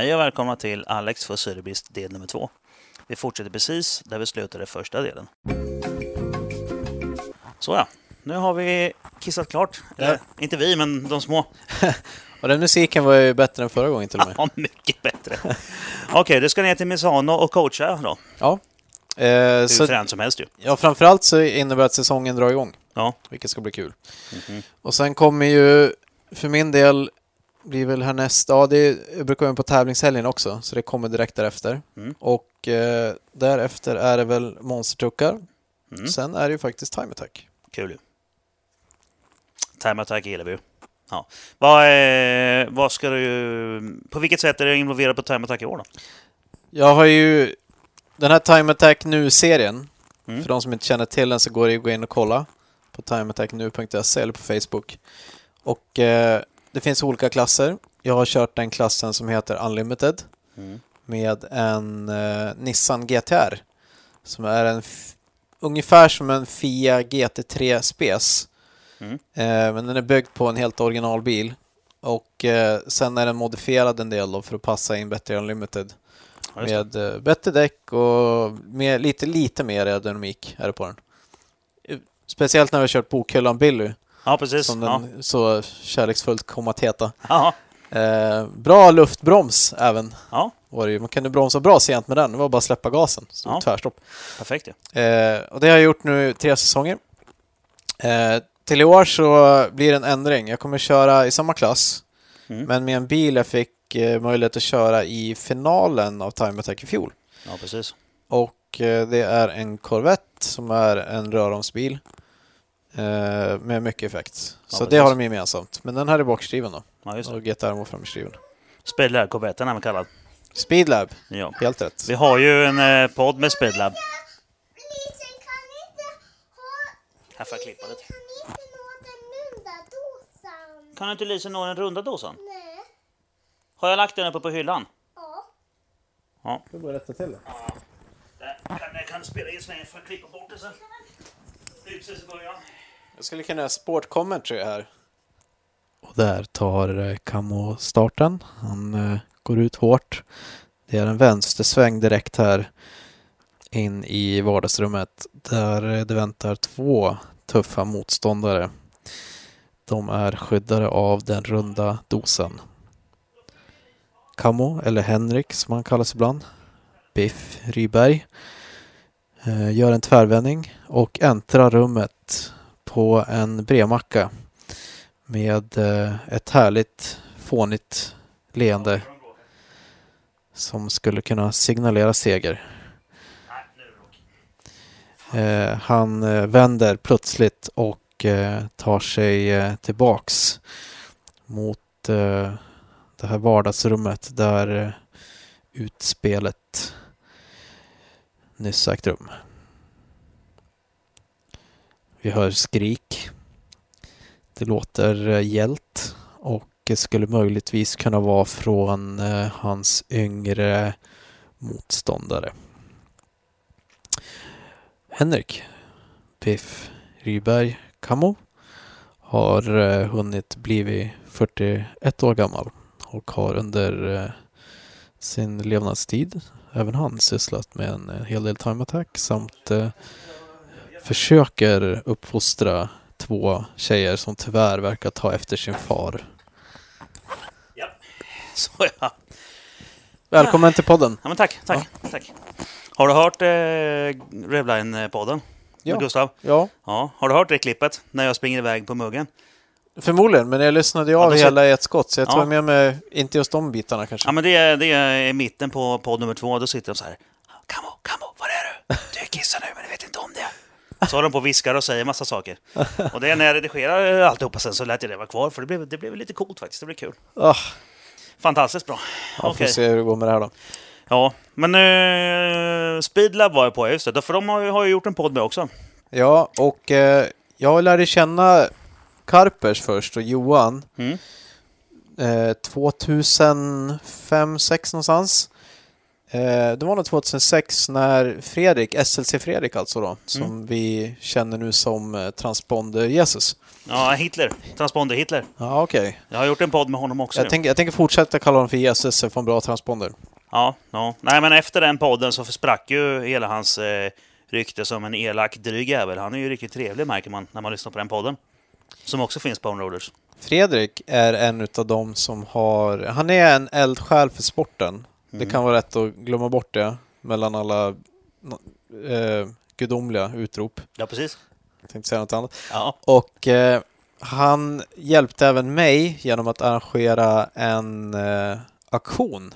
Hej och välkomna till Alex för Syrebrist del nummer två. Vi fortsätter precis där vi slutade första delen. Så ja, nu har vi kissat klart. Eller, inte vi, men de små. Och den musiken var ju bättre än förra gången till och med. Ja, mycket bättre. Okej, du ska ner till Misano och coacha då. Ja. Eh, Hur så, fränt som helst ju. ja, framförallt så innebär det att säsongen drar igång, Ja. vilket ska bli kul. Mhm. Och sen kommer ju, för min del, blir väl härnäst, ja det jag brukar vara på tävlingshelgen också, så det kommer direkt därefter. Mm. Och eh, därefter är det väl monstertuckar. Mm. Sen är det ju faktiskt time attack. Kul ju. Time attack gillar vi ju. Ja. Vad, eh, vad ska du... På vilket sätt är du involverad på time attack i år då? Jag har ju den här Time Attack Nu-serien. Mm. För de som inte känner till den så går det ju att gå in och kolla på timeattacknu.se eller på Facebook. Och eh, det finns olika klasser. Jag har kört den klassen som heter Unlimited Mm. med en eh, Nissan GTR som är en ungefär som en Fia GT3 Spes. Mm. Eh, men den är byggd på en helt originalbil. Och eh, sen är den modifierad en del för att passa in bättre i Unlimited. Ja. Med eh, bättre däck och mer, lite, lite mer aerodynamik är det på den. Eh, Speciellt när vi har kört bokhyllan Billy, ja precis. som Ja. den så kärleksfullt kom att heta. Ja. Eh, bra luftbroms även. ja, Var det ju. Man kunde bromsa bra sent med den, det var bara att släppa gasen. Så Ja. tvärstopp. perfekt ju. Eh, och det har jag gjort nu tre säsonger. Eh, till i år så blir det en ändring. Jag kommer köra i samma klass, Mm. men med en bil jag fick eh, möjlighet att köra i finalen av Time Attack i fjol. Ja, precis. Och eh, det är en Corvette som är en röromsbil med mycket effekt. Ja, så det har de gemensamt. Men den här är bakskriven då. Ja, just det. Och GTR var framskriven. Speedlab, Corvetten är man kallad. Speedlab, Ja. helt rätt. Vi har ju en eh, podd med Speedlab. Kan. Här får jag klippa lite. Kan inte nå den runda dosan. Kan du inte Lisa nå den runda dosan? Nej. Har jag lagt den uppe på hyllan? Ja. Ja. Jag bara rätta till det. Jag kan, jag kan spela in länge, får jag klippa bort det sen. Precis i början. Jag skulle kunna göra sport commentary här. Och där tar eh, Camo starten. Han eh, går ut hårt. Det är en vänstersväng direkt här in i vardagsrummet där eh, det väntar två tuffa motståndare. De är skyddade av den runda dosen. Camo, eller Henrik som han kallas ibland, Biff Ryberg, gör en tvärvändning och äntrar rummet på en brevmacka med eh, ett härligt fånigt leende som skulle kunna signalera seger. Eh, han eh, vänder plötsligt och tar sig tillbaks mot det här vardagsrummet där utspelet nyss ägt rum. Vi hör skrik. Det låter eh, gällt och skulle möjligtvis kunna vara från eh, hans yngre motståndare. Henrik Piff Ryberg Kamo har eh, hunnit blivit 41 år gammal och har under sin levnadstid även han sysslat med en hel del time attack samt eh, försöker uppfostra två tjejer som tyvärr verkar ta efter sin far. Ja, så ja. Välkommen till podden! ja men tack, tack, tack. Har du hört eh, Revline-podden? Ja. Med Gustav? Ja, Ja. Har du hört det klippet? När jag springer iväg på muggen? förmodligen, men jag lyssnade ju Ja, av ser- hela i ett skott så jag Ja. tar med mig, inte just de bitarna kanske. Ja men det är, det är i mitten på podd nummer två, då sitter de så här. Kamo, Kamo, var är du? Du är kissar nu men du vet inte om det. Så har de på och viskar och säger massa saker. Och det är när jag redigerar alltihopa sen så lät jag det vara kvar för det blev, det blev lite coolt faktiskt. Det blev kul. Ah, Fantastiskt bra. ja, Okej. får se hur det går med det här då. Ja, men uh, Speedlab var jag på, just det. För de har ju, har ju gjort en podd med också. Ja, och eh, jag lärde känna Karpers först och Johan Mm. eh, 2005, 2006 någonstans. Eh, det var nog 2006 när Fredrik, SLC Fredrik alltså då, som vi känner nu som eh, Transponder Jesus. Ja, Hitler. Transponder Hitler. Ja, okej. Jag har gjort en podd med honom också. Jag, tänker, jag tänker fortsätta kalla honom för Jesus får en bra transponder. Ja, ja. Nej, men efter den podden så sprack ju hela hans eh, rykte som en elak, dryg jävel. Han är ju riktigt trevlig märker man när man lyssnar på den podden. Som också finns på Onroaders. Fredrik är en utav dem som har... Han är en eldsjäl för sporten. Det kan vara rätt att glömma bort det mellan alla eh, gudomliga utrop. Ja, precis. Jag tänkte säga något annat. Ja. Och eh, han hjälpte även mig genom att arrangera en eh, auktion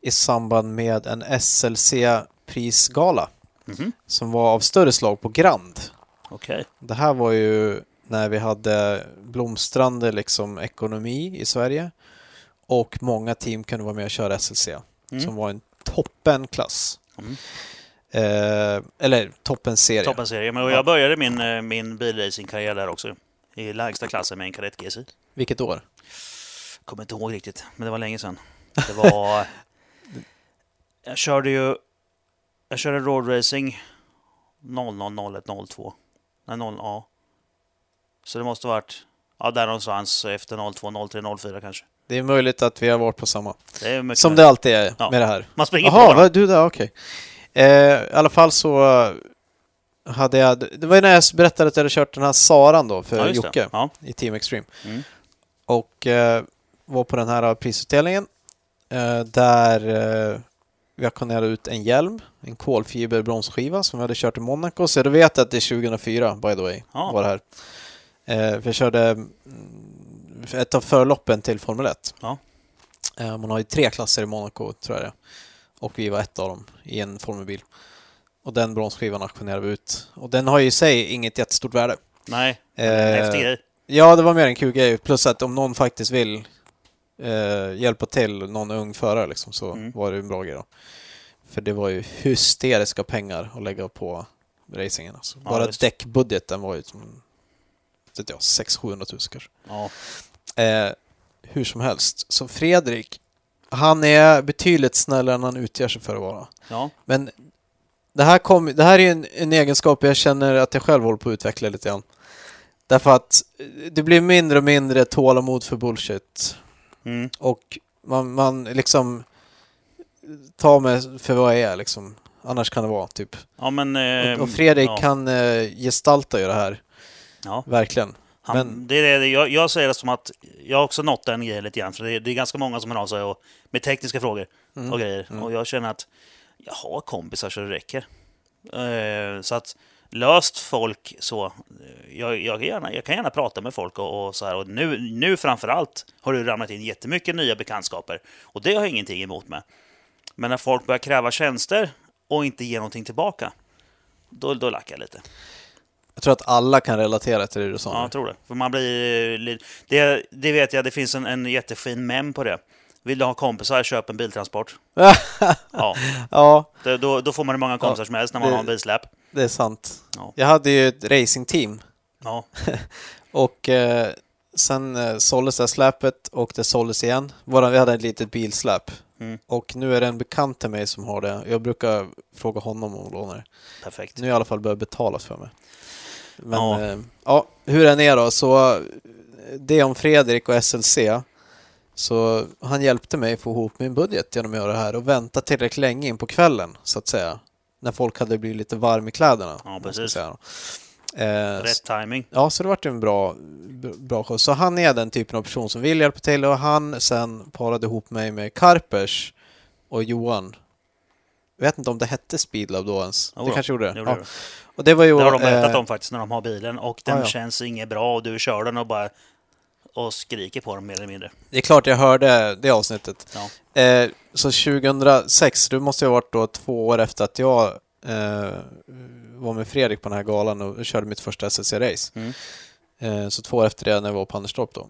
i samband med en SLC-prisgala Mhm. som var av större slag på Grand. Okej. Det här var ju när vi hade blomstrande liksom ekonomi i Sverige och många team kunde vara med och köra SLC Mm. som var en toppenklass. Mm. Eh, eller toppenserie. Toppen serie. Men jag började min, eh, min bilracingkarriär där också. I lägsta klassen med en kadett GC. Vilket år? Kommer inte ihåg riktigt, men det var länge sedan. Det var... jag körde ju... Jag körde roadracing 00, 01, 02. Nej, 0, ja. Så det måste ha varit... Ja, där någonstans efter 02, 03, 04 kanske. Det är möjligt att vi har varit på samma. Det Som det alltid är Ja. med det här. Man springer på Jaha, du där? Okej. Eh, I alla fall så hade jag... Det var ju när jag berättade att jag hade kört den här Saran då för Ja, Jocke. Ja. i Team Extreme. Mm. Och eh, var på den här prisutdelningen eh, där eh, vi auktionerade ut en hjälm, en kolfiber bromsskiva som vi hade kört i Monaco. Så jag vet att det är 2004, by the way, Ja. var det här. Eh, för jag körde mm, ett av förloppen till Formel 1. Ja. Eh, man har ju tre klasser i Monaco, tror jag det. Och vi var ett av dem i en Formelbil. Och den bromsskivan auktionerade vi ut. Och den har ju i sig inget jättestort värde. Nej, Eh, häftig grej. Ja, det var mer en kul grej. Plus att om någon faktiskt vill eh, hjälpa till, någon ung förare, liksom, så Mm. var det en bra grej då. För det var ju hysteriska pengar att lägga på racingen. Alltså. Ja, Bara däckbudgeten var ju som, vet jag, 600-700 000 kanske. Ja. Eh, hur som helst. Så Fredrik, han är betydligt snällare än han utger sig för att vara. ja. Men det här, kom, det här är en, en egenskap jag känner att jag själv håller på att utveckla lite grann. Därför att eh, det blir mindre och mindre tålamod för bullshit. Mm. Och man, man liksom tar mig för vad jag är liksom. Annars kan det vara typ. Ja, men... Eh, Och, och Fredrik ja. kan eh, gestalta ju det här. Ja. Verkligen. Han, Men- det är det, jag, jag säger det som att jag har också nått den grejen lite grann. För det, är- det är ganska många som hör av sig och, med tekniska frågor Mm. och grejer. Mm. Och jag känner att jag har kompisar så det räcker. Eh, så att löst folk så. Jag, jag, kan gärna, jag kan gärna prata med folk och, och så här. Och nu, nu framför allt har det ramlat in jättemycket nya bekantskaper. Och det har jag ingenting emot med. Men när folk börjar kräva tjänster och inte ge någonting tillbaka. Då, då lackar jag lite. Jag tror att alla kan relatera till det du sa. Ja, jag tror det. För man blir... li- Det, det vet jag, det finns en, en jättefin mem på det. Vill du ha kompisar, köp en biltransport. Ja, ja, det, då, då får man hur många kompisar Ja, som helst när man det- har en bilsläp. det är sant. Ja. Jag hade ju ett racingteam Ja, och eh, sen eh, såldes det här släpet och det såldes igen. Våran, vi hade ett litet bilsläp. Mm. Och nu är det en bekant till mig som har det. Jag brukar fråga honom om att låna det. perfekt. Nu har jag i alla fall börjat betalas för mig. Men Ja. eh, ja hur den är då, så eh, det om Fredrik och SLC. Så han hjälpte mig få ihop min budget genom att göra det här och vänta tillräckligt länge in på kvällen, så att säga. När folk hade blivit lite varm i kläderna. Ja, precis. Eh, Rätt timing. Ja, så det vart en bra, bra show. Så han är den typen av person som vill hjälpa till och han sen parade ihop mig med Karpers och Johan. Jag vet inte om det hette Speedlab då ens. Jo det kanske gjorde det. gjorde Ja. det. Och det var ju... Det har de berättat eh, om faktiskt när de har bilen och den ja, ja. känns inget bra och du kör den och bara och skriker på dem mer eller mindre. Det är klart jag hörde det avsnittet. Ja. Eh, så 2006, det måste ju ha varit då två år efter att jag eh, var med Fredrik på den här galan och körde mitt första SLC-race. Mm. Eh, så två år efter det när jag var på Anderstorp då.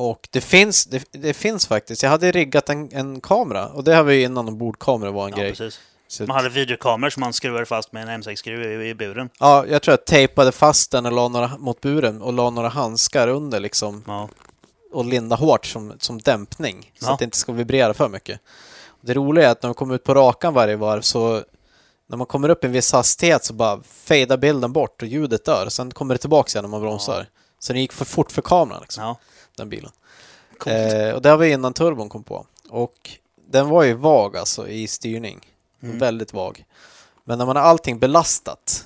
Och det finns, det, det finns faktiskt, jag hade riggat en, en kamera och det har vi innan ombordkamera var en Ja, grej. precis. Så, Man hade videokameror som man skruvade fast med en M6-skruv i, i buren. ja, jag tror jag tejpade fast den och la några, mot buren och la några handskar under liksom Ja. och linda hårt som, som dämpning så Ja. att det inte ska vibrera för mycket. Det roliga är att när man kommer ut på rakan varje varv så när man kommer upp i en viss hastighet så bara fejdar bilden bort och ljudet dör. Sen kommer det tillbaka igen när man bromsar. Så det gick för fort för kameran, liksom. Den bilen. Eh, och det var innan turbon kom på. Och den var ju vag alltså i styrning. Mm. Väldigt vag. Men när man har allting belastat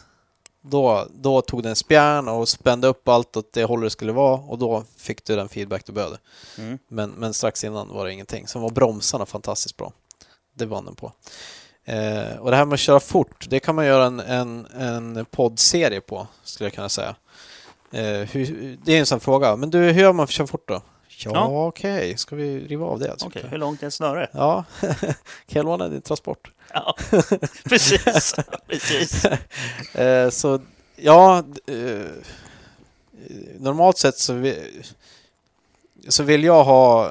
då, då tog den spjärn och spände upp allt åt det hållet det skulle vara och då fick du den feedback du behövde. Mm. Men, men strax innan var det ingenting. Sen var bromsarna fantastiskt bra. Det vann den på. Eh, och det här med att köra fort, det kan man göra en, en, en poddserie på, skulle jag kunna säga. Eh, hur, det är en sån fråga. Men du, hur gör man för att köra fort då? Ja, Ja. okej. Ska vi riva av det? Okej, jag? hur långt är ett snöre? Ja, kan jag låna din transport? Ja, precis. precis. Eh, så ja, eh, normalt sett så, vi, så vill jag ha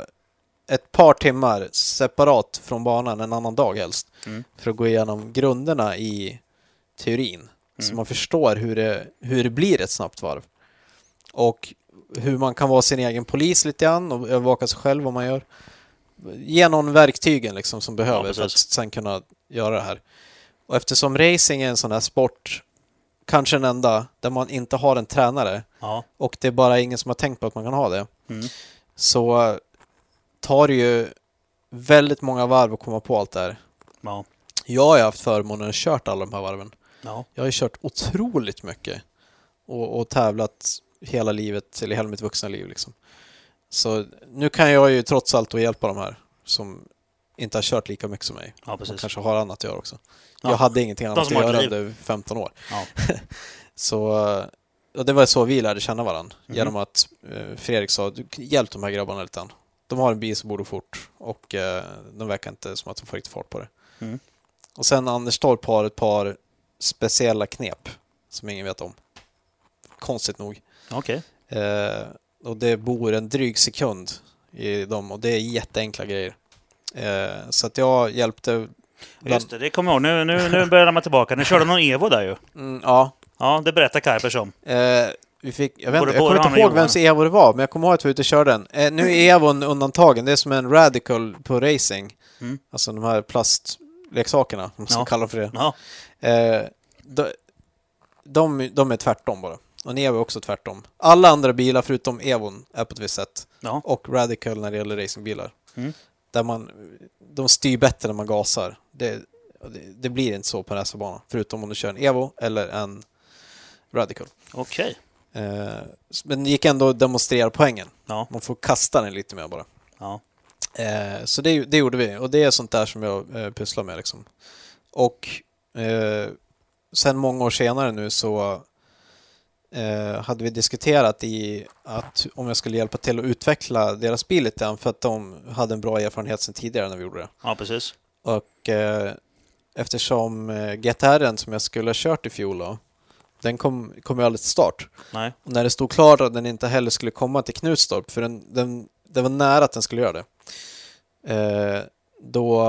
ett par timmar separat från banan en annan dag helst. Mm. För att gå igenom grunderna i teorin. Så Mm. man förstår hur det, hur det blir ett snabbt varv. Och hur man kan vara sin egen polis lite grann och övervaka sig själv vad man gör. Ge någon verktygen liksom som behöver för att sen kunna göra det här. Och eftersom racing är en sån här sport, kanske den enda, där man inte har en tränare Ja. och det är bara ingen som har tänkt på att man kan ha det, Mm. så tar det ju väldigt många varv att komma på allt det här. Ja. Jag har haft förmånen att kört alla de här varven. Ja. Jag har ju kört otroligt mycket och, och tävlat hela livet, eller hela mitt vuxna liv liksom. Så nu kan jag ju trots allt hjälpa de här som inte har kört lika mycket som mig. ja, Och precis. kanske har annat att göra också. Ja. Jag hade ingenting annat att göra under 15 år. Ja. Så och det var så vi lärde känna varandra. Mhm. Genom att eh, Fredrik sa du, hjälp de här grabbarna lite grann. De har en bil som borde fort och eh, de verkar inte som att de får riktigt fart på det. Mm. Och sen Anders Torp har ett par speciella knep som ingen vet om. Konstigt nog. Okej. Eh, och det bor en dryg sekund i dem och det är jätteenkla grejer. Eh, så att jag hjälpte... Bland, Just det, det kommer jag ihåg. Nu, nu, nu börjar man tillbaka. Ni körde någon Evo där ju. mm, ja, Ja, det berättar Karpers om. Eh, vi fick, jag vet jag kommer inte ihåg vems Evo det var, men jag kommer ihåg att vi var ute och körde den. Eh, nu är Evon undantagen, det är som en radical på racing. Mm. Alltså de här plastleksakerna, om man ska Ja. kalla dem för det. Ja, Eh, de, de, de är tvärtom bara. Och en Evo är också tvärtom. Alla andra bilar förutom Evon är på ett visst sätt. ja. Och radical när det gäller racingbilar. Mm. Där man, de styr bättre när man gasar. Det, det, det blir inte så på en racerbana. Förutom om du kör en Evo eller en radical. okej. Eh, men det gick ändå att demonstrera poängen. Ja, Man får kasta den lite mer bara. ja. Eh, så det, det gjorde vi och det är sånt där som jag eh, pysslar med. Liksom. Och eh, sen många år senare nu så eh, hade vi diskuterat i att om jag skulle hjälpa till att utveckla deras bil lite grann för att de hade en bra erfarenhet sedan tidigare när vi gjorde det. ja precis. Och eh, eftersom eh, GTR som jag skulle ha kört i fjol då, den kom, kom ju aldrig till start. Nej. Och när det stod klart att den inte heller skulle komma till Knutstorp, för den, den, det var nära att den skulle göra det, eh, då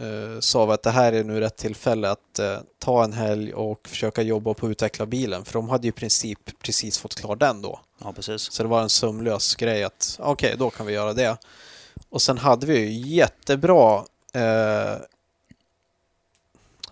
eh, sa vi att det här är nu rätt tillfälle att eh, ta en helg och försöka jobba på att utveckla bilen, för de hade ju i princip precis fått klar den då. Ja, precis. Så det var en sömlös grej att okej, då kan vi göra det. Och sen hade vi ju jättebra eh,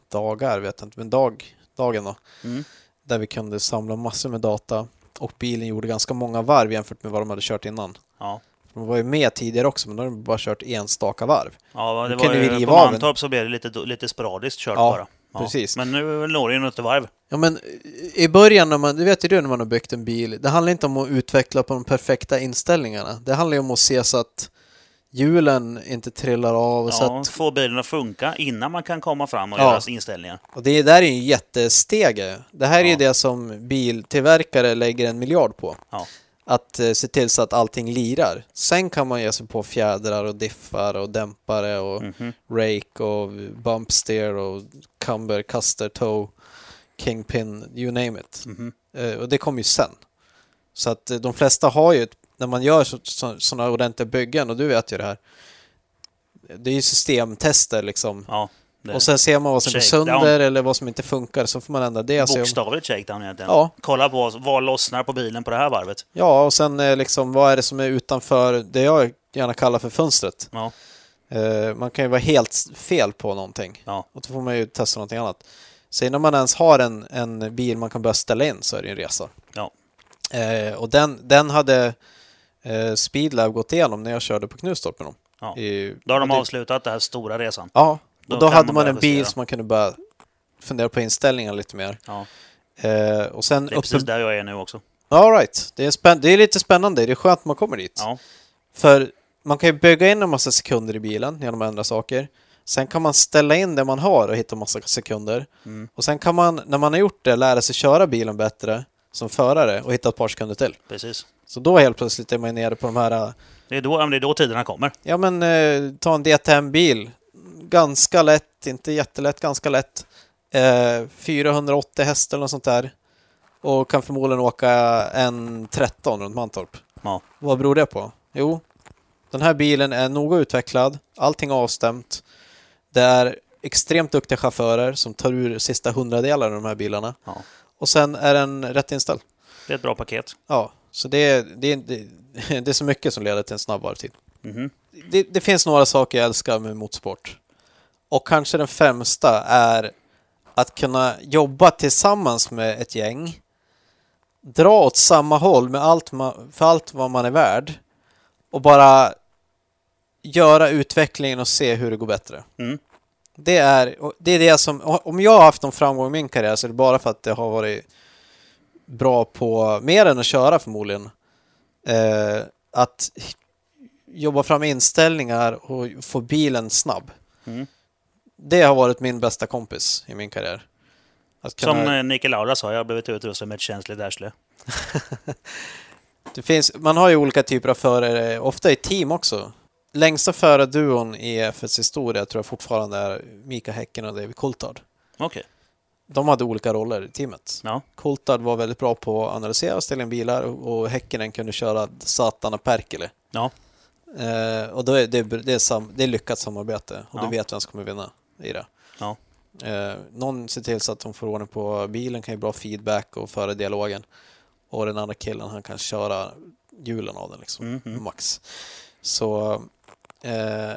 dagar, vet jag inte, men dag, dagen då, Mm. där vi kunde samla massor med data och bilen gjorde ganska många varv jämfört med vad de hade kört innan. Ja. De var ju med tidigare också, men då hade de bara kört enstaka varv. Ja, det Nu var ju, på Mantorp så blev det lite, lite sporadiskt kört Ja, bara. precis. Men nu når det ju något varv. Ja, men i början, när man, det vet ju du när man har byggt en bil, det handlar inte om att utveckla på de perfekta inställningarna. Det handlar ju om att se så att hjulen inte trillar av. Och, så Ja, att, få bilen att funka innan man kan komma fram och Ja. göra inställningar. och det där är ju en jättestege. Det här är ju Ja. det som biltillverkare lägger en miljard på. Ja. Att eh, se till så att allting lirar. Sen kan man ge sig på fjädrar och diffar och dämpare och Mhm. rake och bump steer och camber, custer, toe, kingpin, you name it. Mhm. Eh, och det kommer ju sen. Så att eh, de flesta har ju, när man gör så, så, sådana ordentliga byggen, och du vet ju det här, det är ju systemtester liksom. Ja, det Och sen ser man vad som går Shakedown. sönder eller vad som inte funkar, så får man ändra det. Bokstavligt shakedown egentligen. Ja. Kolla på vad lossnar på bilen på det här varvet. ja, och sen eh, liksom, vad är det som är utanför det jag gärna kallar för fönstret? Ja, Eh, man kan ju vara helt fel på någonting Ja, och då får man ju testa någonting annat. Så innan man ens har en, en bil man kan börja ställa in så är det en resa. ja. Eh, och den, den hade eh, Speedlab gått igenom när jag körde på Knutstorp med dem. ja. I, Då har de avslutat den här stora resan. Ja, Då och då hade man man en bil justera. som man kunde börja fundera på inställningar lite mer. Ja, Eh, och sen det är precis där jag är nu också. All right. det, är spänn- det är lite spännande. Det är skönt att man kommer dit. Ja, För man kan ju bygga in en massa sekunder i bilen genom att ändra saker. Sen kan man ställa in det man har och hitta massa sekunder. Mm. Och sen kan man, när man har gjort det, lära sig köra bilen bättre som förare och hitta ett par sekunder till. precis. Så då helt plötsligt är man nere på de här, äh, Det är då, det är då tiderna kommer. ja men eh, ta en DTM-bil. Ganska lätt, inte jättelätt, ganska lätt. Eh, 480 hästar eller något sånt där. Och kan förmodligen åka en 13 runt Mantorp. Ja, Vad beror det på? Jo, den här bilen är noga utvecklad, allting avstämt. Det är extremt duktiga chaufförer som tar ur sista hundradelar av de här bilarna. ja. Och sen är den rätt inställd. Det är ett bra paket. Ja, så det är, det är, det är så mycket som leder till en snabb varvtid. Mhm. Det, det finns några saker jag älskar med motorsport. Och kanske den främsta är att kunna jobba tillsammans med ett gäng. Dra åt samma håll med allt ma- för allt vad man är värd. Och bara göra utvecklingen och se hur det går bättre. Mm. Det är, det är det som, om jag har haft någon framgång i min karriär så är det bara för att jag har varit bra på, mer än att köra förmodligen, eh, att jobba fram inställningar och få bilen snabb. Mm. Det har varit min bästa kompis i min karriär. Att kunna, Som eh, Nike Laura sa, jag har blivit utrustad med ett känsligt arsle. det finns, man har ju olika typer av förare, ofta i team också. Längsta förarduon i F1s historia tror jag fortfarande är Mika Häcken och David Coulthard. Okej. De hade olika roller i teamet. Ja. Coulthard var väldigt bra på att analysera och ställa in bilar och Häkkinen kunde köra Satan och Perkele. Ja. Eh, och då är det, det, är sam, det är lyckat samarbete och Ja. du vet vem som kommer vinna i det. Ja. Eh, någon ser till så att de får ordning på bilen, kan ge bra feedback och föra dialogen. Och den andra killen han kan köra hjulen av den liksom, Mm, mm. max. Så eh,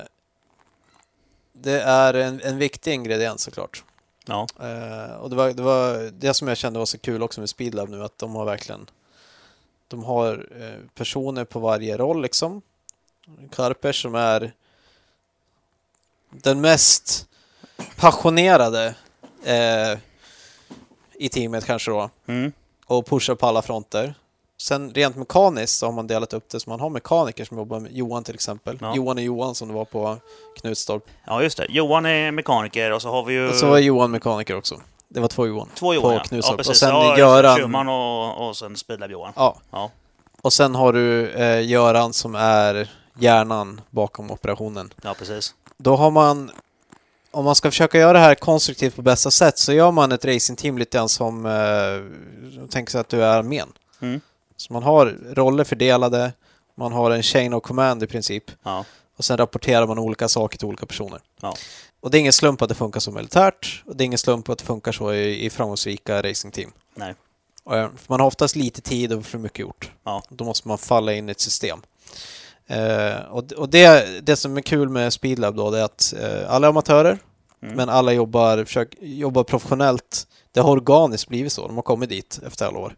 det är en, en viktig ingrediens såklart. Ja. Eh, och det var, det var det som jag kände var så kul också med Speedlab nu, att de har verkligen de har eh, personer på varje roll liksom. Karpers som är den mest passionerade eh, i teamet kanske då. Mm. Och pushar på alla fronter. Sen rent mekaniskt så har man delat upp det så man har mekaniker som jobbar med Johan till exempel. Ja. Johan är Johan som det var på Knutstorp. ja, just det. Johan är mekaniker och så har vi ju Och så var Johan mekaniker också. Det var två Johan. två Johan. på ja. Knutstorp. Ja, precis. och sen ja, Göran. Schumann och, och sen Speedlab-Johan. Ja, Ja. och sen har du eh, Göran som är hjärnan bakom operationen. ja, precis. Då har man, om man ska försöka göra det här konstruktivt på bästa sätt så gör man ett racingteam lite grann som, eh, tänk sig att du är armén. Mm. Så man har roller fördelade, man har en chain of command i princip Ja. och sen rapporterar man olika saker till olika personer. Ja. Och det är ingen slump att det funkar så militärt och det är ingen slump att det funkar så i, i framgångsrika racingteam. Nej. Och, eh, Man har oftast lite tid och för mycket gjort. Ja. Då måste man falla in i ett system. Eh, och och det, det som är kul med Speedlab då, det är att eh, alla är amatörer, Mm. men alla jobbar, försök, jobbar professionellt. Det har organiskt blivit så, de har kommit dit efter alla år.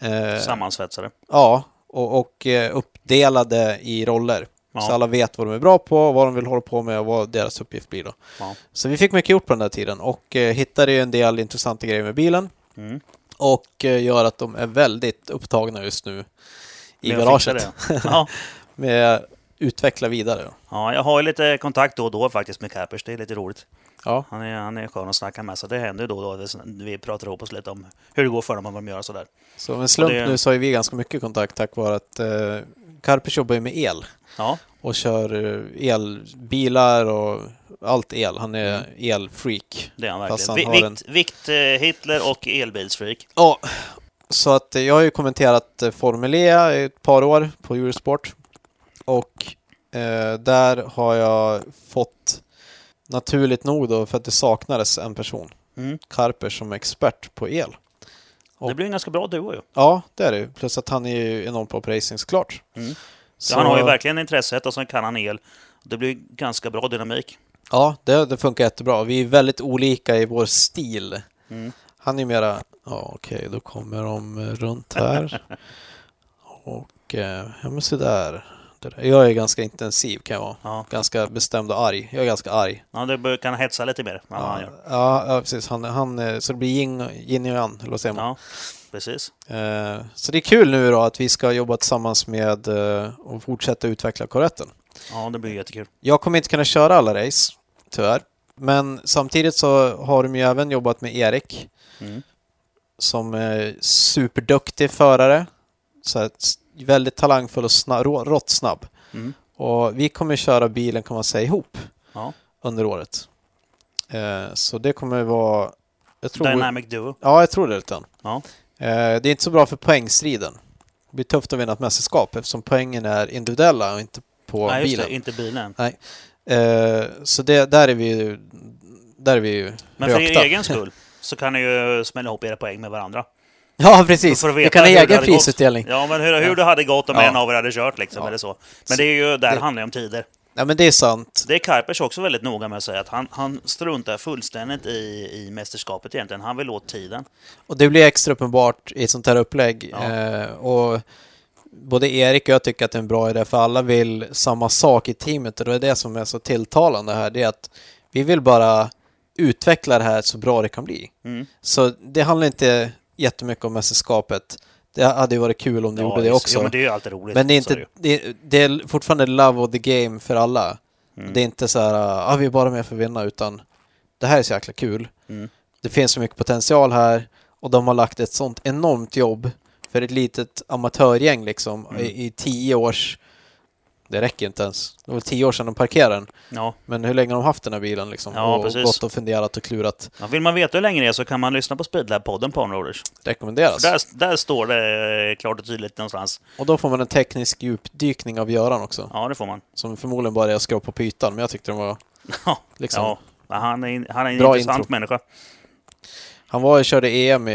Eh, Sammansvetsade. Ja, och, och eh, uppdelade i roller. Ja. Så alla vet vad de är bra på, vad de vill hålla på med och vad deras uppgift blir då. Ja. Så vi fick mycket gjort på den där tiden och eh, hittade ju en del intressanta grejer med bilen. Mm. Och eh, gör att de är väldigt upptagna just nu i garaget. Ja. med att utveckla vidare. ja, jag har ju lite kontakt då och då faktiskt med Karpers. Det är lite roligt. Ja, Han är, han är skön att snacka med, så det händer ju då och då. Vi pratar ihop oss lite om hur det går för dem och vad de gör och sådär. så med slump det- nu så har vi ganska mycket kontakt tack vare att eh, Karpers jobbar ju med el Ja, och kör eh, elbilar och allt el. Han är elfreak. det är han verkligen. han Vi- Vikt, vikt eh, Hitler och elbilsfreak. Ja, så att jag har ju kommenterat Formel E i ett par år på Eurosport. Och eh, där har jag fått, naturligt nog då, för att det saknades en person, Mm. Karper som expert på el. Och- Det blir en ganska bra duo ju. Ja, det är det ju. Plus att han är ju enormt bra på racing såklart. Mm. Så, Han har ju verkligen intresset och sen kan han el. Det blir ganska bra dynamik. Ja, det, det funkar jättebra. Vi är väldigt olika i vår stil. Mm. Han är mera, ja okej, då kommer de runt här. Och, eh, ja men sådär. Det där. Jag är ganska intensiv kan jag vara. Ja, Ganska bestämd och arg. Jag är ganska arg. ja det bör- kan hetsa lite mer. än han Ja, gör. ja, ja precis. Han, han, eh, så det blir yin, yin och yang, eller vad säger man? Ja, precis. Eh, Så det är kul nu då att vi ska jobba tillsammans med eh, och fortsätta utveckla korvetten. Ja, det blir jättekul. Jag kommer inte kunna köra alla race, tyvärr. Men samtidigt så har de ju även jobbat med Erik Mm. som är superduktig förare. Så att, väldigt talangfull och snabb, rå- rått snabb. Mm. Och vi kommer köra bilen kan man säga ihop Ja. under året. Eh, Så det kommer vara... Jag tror, Dynamic Duo. Ja, jag tror det lite. Ja. Eh, Det är inte så bra för poängstriden. Det blir tufft att vinna ett mästerskap eftersom poängen är individuella och inte på Nej, bilen. det. Inte bilen. Eh, Så det, där är vi ju... Där är vi ju Men för rökta. er egen skull så kan ni ju smälla ihop era poäng med varandra. Ja, precis. För att veta kan ha egen gått. prisutdelning. Ja, men hur, hur det hade gått om Ja. en av er hade kört liksom, Ja. eller så. Men det är ju, där det- handlar det om tider. Ja, men det är sant. Det är Karpers också väldigt noga med att säga att han, han struntar fullständigt i, i mästerskapet egentligen. Han vill åt tiden. Och det blir extra uppenbart i ett sånt här upplägg. Ja. Eh, och både Erik och jag tycker att det är en bra idé för alla vill samma sak i teamet och det är det som är så tilltalande här. Det är att vi vill bara utveckla det här så bra det kan bli. Mm. Så det handlar inte jättemycket om mästerskapet. Det hade ju varit kul om du gjorde det också. Jo, men det är ju alltid roligt. Men det är, inte, det, det är fortfarande love of the game för alla. Mm. Det är inte så här, ah, vi är bara med för att vinna, utan det här är så jäkla kul. Mm. Det finns så mycket potential här och de har lagt ett sånt enormt jobb för ett litet amatörgäng liksom Mm. i, i tio års... Det räcker inte ens. Det var tio år sedan de parkerade den. Ja. Men hur länge har de haft den här bilen liksom? Ja, och, precis. gått och funderat och klurat. Ja, vill man veta hur länge det är så kan man lyssna på Speedlab-podden på Onroaders. Rekommenderas. Där, där står det eh, klart och tydligt någonstans. Och då får man en teknisk djupdykning av Göran också. Ja, det får man. Som förmodligen bara är att skrapa på ytan, men jag tyckte den var Ja, liksom... ja. Han är, han är en Bra intressant intro. människa. Han var och körde EM i...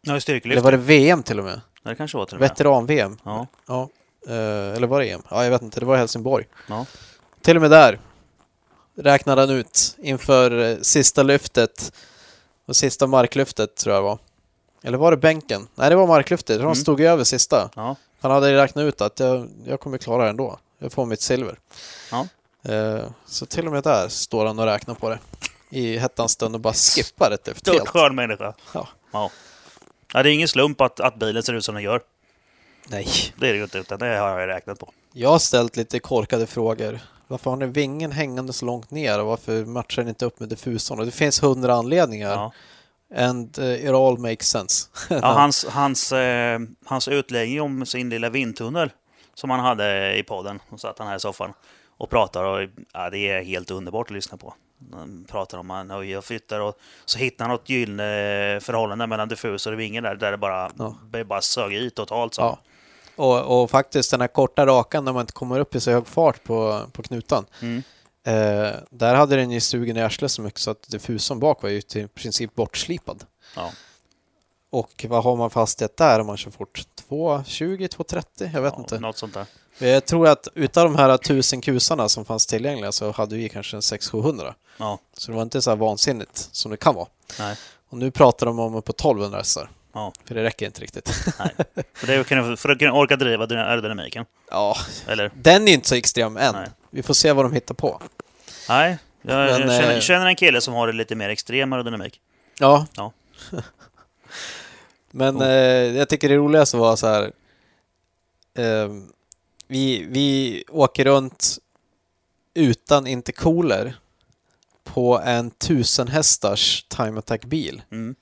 Ja, i Eller styrkelyft. var det VM till och med? Det kanske var till och med. Veteran-VM. Ja. Ja. Eh, eller var det EM? Ja, jag vet inte. Det var i Helsingborg. Ja. Till och med där räknade han ut inför eh, sista lyftet och sista marklyftet tror jag var. Eller var det bänken? Nej, det var marklyftet. Tror han Mm. stod över sista. Ja. Han hade räknat ut att jag, jag kommer klara det ändå. Jag får mitt silver. Ja. Eh, så till och med där står han och räknar på det. I hettans stund och bara skippar det efter Stort helt. skön människa. Ja. Ja. ja. Det är ingen slump att, att bilen ser ut som den gör. Nej. Det är det ju inte, utan det har jag räknat på. Jag har ställt lite korkade frågor. Varför har ni vingen hängande så långt ner och varför matchar ni inte upp med diffusorn? Och det finns hundra anledningar. Ja. And uh, it all makes sense. Ja, hans, hans, eh, hans utläggning om sin lilla vindtunnel som han hade i podden. Och satt han här i soffan och pratar och ja, det är helt underbart att lyssna på. Han pratar om att jag flyttar och så hittar han något gyllene förhållande mellan diffusor och vingen där, där det bara, Ja. det bara sög i totalt. Så. Ja. Och, och faktiskt den här korta rakan när man inte kommer upp i så hög fart på, på knutan. Mm. Eh, där hade den ju sugen i arslet så mycket så att diffusorn bak var ju i princip bortslipad. Ja. Och vad har man för hastighet där om man kör fort? 2.20, 2.30? Jag vet Ja, inte. Något sånt där. Jag tror att utav de här tusen kusarna som fanns tillgängliga så hade vi kanske en 600-700. Ja, Så det var inte så här vansinnigt som det kan vara. nej. Och nu pratar de om på 1200 hästar. Ja, För det räcker inte riktigt. nej. För, det är, för att- kunna orka driva aerodynamiken. ja, Eller? den är inte så extrem än. Nej. Vi får se vad de hittar på. Nej, jag, Men, känner, eh, känner en kille som har det lite mer extrem aerodynamik. Ja. Ja. Men Oh. eh, jag tycker det roligaste var så här. Eh, vi, vi åker runt utan intercooler på en 1000 hästars time attack bil. Mm.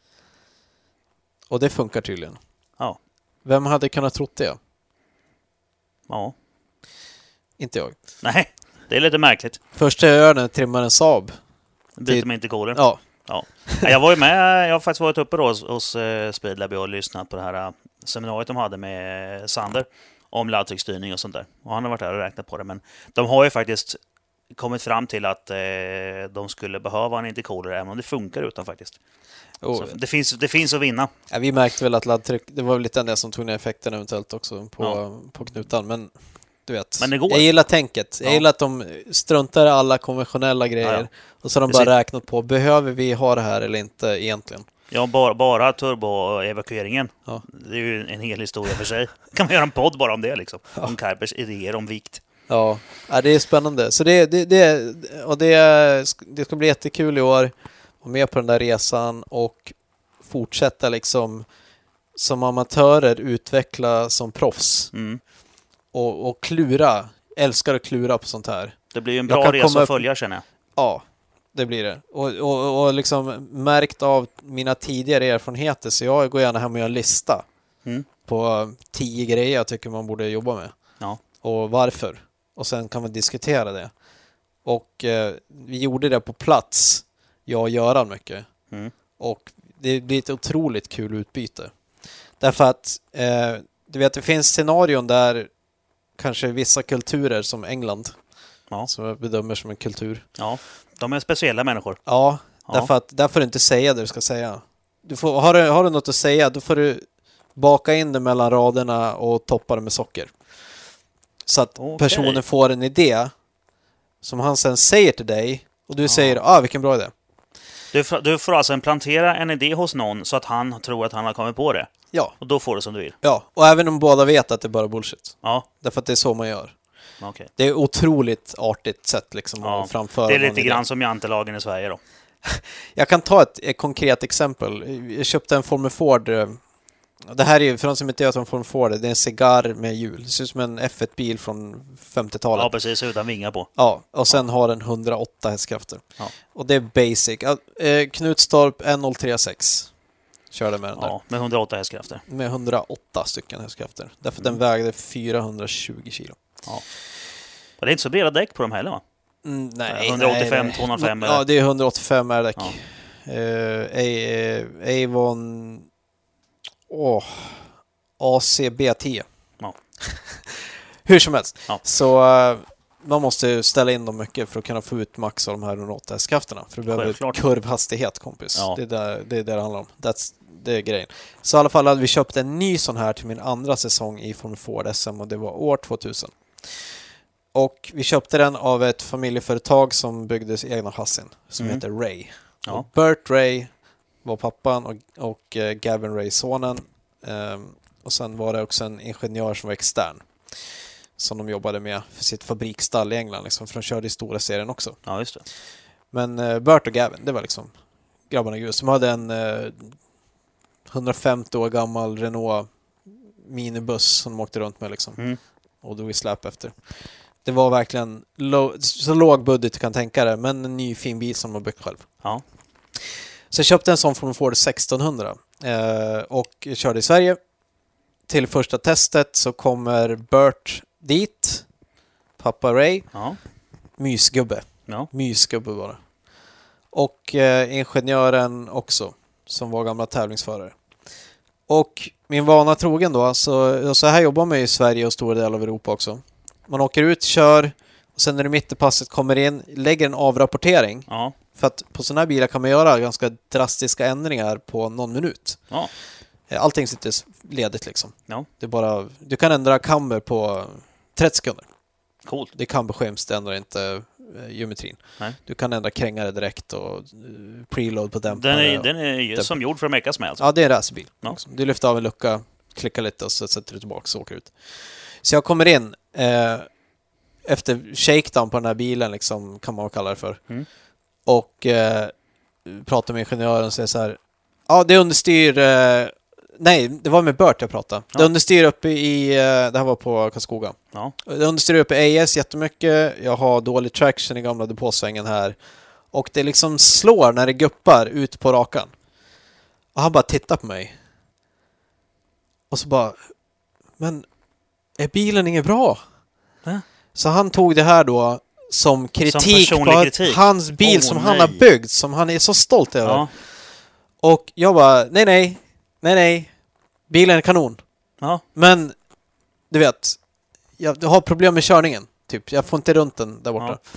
Och det funkar tydligen. Ja. Vem hade kunnat trott det? Ja. Inte jag. Nej, det är lite märkligt. Första jag gör när jag trimmar en Saab. Byter Det- med intercooler. Ja, Ja. Ja, Jag var ju med, jag har faktiskt varit uppe då hos, hos eh, Speedlab och lyssnat på det här eh, seminariet de hade med Sander om laddtrycksstyrning och sånt där. Och han har varit där och räknat på det. Men de har ju faktiskt kommit fram till att eh, de skulle behöva en intercooler även om det funkar utan faktiskt. Så det, finns, det finns att vinna. ja, vi märkte väl att laddtryck, det var väl lite det som tog ner effekten eventuellt också på, Ja. på knutan. Men du vet. Men det går. Jag gillar tänket. Jag Ja. gillar att de struntar i alla konventionella grejer. Och så har de Precis. bara räknat på, behöver vi ha det här eller inte egentligen? Ja, bara, bara turboevakueringen. Ja. Det är ju en hel historia för sig. kan man göra en podd bara om det liksom. Om Kuipers idéer om vikt. Ja, ja det är spännande. Så det, det, det, och det, det ska bli jättekul i år. Vara med på den där resan och fortsätta liksom som amatörer utveckla som proffs. Mm. Och, och klura. Älskar att klura på sånt här. Det blir ju en bra resa komma att följa känner jag. Ja, det blir det. Och, och, och liksom märkt av mina tidigare erfarenheter så jag går gärna hem och gör en lista Mm. på tio grejer jag tycker man borde jobba med. Ja. Och varför. Och sen kan man diskutera det. Och eh, vi gjorde det på plats, jag och Göran mycket. Mm. Och det blir ett otroligt kul utbyte. Därför att eh, du vet, det finns scenarion där kanske vissa kulturer som England, Ja. som jag bedömer som en kultur, ja, de är speciella människor. Ja, Ja. därför att där får du inte säga det du ska säga. Du får, har, du, har du något att säga, då får du baka in det mellan raderna och toppa det med socker. Så att Okej. personen får en idé som han sen säger till dig och du Ja. säger ah vilken bra idé. Du, får- du får alltså plantera en idé hos någon så att han tror att han har kommit på det. Ja, Och då får du som du vill. ja. Och även om båda vet att det är bara bullshit. Ja, Därför att det är så man gör. okej. Det är otroligt artigt sätt liksom Ja, att framföra Det är lite idé. grann som jantelagen i Sverige då. Jag kan ta ett, ett konkret exempel. Jag köpte en Formel Ford. Eh, Det här är ju, för de som inte vet vad en Ford är, det är en cigarr med hjul. Det ser ut som en F1-bil från 50-talet. Ja, precis. Utan vingar på. Ja, och sen har den 108 hästkrafter. Ja. Och det är basic. Ja, Eh, Knutstorp 1036 körde med den där. Ja, med 108 hästkrafter. Med 108 stycken hästkrafter. Därför Mm. den vägde 420 kilo. Och det är inte så breda däck på dem heller va? Mm, nej, 185, nej, 205 Ja, det är 185 R-däck. Ja. Eh, eh, Avon... Åh... ACB10. Ja. Hur som helst. Ja. Så eh, man måste ställa in dem mycket för att kunna få ut max av de här 108 hästkrafterna. För du behöver Självklart. kurvhastighet kompis. Ja. Det, är där, det är det det handlar om. That's, det är grejen. Så i alla fall hade vi köpt en ny sån här till min andra säsong i Formel Ford SM och det var år 2000. Och vi köpte den av ett familjeföretag som byggde egna chassin som Mm. heter Ray. Ja. Bert Ray var pappan och, och eh, Gavin Ray sonen. Ehm, och sen var det också en ingenjör som var extern. Som de jobbade med för sitt fabriksstall i England, liksom, för de körde i stora serien också. Ja, just det. Men eh, Bert och Gavin, det var liksom grabbarna Gus. De hade en eh, 150 år gammal Renault minibuss som de åkte runt med liksom. Mm. Och drog i släp efter. Det var verkligen lo- så låg budget du kan tänka dig, men en ny fin bil som de har byggt själv. Ja. Så jag köpte en sån från Ford 1600 eh, och körde i Sverige. Till första testet så kommer Bert dit, pappa Ray, Ja. mysgubbe. Ja. Mysgubbe det. Och eh, ingenjören också, som var gamla tävlingsförare. Och min vana trogen då, så, så här jobbar man ju i Sverige och stora delar av Europa också. Man åker ut, kör, och sen när du mitt i passet kommer in, lägger en avrapportering. Ja. För att på sådana här bilar kan man göra ganska drastiska ändringar på någon minut. Ja. Eh, Allting sitter ledigt liksom. Ja. Det är bara, du kan ändra camber på 30 sekunder. Coolt. Det är camberskäms, det ändrar inte eh, geometrin. Nej. Du kan ändra krängare direkt och eh, preload på dämpare. Den är, den är ju som gjord för att mekas med alltså. Ja, det är en racerbil. Ja. också. Du lyfter av en lucka, klickar lite och så sätter du tillbaka och åker ut. Så jag kommer in eh, efter shakedown på den här bilen, liksom, kan man kalla det för. Mm. Och eh, pratar med ingenjören och säger så här. Ja, det understyr... Eh, nej, det var med Bert jag pratade. Det Ja. är understyr uppe i... Eh, det här var på Karlskoga. Ja. Det understyr uppe i AS jättemycket. Jag har dålig traction i gamla depåsvängen här. Och det liksom slår när det guppar ut på rakan. Och han bara tittar på mig. Och så bara... Men är bilen inget bra? Va? Så han tog det här då som kritik personlig på att kritik? hans bil Åh, som han har byggt, som han är så stolt över. Ja. Och jag bara, nej nej, nej nej. Bilen är kanon. Ja. Men, du vet, jag har problem med körningen. Typ, jag får inte runt den där borta. Ja.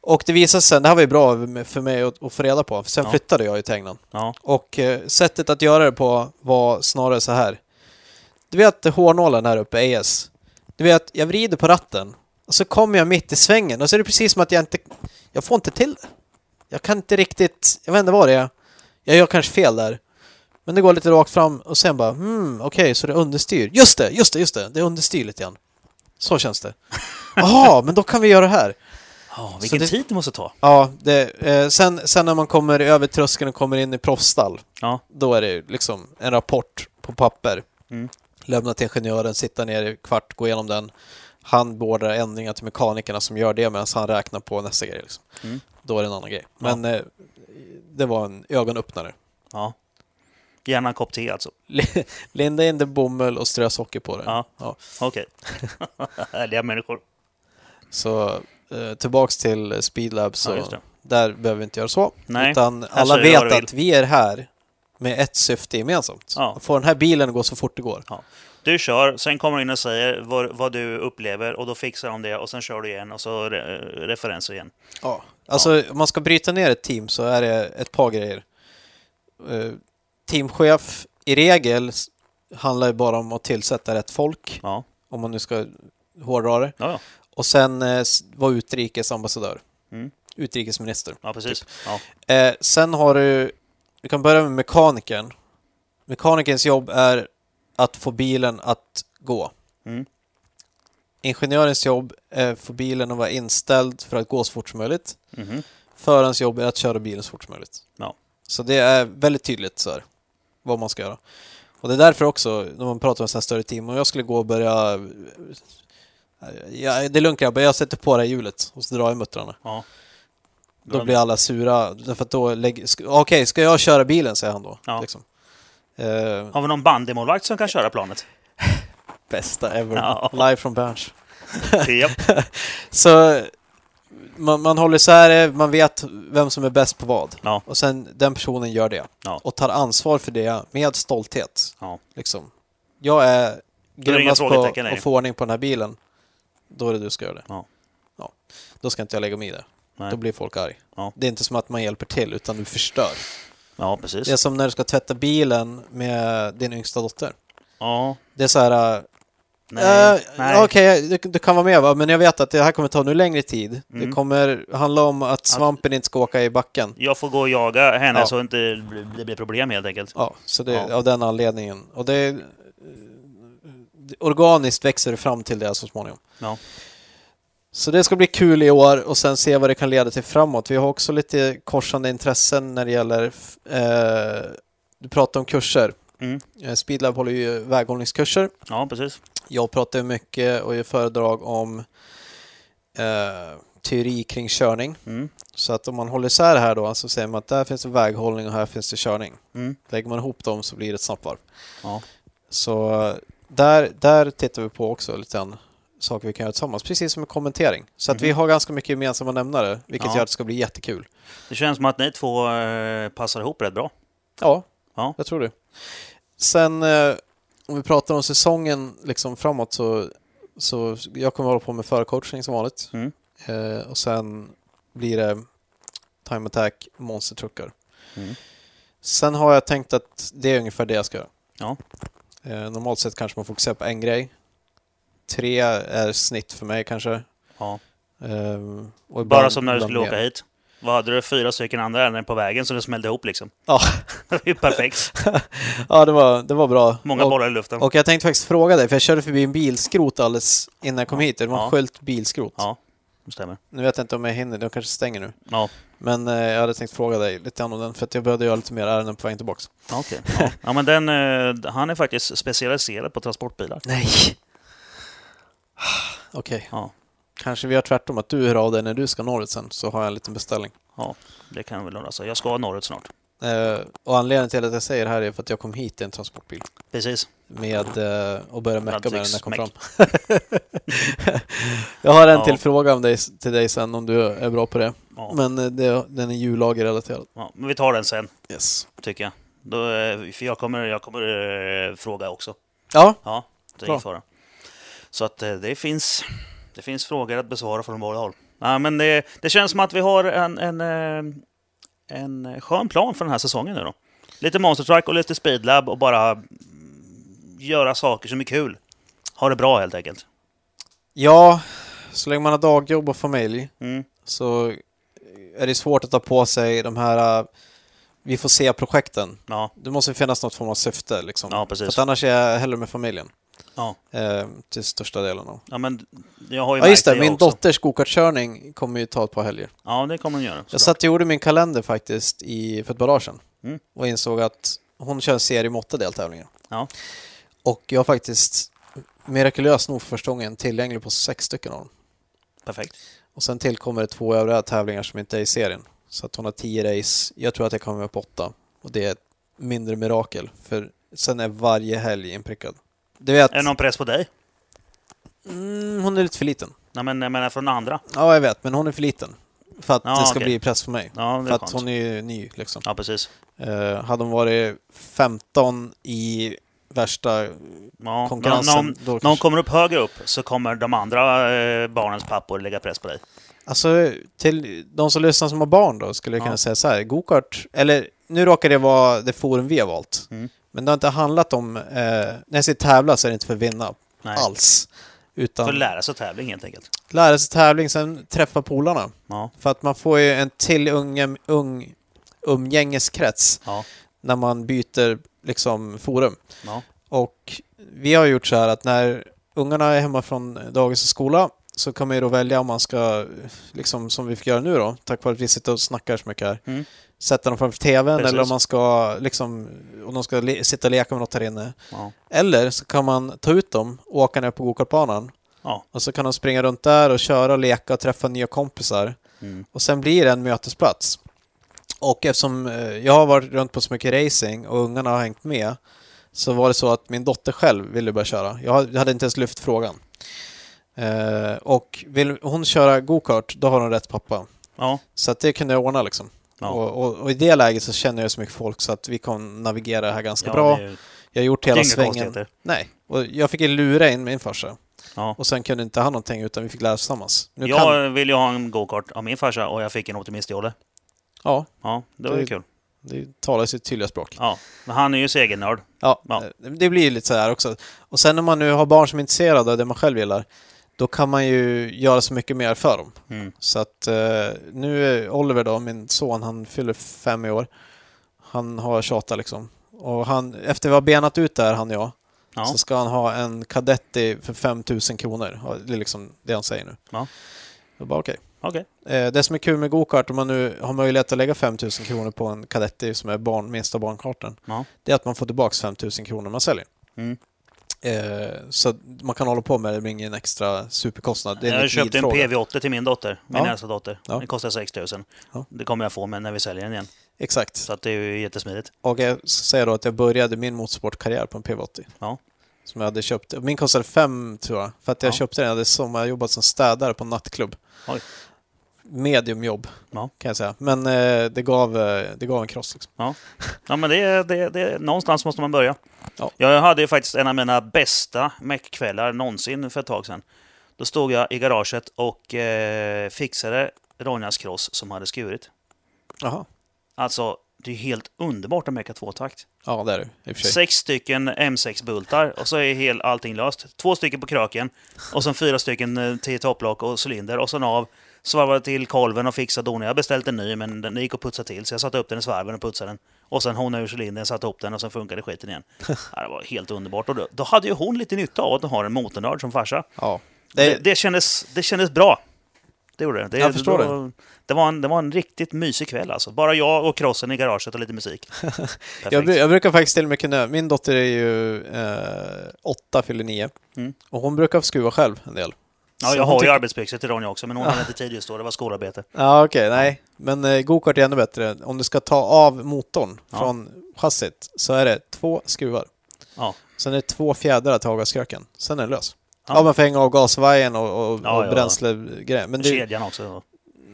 Och det visade sig, det här var ju bra för mig att, att få reda på. För sen flyttade jag ju till England. Och eh, sättet att göra det på var snarare så här. Du vet hårnålen här uppe, AS. Du vet, jag vrider på ratten och så kommer jag mitt i svängen och så är det precis som att jag inte... Jag får inte till det. Jag kan inte riktigt... Jag vet inte vad det är. Jag gör kanske fel där. Men det går lite rakt fram och sen bara hmm, okej, så det är understyr. Just det, just det, just det. Det är understyr lite grann. Så känns det. Jaha, men då kan vi göra det här. Ja, vilken det- tid det måste ta. Ja, det, eh, sen, sen när man kommer över tröskeln och kommer in i proffsstall, Ja. då är det liksom en rapport på papper. Mm. Lämna till ingenjören, sitta ner i kvart, gå igenom den. Han beordrar ändringar till mekanikerna som gör det medan han räknar på nästa grej. Liksom. Mm. Då är det en annan grej. Ja. Men eh, det var en ögonöppnare. ja. Gärna en kopp te alltså. Linda in det bomull och strö socker på det. Ja. Ja. Okej. Härliga människor. Så eh, tillbaks till Speedlab, så Ja, där behöver vi inte göra så. Nej, Utan alla vet att vi är här med ett syfte gemensamt. Ja. Få den här bilen att gå så fort det går. Du kör, sen kommer du in och säger vad, vad du upplever och då fixar de det och sen kör du igen och så re, referenser igen. Ja. Alltså, om man ska bryta ner ett team så är det ett par grejer. Eh, teamchef i regel handlar ju bara om att tillsätta rätt folk, Ja, om man nu ska hårdra det. ja, ja. Och sen eh, vara utrikesambassadör. Mm. Utrikesminister. ja precis. Ja. Eh, sen har du, vi kan börja med mekanikern. Mekanikerns jobb är att få bilen att gå. Mm. Ingenjörens jobb är att få bilen att vara inställd för att gå så fort som möjligt. Mhm. Förarens jobb är att köra bilen så fort som möjligt. Ja. Så det är väldigt tydligt så här, vad man ska göra. Och det är därför också, när man pratar om sådana här större team, om jag skulle gå och börja... Ja, det är lugnt grabbar, jag sätter på det här hjulet och så drar jag muttrarna. Ja. Då blir alla sura, därför att då lägger... Okej, ska jag köra bilen, säger han då. Ja. Liksom. Eh, Har vi någon bandymålvakt som kan köra planet? bästa ever. Ja. Live from Berns. Japp. Så man, man håller isär det, man vet vem som är bäst på vad. Ja. Och sen den personen gör det. Ja. Och tar ansvar för det med stolthet. Ja. Liksom. Jag är grymmast på att få ordning på den här bilen. Då är det du ska göra det. Ja. Då ska inte jag lägga mig i det. Nej. Då blir folk arg. Det är inte som att man hjälper till, utan du förstör. Ja, precis. Det är som när du ska tvätta bilen med din yngsta dotter. Ja. Det är så här... äh, Nej. Nej. Okej, du, du kan vara med va? men jag vet att det här kommer ta nu längre tid. Mm. Det kommer handla om att svampen inte ska åka i backen. Jag får gå och jaga henne Ja. så inte det blir problem helt enkelt. Ja, så det Ja. av den anledningen. Och det, det organiskt växer det fram till det så småningom. Ja. Så det ska bli kul i år och sen se vad det kan leda till framåt. Vi har också lite korsande intressen när det gäller... Eh, du pratar om kurser. Mm. Eh, Speedlab håller ju väghållningskurser. Ja, precis. Jag pratar mycket och gör föredrag om eh, teori kring körning. Mm. Så att om man håller isär här då så säger man att där finns det väghållning och här finns det körning. Mm. Lägger man ihop dem så blir det ett snabbvarv. Ja. Så eh, där, där tittar vi på också lite grann saker vi kan göra tillsammans, precis som en kommentering. Så att vi Mhm. har ganska mycket gemensamma nämnare, vilket Ja. gör att det ska bli jättekul. Det känns som att ni två eh, passar ihop rätt bra. Ja, Ja. jag tror det. Sen eh, om vi pratar om säsongen liksom framåt så, så jag kommer hålla på med förcoachning som vanligt. Mm. Eh, och sen blir det time attack, monstertruckar. Mm. Sen har jag tänkt att det är ungefär det jag ska göra. Ja. Eh, normalt sett kanske man fokuserar på en grej. Tre är snitt för mig kanske. Ja. Eh, och Bara ibland- som när du ibland skulle åka hit. Vad hade du? Fyra stycken andra ärenden på vägen så det smällde ihop liksom. Ja, Det är perfekt. ja det, var, det var bra. Många och, bollar i luften. och jag tänkte faktiskt fråga dig, för jag körde förbi en bilskrot alldeles innan jag kom hit. Det var en Ja. skylt bilskrot. Ja, det stämmer. Nu vet jag inte om jag hinner, de kanske stänger nu. Ja, Men eh, jag hade tänkt fråga dig lite om den, för att jag behövde göra lite mer ärenden på vägen tillbaka. okej. Ja. ja, men den, eh, han är faktiskt specialiserad på transportbilar. Nej! Okej, Ja, kanske vi gör tvärtom, att du hör av dig när du ska norrut sen, så har jag en liten beställning. ja det kan jag väl lösa. Jag ska norrut snart. Eh, och anledningen till att jag säger det här är för att jag kom hit i en transportbil. Precis. Med, eh, och började mecka med den när jag kom fram. Jag har en Ja. till fråga om dig, till dig sen om du är bra på det. Ja. Men eh, det, den är hjullagerrelaterad. Ja, men vi tar den sen, Yes. tycker jag. Då, eh, för jag kommer, jag kommer eh, fråga också. Ja, Ja, det är ingen fara. Så att eh, det finns, det finns frågor att besvara från båda håll. Ja, men det, det känns som att vi har en, en, eh, en skön plan för den här säsongen nu då. Lite Monster Truck och lite Speedlab och bara göra saker som är kul. Ha det bra helt enkelt. Ja, så länge man har dagjobb och familj Mm. så är det svårt att ta på sig de här äh, vi får se-projekten. Ja, Det måste finnas något form av syfte. Liksom. Ja, För precis. att annars är jag hellre med familjen. Ja. Eh, till största delen. Av. ja men jag har ju Ja, just det. Min också. dotters gokartkörning kommer ju ta ett par helger. Ja, det kommer den göra. Jag satt och gjorde min kalender faktiskt i, för ett par dagar sedan. Mm. Och insåg att hon kör en serie med åtta deltävlingar. Ja. Och jag har faktiskt mirakulöst nog för första gången tillgänglig på sex stycken av dem. Perfekt. Och sen tillkommer det två övriga tävlingar som inte är i serien. Så att hon har tio race. Jag tror att jag kommer upp åtta. Och det är ett mindre mirakel. För sen är varje helg inprickad. Du vet, Är det någon press på dig? mm, hon är lite för liten. Nej, men jag menar från andra. Ja, jag vet. Men hon är för liten. För att Ja, det ska okej. bli press för mig. Ja, För att hon är ju ny liksom. Ja, precis. Eh, hade hon varit 15 i värsta Ja, konkurrensen, när, hon- när hon kommer upp högre upp så kommer de andra eh, barnens pappor lägga press på dig. Alltså, till de som lyssnar som har barn då, skulle jag Ja. kunna säga så här. Gokart, eller nu råkar det vara det forum vi har valt. Mm. Men det har inte handlat om, eh, när jag säger tävla så är det inte för att vinna Nej. alls. Utan För att lära sig tävling helt enkelt. lära sig tävling, sen träffa polarna. Ja, För att man får ju en till unge, ung umgängeskrets ja, när man byter liksom forum. ja. Och vi har gjort så här att när ungarna är hemma från dagis och skola så kan man ju då välja om man ska, liksom som vi fick göra nu då, tack vare att vi sitter och snackar så mycket här, Mm. Sätta dem framför TVn Precis. eller om man ska liksom, om de ska sitta och leka med något här inne. ja. Eller så kan man ta ut dem och åka ner på gokartbanan ja. och så kan de springa runt där och köra och leka och träffa nya kompisar. Mm. Och sen blir det en mötesplats. Och eftersom eh, jag har varit runt på så mycket racing och ungarna har hängt med så var det så att min dotter själv ville börja köra. Jag hade- jag hade inte ens lyft frågan. Eh, och vill hon köra go-kart, då har hon rätt pappa. ja. Så att det kunde jag ordna liksom. Ja. Och, och, och i det läget så känner jag så mycket folk så att vi kan navigera det här ganska ja bra. ju- Jag har gjort hela svängen. Nej, och jag fick ju lura in min farsa. Ja. Och sen kunde inte han någonting utan vi fick lära oss tillsammans. Nu Jag kan... vill ju ha en go-kart av min farsa och jag fick en optimistjolle. Ja, Ja, det var ju Det- kul. det talar sitt tydliga språk. Ja, men han är ju segernörd. Ja, Ja. eh, det blir ju lite så här också. Och sen när man nu har barn som är intresserade av det man själv gillar, då kan man ju göra så mycket mer för dem. Mm. Så att eh, nu är Oliver då, min son, han fyller fem i år. Han har tjatat liksom. Och han, efter vi har benat ut där, han och jag, Ja. så ska han ha en Cadetti för 5000 kronor. Det är liksom det han säger nu. Ja. Jag bara okej. Okej. Eh, Det som är kul med gokart, om man nu har möjlighet att lägga 5000 kronor på en Cadetti som är barn, minsta barnkartan, Ja. det är att man får tillbaka 5000 kronor man säljer. Mm. Eh, så man kan hålla på med det, det blir ingen extra superkostnad. Det är Jag har en köpt en likvidfråga. PV80 till min dotter, min Ja. äldsta dotter. Ja. Den kostar 6 000. Ja. Det kommer jag få med när vi säljer den igen. Exakt. Så att det är ju jättesmidigt. Och jag ska säga då att jag började min motorsportkarriär på en PV80. Ja. Som jag hade köpt. Min kostade fem tror jag. För att jag Ja. köpte den, jag hade sommarjobbat som städare på en nattklubb. Oj. Mediumjobb Ja. kan jag säga. Men eh, det, gav, eh, det gav en kross. Liksom. Ja, men det, det, det, någonstans måste man börja. Ja. Jag hade ju faktiskt en av mina bästa meckkvällar någonsin för ett tag sedan. Då stod jag i garaget och eh, fixade Ronjas cross som hade skurit. Jaha. Alltså, det är helt underbart att mecka tvåtakt. Ja, det är det. Sex stycken M6-bultar och så är hel, allting löst. Två stycken på kröken och sen fyra stycken eh, till topplock och cylinder och sen av. Svarvade till kolven och fixade donen. Jag beställt en ny men den gick att putsa till så jag satte upp den i svarven och putsade den. Och sen honade ur cylindern, satte ihop den och sen funkade skiten igen. Det var helt underbart. Och då, då hade ju hon lite nytta av att hon har en motornörd som farsa. Ja. Det, Det, det, kändes, det kändes bra. Det gjorde det. det Jag förstår det. Det var, en, det var en riktigt mysig kväll alltså. Bara jag och crossen i garaget och lite musik. Jag, jag brukar faktiskt till och med kunna... Min dotter är ju eh, åtta, fyller nio. Mm. Och hon brukar skruva själv en del. Ja, jag har ju arbetsbyxor till Ronja också, men hon hade inte tid just då. Det var skolarbete. Ja, okej, nej. Men eh, gokart är ännu bättre. Om du ska ta av motorn Ja. från chassit så är det två skruvar. Ja. Sen är det två fjädrar till avgaskröken. Sen är det lös. Ja. Ja, man får hänga av gasvajern och, och, Ja, och ja. bränslegrejer. Men det, Kedjan också.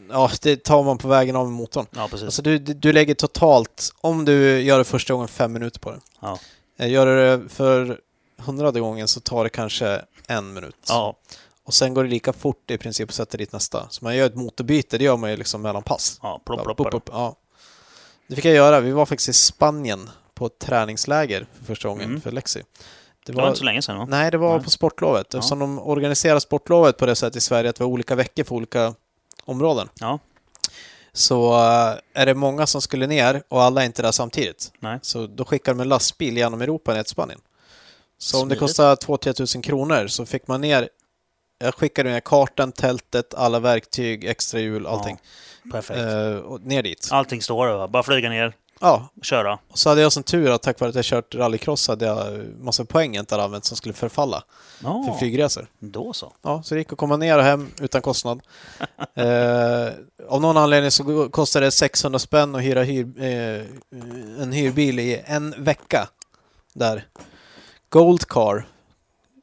ja, det tar man på vägen av med motorn. Ja, precis. Alltså du, du du lägger totalt, om du gör det första gången, fem minuter på det. Ja. Eh, Gör du det för hundrade gången så tar det kanske en minut. Ja, Och sen går det lika fort i princip att sätta dit nästa. Så man gör ett motorbyte, det gör man ju liksom mellan pass. ja plopp, plopp, plopp. pop, ja. Det fick jag göra. Vi var faktiskt i Spanien på ett träningsläger för första gången Mm. för Lexi. Det Det var inte så länge sedan va? Nej, det var Nej. på sportlovet. Ja. Eftersom de organiserar sportlovet på det sättet i Sverige att vi har olika veckor för olika områden. Ja. Så eh, är det många som skulle ner och alla är inte där samtidigt. Nej. Så då skickar de en lastbil genom Europa ner till Spanien. Så om det Smidigt. kostar 2-3 tusen kronor så fick man ner jag skickade ner kartan, tältet, alla verktyg, extra hjul, allting. Perfekt. Eh, och ner dit. Allting står över. Bara flyga ner, Ja, köra. och så hade jag som tur att tack vare att jag kört rallycross hade jag massa poäng jag inte hade använt som skulle förfalla för Ja, flygresor. då så. Ja, så det gick att komma ner och hem utan kostnad. eh, av någon anledning så kostade det 600 spänn att hyra hyr, eh, en hyrbil i en vecka. Där. Goldcar.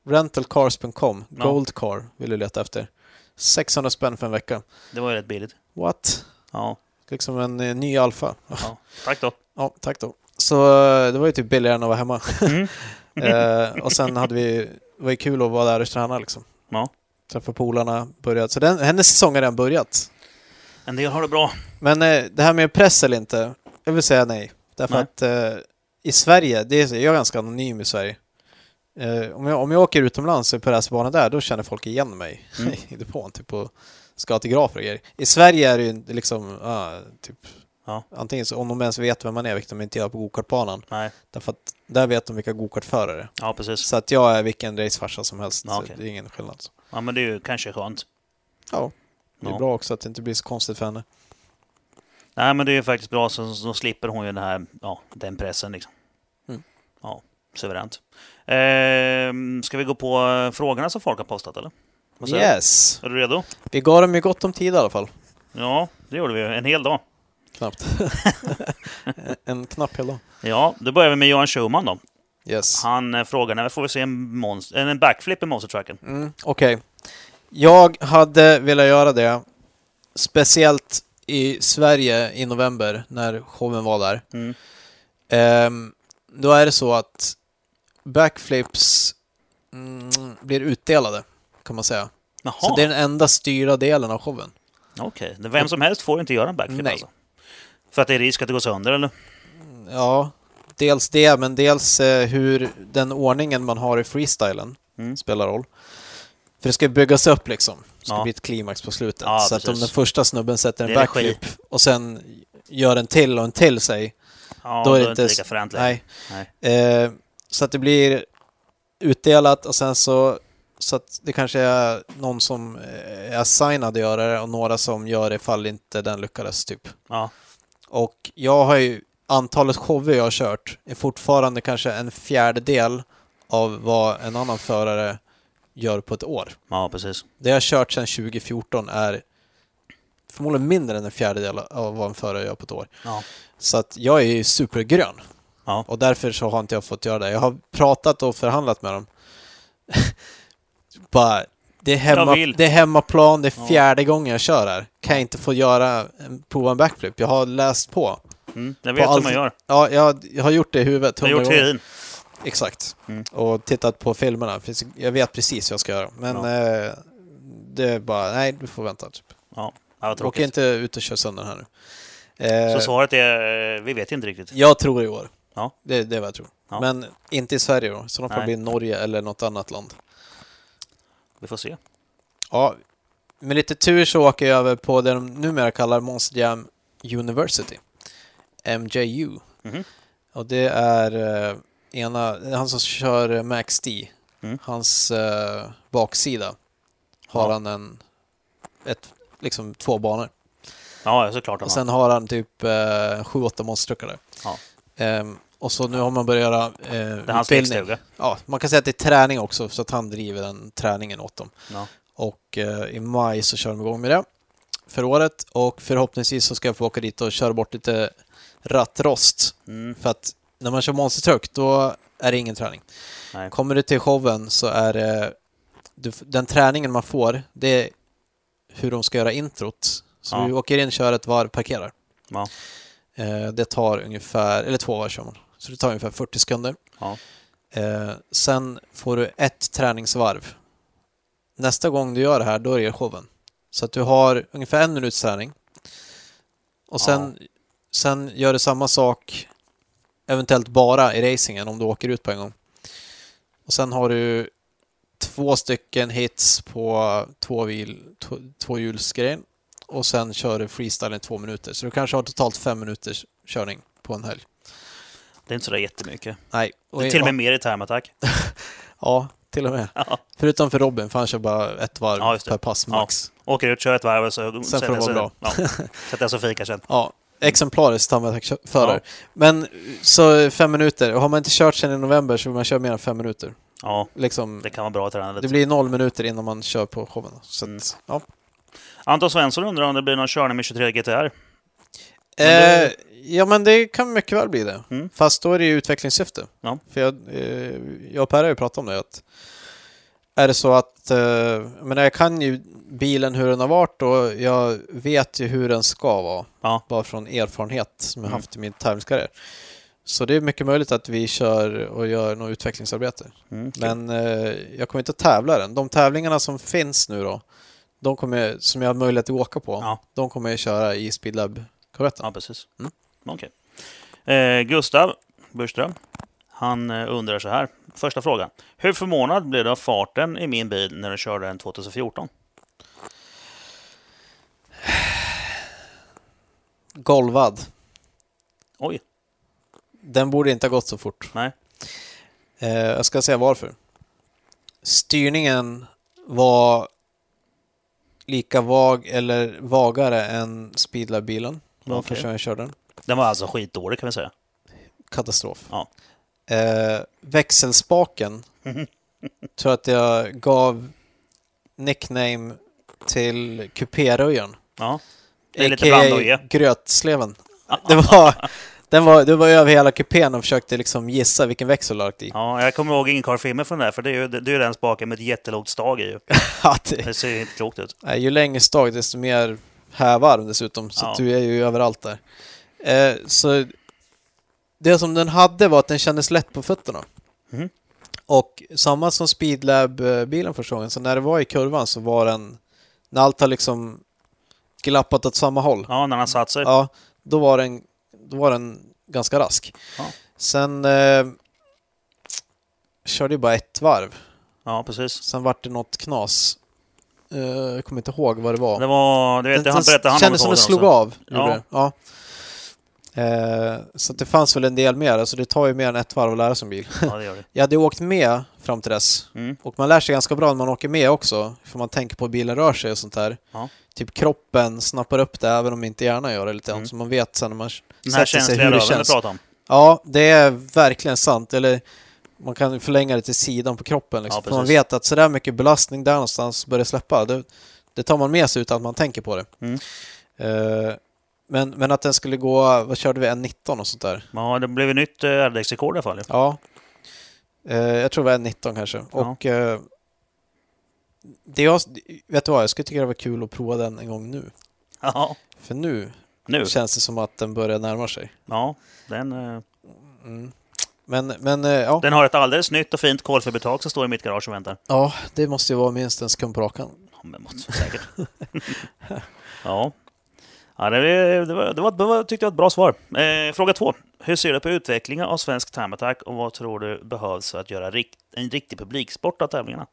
Rentalcars.com. Ja. Goldcar vill du leta efter. 600 spänn för en vecka. Det var ju rätt billigt. What? Ja, Liksom en eh, ny Alfa. ja. tack då. Ja, tack då. Så eh, det var ju typ billigare än att vara hemma. Mm. eh, och sen hade vi, det var ju kul att vara där och träna liksom. Ja. Träffa polarna, börjat. Så den, hennes säsong har redan börjat. En del har det bra. Men eh, det här med press eller inte, jag vill säga nej. Därför Nej. att eh, i Sverige, det är, jag är ganska anonym i Sverige. Eh, om, jag, om jag åker utomlands på racerbana där, då känner folk igen mig Mm. i depån, typ och ska autografer och grejer. I Sverige är det ju liksom, ah, typ, Ja. antingen så, om de ens vet vem man är, vilket de inte gör på gokartbanan. Nej, Därför att där vet de vilka gokartförare. ja precis. Så att jag är vilken racefarsa som helst. Ja, okej. Det är ingen skillnad. Ja, men det är ju kanske skönt. Ja, det är Ja. bra också att det inte blir så konstigt för henne. Nej, men det är ju faktiskt bra så, så slipper hon ju den här, ja, den pressen liksom. Mm. Ja, suveränt. Ehm, ska vi gå på eh, frågorna som folk har postat eller? Yes! Är du redo? Vi gav dem ju gott om tid i alla fall. Ja, det gjorde vi. En hel dag. Knappt. en knapp hel dag. Ja, då börjar vi med Johan Schumann då. Yes. Han eh, frågar när får vi se en, monst- en backflip i Monster Trucken? Mm, Okej. Jag hade velat göra det. Speciellt i Sverige i november när showen var där. Mm. Ehm, då är det så att backflips mm, blir utdelade, kan man säga. Jaha, Så det är den enda styrda delen av showen. okej. Vem som helst får inte göra en backflip Nej. alltså? För att det är risk att det går sönder eller? Ja, dels det, men dels eh, hur den ordningen man har i freestylen Mm. spelar roll. För det ska byggas upp liksom. Det ska Ja. bli ett klimax på slutet. Ja, så att om precis. den första snubben sätter en backflip och sen gör en till och en till sig. Ja, då är det inte lika fränt. Nej. Nej. Eh, så att det blir utdelat och sen så... Så att det kanske är någon som är assignad att göra det och några som gör det ifall inte den lyckades typ. Ja, Och jag har ju, antalet shower jag har kört är fortfarande kanske en fjärdedel av vad en annan förare gör på ett år. ja, precis. Det jag har kört sedan 2014 är förmodligen mindre än en fjärdedel av vad en förare gör på ett år. Ja. Så att jag är ju supergrön. Ja. Och därför så har inte jag fått göra det. Jag har pratat och förhandlat med dem. Bara, det är, hemma, det är hemmaplan, det är Ja. fjärde gången jag kör här. Kan jag inte få göra, prova en backflip? Jag har läst på. Mm. Jag vet På hur allt- man gör. Ja, jag, jag har gjort det i huvudet. Jag har gjort teorin. Exakt. Mm. Och tittat på filmerna. Jag vet precis vad jag ska göra. Men Ja. eh, det är bara, nej, du får vänta. Typ. Ja, ja vad Åk tråkigt. inte ut och kör sönder den här nu. Eh, Så svaret är, eh, vi vet inte riktigt. Jag tror i år. Ja. Det, det är vad jag tror. Ja. Men inte i Sverige då. Så de får Nej. bli Norge eller något annat land. Vi får se. Ja, med lite tur så åker jag över på det de numera kallar Monster Jam University. MJU. Mhm. Och det är eh, ena, han som kör Max D. Mm. Hans eh, baksida har Ja. han en, ett, liksom två banor. Ja, såklart. Och sen har han typ eh, sju, åtta monstertruckar där. Ja. Ehm, och så nu har man börjat göra eh, Det är hans utbildning. lekstuga. Ja, man kan säga att det är träning också, så att han driver den träningen åt dem. Ja. Och eh, i maj så kör de igång med det för året och förhoppningsvis så ska jag få åka dit och köra bort lite rattrost. Mm. För att när man kör monstertruck då är det ingen träning. Nej. Kommer du till showen så är det den träningen man får det är hur de ska göra introt. Så Ja. du åker in, kör ett varv, parkerar. Ja. Eh, det tar ungefär, eller två varv kör man. Så det tar ungefär 40 sekunder. Ja. Eh, sen får du ett träningsvarv. Nästa gång du gör det här, då är det showen. Så att du har ungefär en minuts träning. Och sen, sen gör du samma sak, eventuellt bara i racingen om du åker ut på en gång. Och sen har du två stycken hits på två hvil, två, tvåhjulsgrejen. Och sen kör du freestyle i två minuter. Så du kanske har totalt fem minuters körning på en helg. Det är inte sådär jättemycket. Nej. Det är till och med mer i time attack. Ja, till och med. Ja. Förutom för Robin, för han kör bara ett varv Ja, det. per pass max. Åker ut, kör ett varv och så Sen får det vara bra. Ja, sätter jag så fika sen. Ja, exemplariskt förare. Ja. Men så fem minuter. Och har man inte kört sen i november så vill man köra mer än fem minuter. Ja, Liksom, det kan vara bra att träna det lite. blir noll minuter innan man kör på showen. Så Mm. att, ja. Anton Svensson undrar om det blir någon körning med 23 GTR. Eh, ja, men det kan mycket väl bli det. Mm. Fast då är det ju utvecklingssyfte. Ja. För jag, eh, jag och Per har ju pratat om det. Att är det så att eh, menar, jag kan ju bilen hur den har varit och jag vet ju hur den ska vara. Ja. Bara från erfarenhet som jag Mm. haft i min tävlingskarriär. Så det är mycket möjligt att vi kör och gör något utvecklingsarbete. Mm, kul. Men eh, jag kommer inte att tävla den. De tävlingarna som finns nu då, de kommer, som jag har möjlighet att åka på, Ja. de kommer jag köra i Speedlab korvetten. Ja, precis. Mm. Okej. Eh, Gustav Burström, han eh, undrar så här. Första frågan. Hur förvånad blev du av farten i min bil när du körde en 2014? Golvad. Oj, Den borde inte ha gått så fort. nej. Eh, jag ska säga varför. Styrningen var lika vag eller vagare än Speedlab-bilen. Det var Okej. första gången jag körde den. Den var alltså skitdålig kan vi säga. Katastrof. Ja. Eh, växelspaken tror att jag gav nickname till kupéröjaren. Ja. Det är lite blandoje. grötsleven. Det var, den var, det var över hela kupén och försökte liksom gissa vilken växel du lagt i. Ja, jag kommer ihåg Incar-filmen från det där, för det är ju, det är den spaken med ett jättelågt stag i. ju. Ja, det, Det ser ju inte klokt ut. nej, ju längre stag desto mer hävarm dessutom, så Ja. du är ju överallt där. Eh, så det som den hade var att den kändes lätt på fötterna. Mhm. Och samma som Speedlab-bilen första gången, så när det var i kurvan så var den, när allt har liksom glappat åt samma håll, Ja, när han satt sig. Ja, då var den, då var den ganska rask. Ja. Sen eh, körde jag bara ett varv. Ja, precis. Sen vart det något knas. Eh, jag kommer inte ihåg vad det var. Det var, du vet, Den- han berättade han kändes som om det slog av. Ja. det. Ja. Eh, så det fanns väl en del mer. Alltså det tar ju mer än ett varv att lära sig en bil. Ja, det gör det. Jag hade åkt med fram till dess. Mm. Och man lär sig ganska bra när man åker med också. För man tänker på hur bilen rör sig och sånt där. Ja. Typ kroppen snappar upp det även om inte hjärnan gör det lite grann. Mm. Så man vet sen när man Den här sätter sig hur det du känns. pratade om. Ja, det är verkligen sant. Eller man kan förlänga det till sidan på kroppen. Liksom. Ja, för man vet att sådär mycket belastning där någonstans börjar släppa. Det, det tar man med sig utan att man tänker på det. Mm. Eh, men, men att den skulle gå, vad körde vi, en 19 och sånt där? Ja, det blev ett nytt eh, RDX-rekord i alla fall. Ja. Eh, jag tror det var en 19 kanske. Ja. Och eh, det jag, vet du vad, jag skulle tycka det var kul att prova den en gång nu. Ja, För nu nu. känns det som att den börjar närma sig. Ja, den, Mm. Men, men ja. den har ett alldeles nytt och fint kolfibertak som står i mitt garage och väntar. ja, det måste ju vara minst en sekund på rakan. Ja, men måste säkert. ja. Ja, det, det, var, det, var, det var, tyckte jag var ett bra svar. Eh, fråga två. Hur ser du på utvecklingen av svensk time attack och vad tror du behövs för att göra rikt, en riktig publiksport av tävlingarna?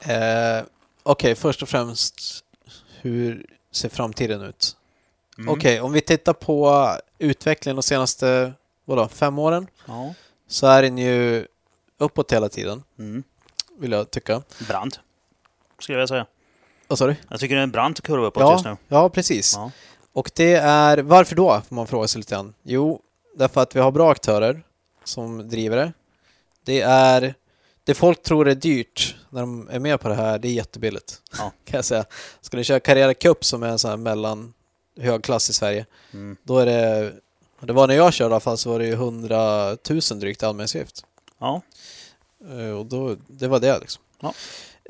Eh, Okej, först och främst, hur ser framtiden ut? Mm. Okej, om vi tittar på utvecklingen de senaste vadå, fem åren Ja. så är den ju uppåt hela tiden, Mm. vill jag tycka. Brant, skulle jag säga. Vad sa du? Jag tycker det är en brant kurva uppåt just Ja, nu. ja, precis. Ja. Och det är, varför då? Får man fråga sig lite grann. Jo, därför att vi har bra aktörer som driver det. Det är, det folk tror är dyrt när de är med på det här, det är jättebilligt. Ja. Kan jag säga. Ska ni köra Carrera Cup som är en sån här mellan högklass i Sverige, Mm. då är det, det var när jag körde i alla fall så var det ju 100 000 drygt i anmälningsavgift. ja, Eh, Och då, det var det liksom. Ja.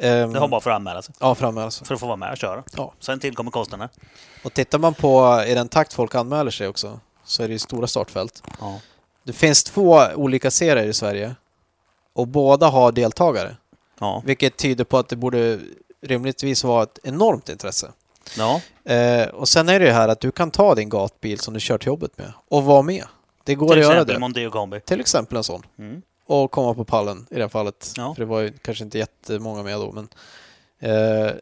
Ehm, det har bara för att anmäla sig. Ja, framme alltså. För att få vara med och köra. Ja. Sen tillkommer kostnaderna. Och tittar man på i den takt folk anmäler sig också så är det ju stora startfält. Ja. Det finns två olika serier i Sverige och båda har deltagare, Ja. vilket tyder på att det borde rimligtvis vara ett enormt intresse. ja. Eh, och sen är det ju här att du kan ta din gatbil som du kör till jobbet med och vara med. Det går Till att göra exempel det. Mondeo Combi. Till exempel en sån. Mm. Och komma på pallen i det här fallet. Ja. För det var ju kanske inte jättemånga med då, men eh,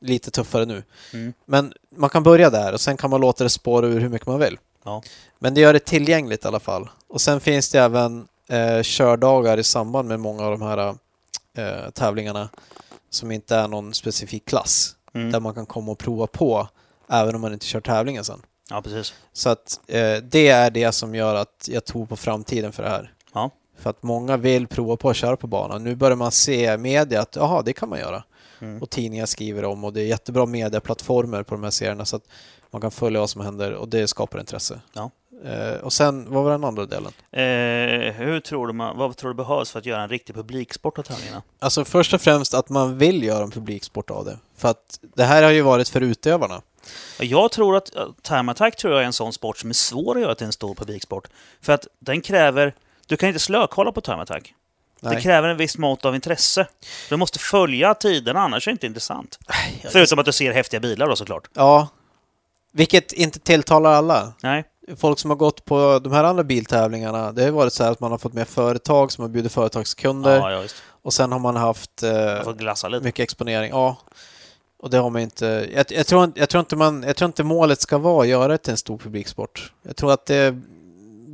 lite tuffare nu. Mm. Men man kan börja där och sen kan man låta det spåra ur hur mycket man vill. Ja. Men det gör det tillgängligt i alla fall. Och sen finns det även eh, kördagar i samband med många av de här eh, tävlingarna som inte är någon specifik klass. Mm. Där man kan komma och prova på även om man inte kör tävlingen sen. Ja, precis. Så att eh, det är det som gör att jag tror på framtiden för det här. Ja. För att många vill prova på att köra på banan. Nu börjar man se media att jaha, det kan man göra. Mm. Och tidningar skriver om och det är jättebra medieplattformar på de här serierna så att man kan följa vad som händer och det skapar intresse. Ja. Eh, och sen, vad var den andra delen? Eh, hur tror du man, vad tror du behövs för att göra en riktig publiksport av tävlingarna? Alltså först och främst att man vill göra en publiksport av det. För att det här har ju varit för utövarna. Jag tror att uh, time attack tror jag är en sån sport som är svår att göra till en stor publiksport. För att den kräver... Du kan inte slökolla på time attack. Det Nej. kräver en viss mått av intresse. Du måste följa tiderna, annars är det inte intressant. Förutom att du ser häftiga bilar då såklart. Ja. Vilket inte tilltalar alla. Nej, Folk som har gått på de här andra biltävlingarna, det har varit så här att man har fått med företag som har bjudit företagskunder ja, ja, och sen har man haft eh, Jag mycket exponering. Ja. Och det har man inte... Jag, jag, tror, jag, tror inte man, jag tror inte målet ska vara att göra det till en stor publiksport. Jag tror att det...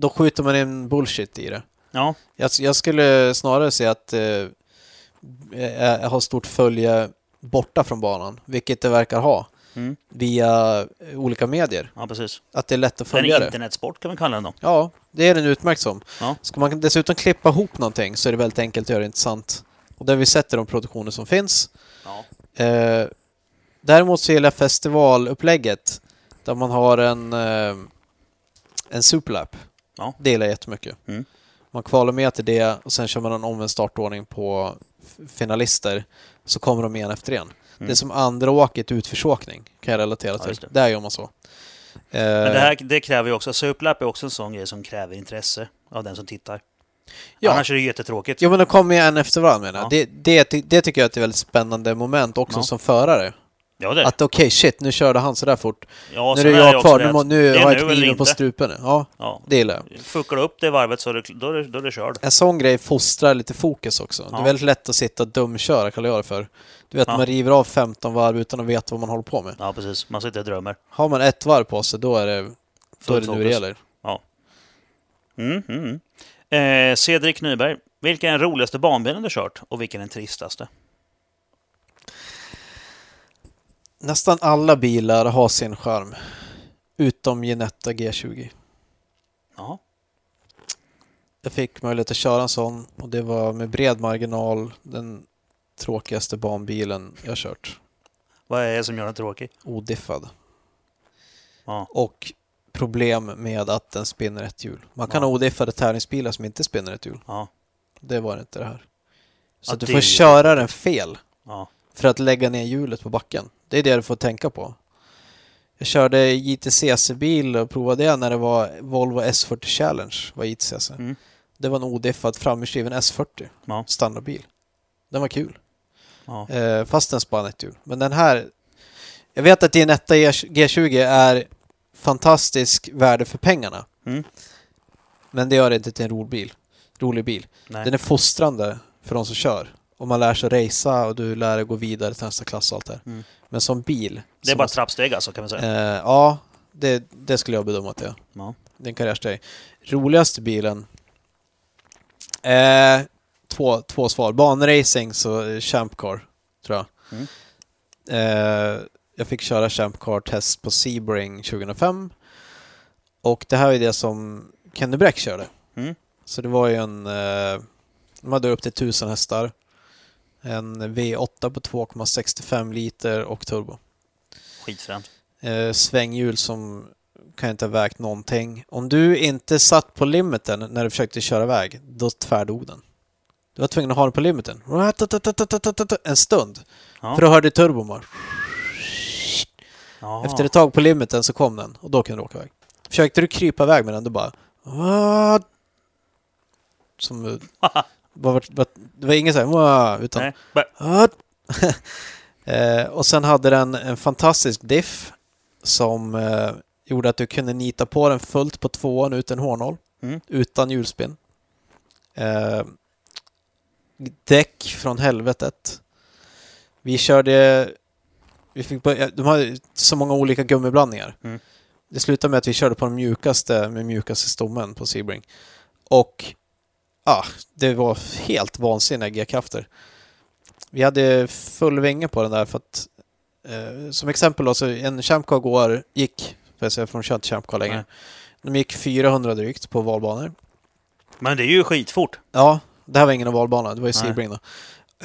Då skjuter man in bullshit i det. Ja, Jag, jag skulle snarare säga att eh, jag har stort följe borta från banan, vilket det verkar ha, mm. via eh, olika medier. ja precis. Att det är lätt att En följa det. internetsport kan vi kalla den då. Ja, det är den utmärkt som. Ja. Ska man dessutom klippa ihop någonting så är det väldigt enkelt att göra det intressant. Och har vi sett i de produktioner som finns. Ja. Eh, däremot så gillar jag festivalupplägget där man har en, eh, en superlap. Ja. Det gillar jag jättemycket. Mm. Man kvalar med till det och sen kör man en omvänd startordning på finalister. Så kommer de en efter en. Det är som andra åket utförsåkning kan jag relatera Mm. Ja, till. det. Där gör man så. Men Eh, det här det kräver ju också, Superlap är också en sån grej som kräver intresse av den som tittar. Ja. Annars är det jättetråkigt. Jo men de kommer ju en efter varandra menar jag. Ja. det, det, det tycker jag är ett väldigt spännande moment också Ja. som förare. Ja, det det. Att okej, shit, nu körde han sådär fort. Ja, nu är det det jag också kvar, det nu, må- nu det har jag kniven på strupen. Ja, Ja. det gillar jag. Fuckar du upp det varvet så det, då, är det, då, är det körd. En sån grej fostrar lite fokus också. Det Ja. är väldigt lätt att sitta och dumköra, kallar jag det för. Du vet, Ja. man river av 15 varv utan att veta vad man håller på med. Ja, precis. Man sitter och drömmer. Har man ett varv på sig, då är det, då är det nu det gäller. Mm, mm, mm. Eh, Cedric Nyberg. Vilken är den roligaste banbilen du kört och vilken är den tristaste? Nästan alla bilar har sin charm. Utom Ginetta G20. Ja. Jag fick möjlighet att köra en sån och det var med bred marginal den tråkigaste banbilen jag kört. Vad är det som gör den tråkig? Odiffad. Ja. Och problem med att den spinner ett hjul. Man kan Ja. ha odiffade tävlingsbilar som inte spinner ett hjul. Ja. Det var inte det här. Så Ja, du får köra den fel Ja. För att lägga ner hjulet på backen. Det är det du får tänka på. Jag körde JTCC-bil och provade det när det var Volvo S40 Challenge. Var JTCC. Mm. Det var en odiffad framhjulsdriven S40. Ja. Standardbil. Den var kul. Ja. Eh, fast den spann ett hjul. Men den här... Jag vet att Ginetta G20 är fantastisk värde för pengarna. Mm. Men det gör det inte till en rolig bil. Rolig bil. Nej. Den är fostrande för de som kör. Och man lär sig racea och du lär dig gå vidare till nästa klass och allt det. Mm. Men som bil... Det är bara måste- trappsteg alltså kan man säga. Eh, ja, det, det skulle jag bedöma att det är. Ja. Det är en karriärsteg. Roligaste bilen? Eh, två, två svar. Banracing så eh, Champ Car, tror jag. Mm. Eh, jag fick köra Champ Car-test på Sebring 2005. Och det här är det som Kenny Bräck körde. Mm. Så det var ju en... Eh, de hade upp till 1000 hästar. En V8 på 2,65 liter och turbo. Skitfränt. Eh, svänghjul som kan inte ha vägt någonting. Om du inte satt på limiten när du försökte köra iväg, då tvärdog den. Du var tvungen att ha den på limiten. En stund. Ja. För då hörde turbon bara. Ja. Efter ett tag på limiten så kom den och då kunde du åka iväg. Försökte du krypa iväg med den, då bara... Som... bara, bara, det var inget såhär... Utan... Nej. Bara- eh, och sen hade den en fantastisk diff som eh, gjorde att du kunde nita på den fullt på tvåan utan hårnål, Mm. utan hjulspinn. Eh, däck från helvetet. Vi körde... Vi fick börja, de har så många olika gummiblandningar. Mm. Det slutade med att vi körde på den mjukaste med mjukaste stommen på Sebring. Och ja, det var helt vansinniga G-krafter. Vi hade full vinge på den där för att eh, som exempel då, så en Champcar går, gick, för jag säga från kör inte Champcar längre. Nej. De gick 400 drygt på valbanor. Men det är ju skitfort. Ja, det här var ingen ovalbana, det var ju. Sebring då.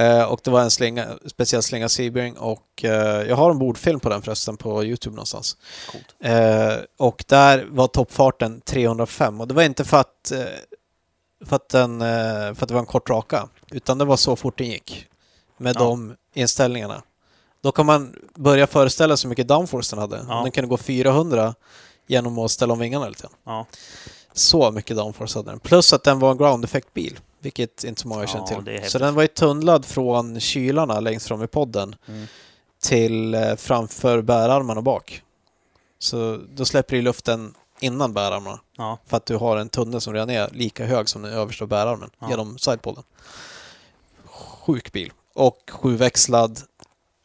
Eh, och det var en slinga, speciell slinga Sebring och eh, jag har en bordfilm på den förresten på Youtube någonstans. Coolt. Eh, och där var toppfarten 305 och det var inte för att, eh, för att, den, eh, för att det var en kort raka utan det var så fort den gick med Ja. de inställningarna. Då kan man börja föreställa sig hur mycket downforce den hade. Ja. Den kunde gå 400 genom att ställa om vingarna lite. Ja, Så mycket downforce hade den. Plus att den var en ground effect-bil, vilket inte så många Ja, känner till. Så den var ju tunnlad från kylarna längst fram i podden Mm. till eh, framför bärarmarna bak. Så då släpper i luften innan bärarmarna ja, för att du har en tunnel som redan är lika hög som den översta bärarmen Ja. genom sidepodden. Sjuk bil. Och sjuväxlad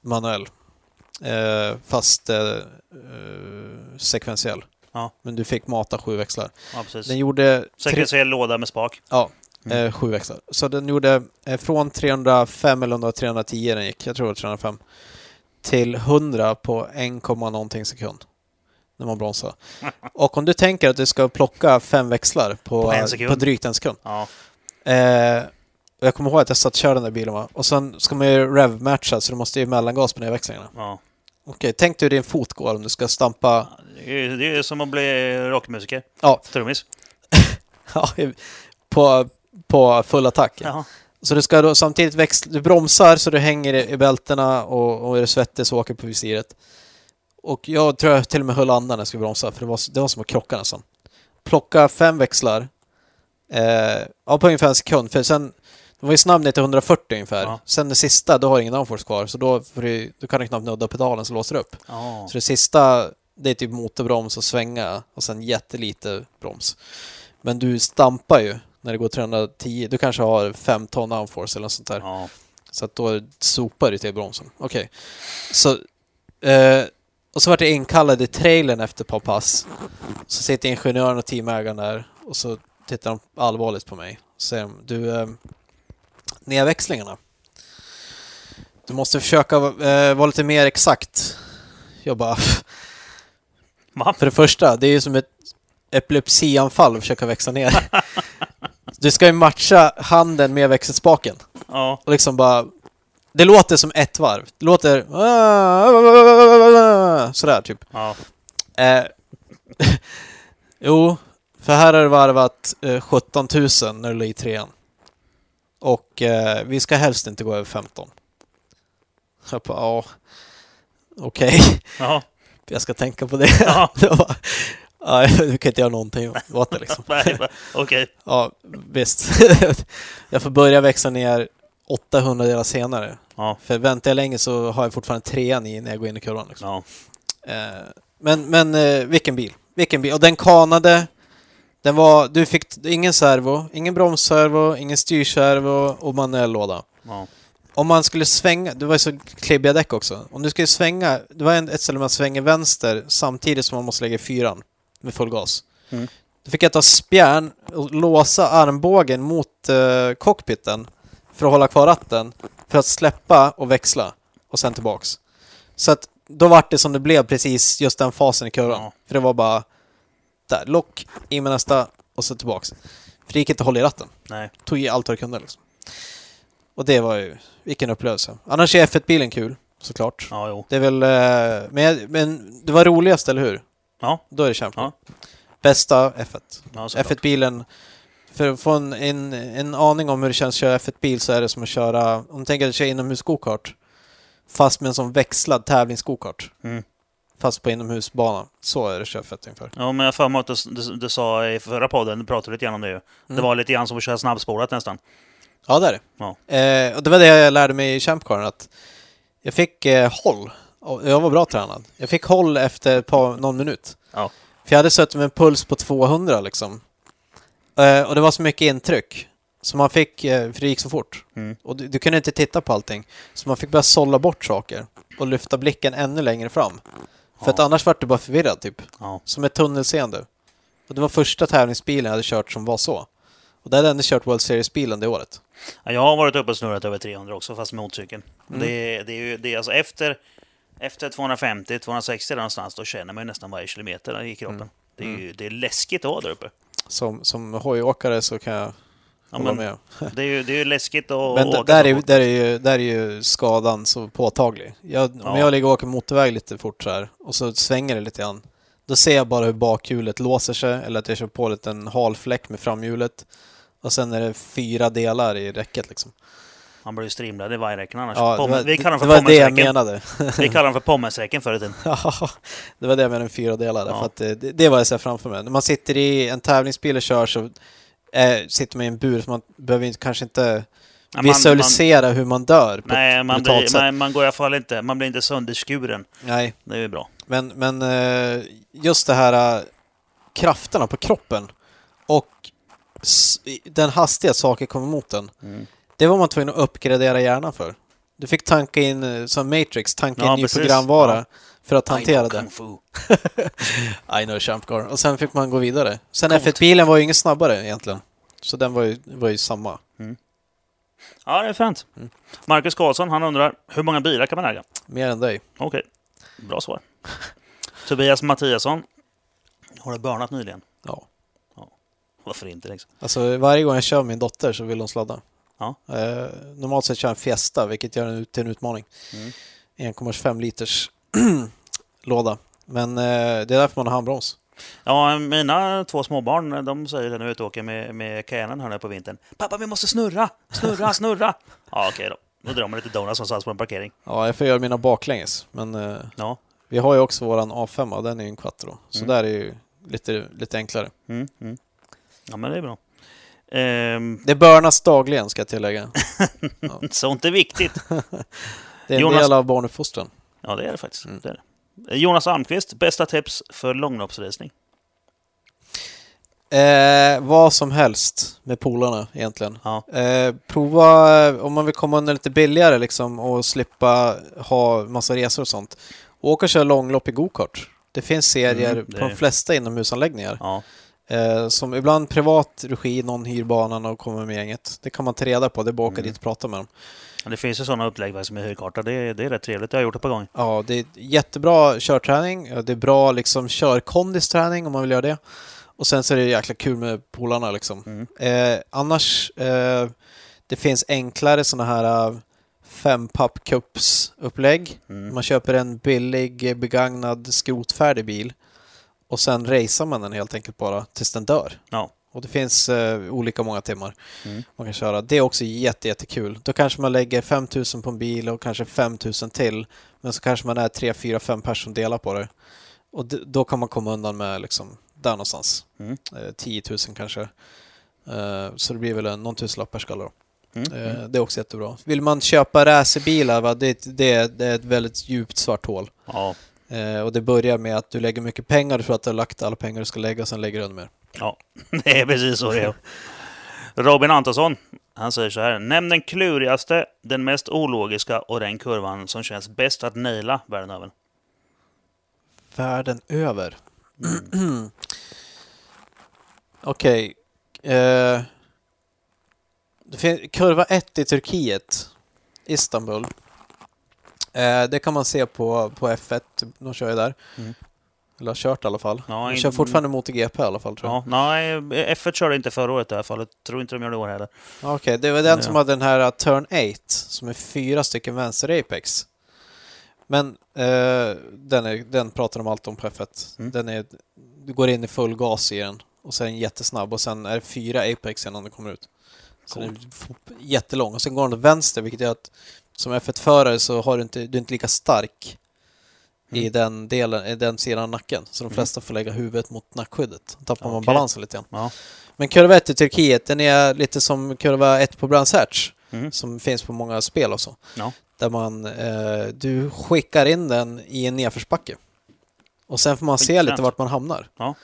manuell. Eh, fast eh, eh, sekventiell. Ja. Men du fick mata sju växlar. ja. Den gjorde... Sekventiell låda med spak. Ja, Mm. eh, sju växlar. Så den gjorde eh, från 305 eller om det var 310 den gick, jag tror det var 305, till 100 på 1, komma någonting sekund. När man bromsar. Och om du tänker att du ska plocka fem växlar på, På en sekund. på drygt en sekund. Ja, Eh, och jag kommer ihåg att jag satt och körde den där bilen va? Och sen ska man ju rev-matcha så du måste ju mellangas på nedväxlingarna. ja. Okej, tänk dig hur din fot går om du ska stampa... Det är det är som att bli rockmusiker. Ja, Trummis. ja, på, på full attack. Ja. Så du ska då samtidigt växla, du bromsar så du hänger i, i bältena och, och är du svettig så åker på visiret. Och jag tror jag till och med höll andan när jag skulle bromsa för det var, det var som att krocka nästan. Plocka fem växlar, eh, ja på ungefär en sekund för sen, de var ju snabb ner till 140 ungefär. Ja. Sen det sista, då har du ingen downforce kvar så då, får du, du kan du knappt nudda pedalen så låser det upp. Ja. Så det sista, det är typ motorbroms och svänga och sen jättelite broms. Men du stampar ju när det går 310. Du kanske har 5 ton downforce eller något sånt där. ja. Så att då sopar du till bromsen. Okej. Så... Eh, och så vart jag inkallad i trailern efter ett par pass. Så sitter ingenjören och teamägaren där och så tittar de allvarligt på mig. Och säger de, du... Eh, nedväxlingarna. Du måste försöka eh, vara lite mer exakt. Jag bara... Va? För det första, det är ju som ett epilepsianfall att försöka växla ner. Du ska ju matcha handen med växelspaken. Ja. Och liksom bara... Det låter som ett varv. Det låter... Sådär typ. Ja. Eh, jo, för här har det varvat eh, 17 000 när du ligger i trean. Och eh, vi ska helst inte gå över 15. Jag bara, ja... Okej, Ja. jag ska tänka på det. Ja. det var, ja, du kan inte göra någonting åt det liksom. Okej. Ja, visst. jag får börja växla ner 800 delar senare. Ja. För väntar jag länge så har jag fortfarande trean i när jag går in i kurvan. Liksom. Ja. Eh, men men eh, vilken bil. Vilken bil. Och den kanade. Den var, du fick ingen servo, ingen bromsservo, ingen styrservo och manuell låda. Ja. Om man skulle svänga, det var ju så klibbiga däck också. Om du skulle svänga, det var ett ställe man svänger vänster samtidigt som man måste lägga i fyran med full gas. Mm. Då fick jag ta spjärn och låsa armbågen mot eh, cockpiten för att hålla kvar ratten, för att släppa och växla och sen tillbaks. Så att då vart det som det blev precis just den fasen i kurvan. Ja. För det var bara där, lock, in med nästa och så tillbaks. För det gick inte att hålla i ratten. Nej. Tog i allt vad det kunde liksom. Och det var ju, vilken upplevelse. Annars är F1-bilen kul, såklart. Ja, jo. Det är väl, eh, men, men det var roligast, eller hur? Ja. Då är det Champion. Ja. Bästa F1. Ja, såklart. F1-bilen, för att få en, en, en aning om hur det känns att köra F1-bil så är det som att köra, om du tänker dig att köra inomhus-gokart, fast med en sån växlad tävlings-gokart. Mm. Fast på inomhusbana. Så är det F1 ungefär. Ja, men jag har för mig att du, du, du sa i förra podden, du pratade lite grann om det ju. Det Mm. var lite grann som att köra snabbspårat nästan. Ja, det är det. Ja. Eh, och det var det jag lärde mig i Champcaren, att jag fick eh, håll. Jag var bra tränad. Jag fick håll efter ett par, någon minut. Ja. För jag hade suttit med en puls på 200 liksom. Eh, och det var så mycket intryck. Så man fick, eh, för det gick så fort. Mm. Och du, du kunde inte titta på allting. Så man fick börja sålla bort saker och lyfta blicken ännu längre fram. För att Ja. annars var du bara förvirrad typ. Ja. Som ett tunnelseende. Och det var första tävlingsbilen jag hade kört som var så. Och där hade jag ändå kört World Series-bilen det året. Ja, Jag har varit uppe och snurrat över 300 också, fast med motorcykeln. Mm. Det, är- det är ju det är alltså efter, efter 250-260 där någonstans, då känner man ju nästan varje kilometer i kroppen. Mm. Det är ju det är läskigt att vara där uppe. Som, som hojåkare så kan jag Ja, hålla med. det, är ju, det är ju läskigt att Men åka där är, där, är ju, där är ju skadan så påtaglig. Jag, Om Ja. jag ligger och åker motorväg lite fort så här och så svänger det lite grann. Då ser jag bara hur bakhjulet låser sig eller att jag kör på en hal fläck med framhjulet. Och sen är det fyra delar i räcket liksom. Man blir ju strimlad i vajräcken annars. Ja, det Pomme- var, vi kallar det dem var för det jag menade. Vi kallar dem för pommesräcken förr i tiden. Ja, det var det jag menade med fyra delar. Ja. För att det, det var jag ser framför mig. När man sitter i en tävlingsbil och kör så eh, sitter man i en bur så man behöver inte, kanske inte man- visualisera hur man dör Nej, man, blir, sätt. man, man går i alla fall inte, man blir inte sönderskuren. Nej, Det är ju bra. men, men eh, just det här eh, krafterna på kroppen och den hastighet saker kommer mot den. Mm. Det var man tvungen att uppgradera hjärnan för. Du fick tanka in, eh, som Matrix, tanka Ja, in ny programvara Ja. för att I hantera know det. I know Champcar. Och sen fick man gå vidare. Sen Coolt. F1-bilen var ju ingen snabbare egentligen. Så den var ju, var ju samma. Ja, det är fint. Mm. Marcus Karlsson, han undrar hur många bilar kan man äga? Mer än dig. Okej, bra svar. Tobias Mattiasson. Har du börnat nyligen? Ja. Varför inte liksom? Alltså varje gång jag kör min dotter så vill hon sladda. Ja. Eh, normalt sett kör jag en Fiesta, vilket gör den till en utmaning. Mm. 1,25 liters låda. Men eh, det är därför man har handbroms. Ja, mina två småbarn, de säger det när vi är ute och åker med, med Canon här nu på vintern. Pappa, vi måste snurra! Snurra, snurra! Ja, okej då. Då drar man lite donuts någonstans på en parkering. Ja, jag får göra mina baklänges. Men eh, Ja. vi har ju också våran A5 och den är ju en quattro. Så Mm. där är ju lite, lite enklare. Mm, mm. Ja, men det är bra. Ehm, Det börnas dagligen ska jag tillägga. sånt är viktigt. Det är en Jonas- del av barnuppfostran. Ja, det är det faktiskt. Mm. Det är det. Jonas Almqvist, bästa tips för långloppsracing? Eh, vad som helst med polarna egentligen. Ja. Eh, prova om man vill komma undan lite billigare liksom och slippa ha massa resor och sånt. Åk och kör långlopp i gokart. Det finns serier Mm, det på de flesta inomhusanläggningar. Ja. Eh, som ibland privat regi, någon hyr banan och kommer med gänget. Det kan man ta reda på, det är bara att åka Mm. dit och prata med dem. Det finns ju sådana upplägg faktiskt med hyrkarta. Det är, det är rätt trevligt. Jag har gjort det på gång. Ja, det är jättebra körträning. Det är bra liksom körkondisträning om man vill göra det. Och sen så är det jäkla kul med polarna liksom. Mm. Eh, annars, eh, det finns enklare sådana här eh, fem cups upplägg Mm. Man köper en billig begagnad skrotfärdig bil och sen racear man den helt enkelt bara tills den dör. Ja. Och det finns eh, olika många timmar Mm. man kan köra. Det är också jätte, jättekul. Då kanske man lägger 5000 på en bil och kanske 5000 till. Men så kanske man är 3, 4, 5 personer som delar på det. Och då kan man komma undan med liksom där någonstans. Mm. Eh, 10 000 kanske. Eh, så det blir väl en, någon tusenlapp per skalle då. Mm. Eh, Mm. Det är också jättebra. Vill man köpa racerbilar, va, det, det, det är ett väldigt djupt svart hål. Ja. Eh, och det börjar med att du lägger mycket pengar, du tror att du har lagt alla pengar du ska lägga och sen lägger du ännu mer. ja, det är precis så det är. Robin Antonsson, han säger så här. Nämn den klurigaste, den mest ologiska och den kurvan som känns bäst att naila världen över. Världen över. Mm. Okej. Eh, det finns kurva 1 i Turkiet, Istanbul. Eh, det kan man se på, på F1, de kör ju där. Mm. Eller har kört i alla fall. Ja, de in- kör fortfarande MotoGP i alla fall tror jag. Ja, nej, F1 körde inte förra året i alla fall. Jag tror inte de gör det i år heller. Okej, det var den Ja. som hade den här uh, Turn 8, som är fyra stycken vänster Apex. Men eh, den, är, den pratar de alltid om på F1. Mm. Den är, du går in i full gas i den och sen jättesnabb och sen är det fyra Apex innan du kommer ut. Så den är jättelång och sen går den åt vänster vilket gör att som F1-förare så har du inte, du är inte lika stark i Mm. den delen, i den sidan av nacken. Så de Mm. flesta får lägga huvudet mot nackskyddet. Då tappar man Okej. balansen lite grann. Ja. Men kurva 1 i Turkiet, den är lite som kurva 1 på Brands Hatch Mm. som finns på många spel och så. Ja. Där man, eh, du skickar in den i en nedförsbacke. Och sen får man se Intressant. lite vart man hamnar. Ja.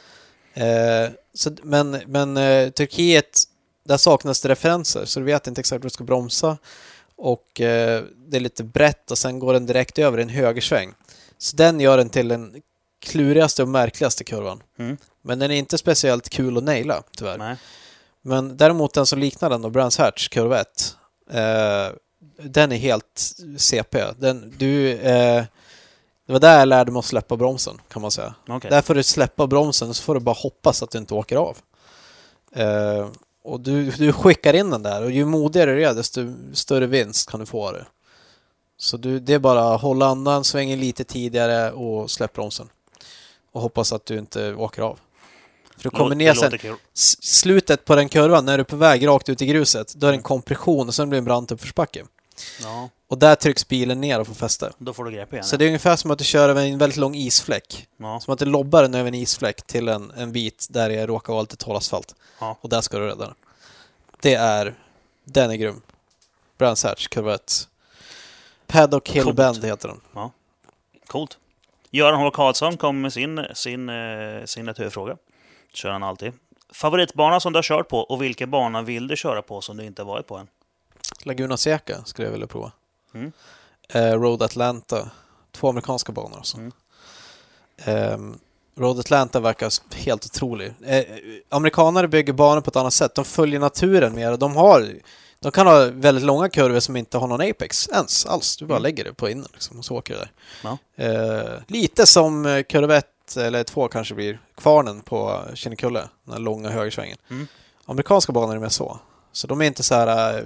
Eh, så, men men eh, Turkiet, där saknas det referenser så du vet inte exakt hur du ska bromsa. Och eh, det är lite brett och sen går den direkt över i en högersväng. Så den gör den till den klurigaste och märkligaste kurvan. Mm. Men den är inte speciellt kul att naila, tyvärr. Nej. Men däremot den som liknar den då, Brands Hatch, kurva 1. Eh, den är helt CP. Den, du, eh, det var där jag lärde mig att släppa bromsen, kan man säga. Okej. Där får du släppa bromsen så får du bara hoppas att du inte åker av. Eh, och du, du skickar in den där och ju modigare du är desto större vinst kan du få det. Så du, det är bara att hålla andan, svänga lite tidigare och släpp bromsen. Och hoppas att du inte åker av. För du kommer ner sen, slutet på den kurvan, när du är på väg rakt ut i gruset, då är det en kompression och sen blir det en brant uppförsbacke. Ja, Och där trycks bilen ner och får fäste. då får du grepp igen. Så det är ungefär som att du kör över en väldigt lång isfläck. ja. Som att du lobbar den över en isfläck till en, en bit där det råkar vara lite torr asfalt. Ja. Och där ska du rädda den. Det är... Den är grym. Brands Hatch, kurva 1. Paddock Hill Coolt. Bend heter den. Coolt. Göran H. Karlsson kom med sin, sin eh, signaturfråga. Kör han alltid. Favoritbana som du har kört på och vilken bana vill du köra på som du inte har varit på än? Laguna Seca skulle jag vilja prova. Mm. Eh, Road Atlanta. Två amerikanska banor alltså. Mm. Ehm, Road Atlanta verkar helt otrolig. Eh, amerikanare bygger banor på ett annat sätt. De följer naturen mer. De, har, de kan ha väldigt långa kurvor som inte har någon apex ens alls. Du bara Mm. lägger det på innen liksom, och så åker du där. Ja. Eh, lite som eh, kurva 1 eller 2 kanske blir. Kvarnen på Kinnekulle. Den här långa högersvängen. Mm. Amerikanska banor är mer så. Så de är inte så här uh,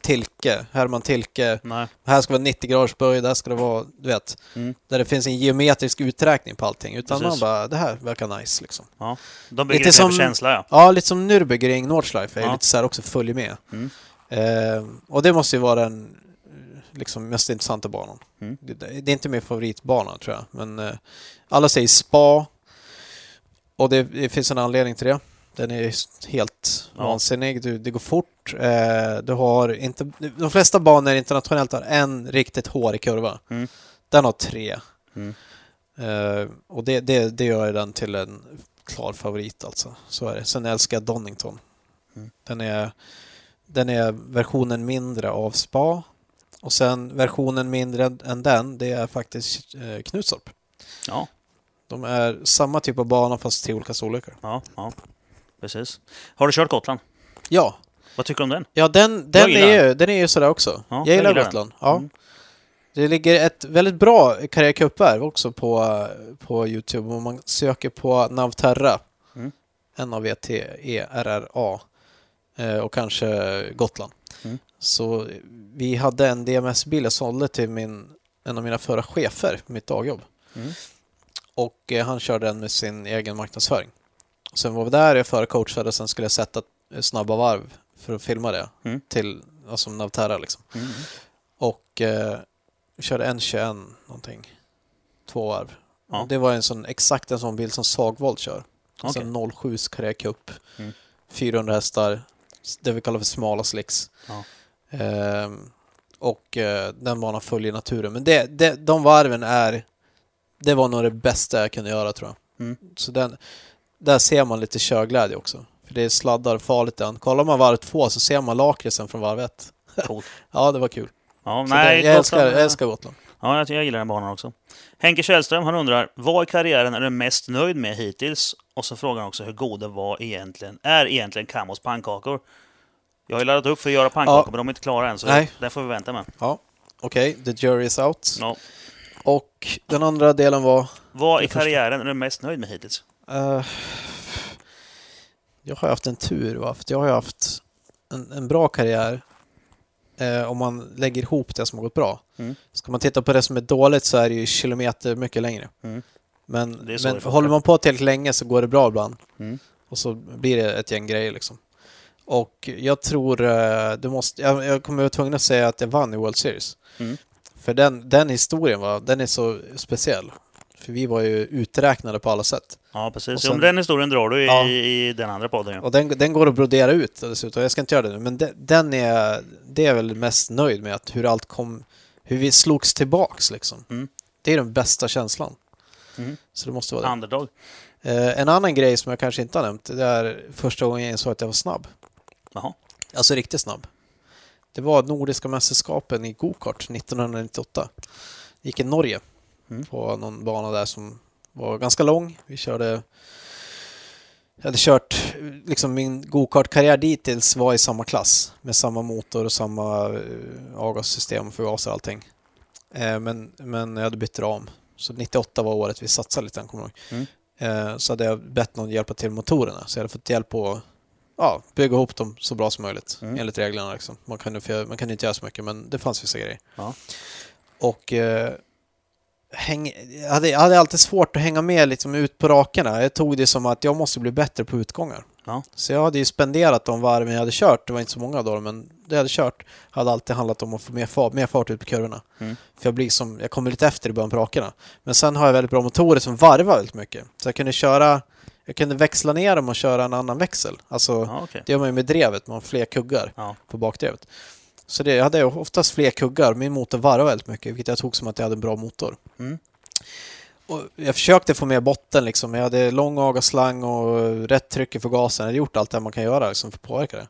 Tilke, Herman Tilke. Nej. Här ska vara 90 graders böj, där ska det vara, du vet, Mm. där det finns en geometrisk uträkning på allting. Utan Precis. man bara, det här verkar nice liksom. Ja. De bygger Lite som... känsla, ja. Ja, lite som Nürburgring Nordschleife är Ja. lite så här också följer med. Mm. Eh, och det måste ju vara den eh, liksom mest intressanta banan. Mm. Det, det är inte min favoritbana tror jag, men eh, alla säger spa. Och det, det finns en anledning till det. Den är helt Ja. vansinnig. Du, det går fort. Eh, du har inte, de flesta banor internationellt har en riktigt hårig kurva. Mm. Den har tre. Mm. Eh, och det, det, det gör den till en klar favorit alltså. Så är det. Sen älskar jag Donington. Mm. Den, är, den är versionen mindre av Spa. Och sen versionen mindre än den, det är faktiskt eh, Knutstorp. Ja, De är samma typ av bana fast tre olika storlekar. ja, ja. Precis. Har du kört Gotland? Ja, Vad tycker du om den? ja den, den, gillar är ju, den är ju sådär också. Ja, jag jag gillar gillar Gotland. Ja. Mm. Det ligger ett väldigt bra karriärcupvärv också på, på Youtube. Om man söker på Navterra. Mm. N-A-V-T-E-R-R-A. Eh, och kanske Gotland. Mm. Så vi hade en DMS-bil jag sålde till min, en av mina förra chefer på mitt dagjobb. Mm. Och eh, han körde den med sin egen marknadsföring. Sen var vi där, jag förcoachade och sen skulle jag sätta eh, snabba varv för att filma det. Mm. Till, alltså Navterra liksom. Mm. Och eh, körde en 21 någonting. Två varv. Ja. Det var en sån, exakt en sån bil som Sagvold kör. Alltså Okej. en 07 karriärcup. Mm. 400 hästar. Det vi kallar för smala slicks. Ja. Ehm, och eh, den banan följer naturen. Men det, det, de varven är... Det var nog det bästa jag kunde göra tror jag. Mm. Så den, där ser man lite körglädje också. För det sladdar farligt än. Kollar man varv två så ser man lakritsen från varv ett. Ja, det var kul. Ja, Så nej, det, jag, älskar, jag älskar Gotland. Ja, jag, jag gillar den banan också. Henke Källström, han undrar, vad i karriären är du mest nöjd med hittills? Och så frågar han också hur goda var egentligen, är egentligen Kamos pannkakor? Jag har ju laddat upp för att göra pannkakor, Ja. men de är inte klara än, så Nej. det får vi vänta med. Ja, okej. The jury is out. Ja. Och den andra delen var... Vad i karriären är du mest nöjd med hittills? Eh, jag har haft en tur, va? För jag har haft en, en bra karriär. Eh, om man lägger ihop det som har gått bra. Mm. Ska man titta på det som är dåligt så är det ju kilometer mycket längre. Mm. Men, men håller man på tillräckligt länge så går det bra ibland. Mm. Och så blir det ett gäng grejer liksom. Och jag tror eh, du måste... Jag, jag kommer vara tvungen att säga att jag vann i World Series. Mm. För den, den historien var, den är så speciell. För vi var ju uträknade på alla sätt. Ja, precis. Och sen- den historien drar du i, Ja. i den andra podden. Ja. Och den, den går att brodera ut dessutom. Jag ska inte göra det nu, men den, den är... Det är väl mest nöjd med, att hur allt kom... Hur vi slogs tillbaks liksom. Mm. Det är den bästa känslan. Mm. Så det måste vara det. Underdog. Eh, en annan grej som jag kanske inte har nämnt, det är första gången jag insåg att jag var snabb. Jaha. Alltså riktigt snabb. Det var Nordiska mästerskapen i gokart 1998. Gick i Norge Mm. på någon bana där som var ganska lång. Vi körde... Jag hade kört, liksom min gokartkarriär dittills var i samma klass med samma motor och samma eh, avgassystem, förgasare och allting. Eh, men, men jag hade bytt ram. Så 98 var året vi satsade lite kommer jag ihåg. Eh, så hade jag bett någon hjälpa till motorerna. Så jag hade fått hjälp att ja, bygga ihop dem så bra som möjligt Mm. enligt reglerna. Liksom. Man, få- man inte göra så mycket, men det fanns vissa grejer. Ja. Och eh, häng, jag, hade, jag hade alltid svårt att hänga med liksom, ut på rakerna. Jag tog det som att jag måste bli bättre på utgångar. Ja. Så jag hade ju spenderat de varven jag hade kört. Det var inte så många då, men det jag hade kört hade alltid handlat om att få mer fart, mer fart ut på kurvorna. Mm. För jag blir som, jag kommer lite efter i början på rakerna. Men sen har jag väldigt bra motorer som varvar väldigt mycket. Så jag kunde köra, jag kunde växla ner dem och köra en annan växel. Alltså, Ja, okej. det gör man ju med drevet, man har fler kuggar Ja. på bakdrevet. Så det, jag hade oftast fler kuggar, min motor varvade väldigt mycket, vilket jag tog som att jag hade en bra motor. Mm. Och jag försökte få med botten liksom, jag hade lång avgasslang och rätt tryck i förgasaren, jag hade gjort allt det man kan göra liksom, för att påverka det.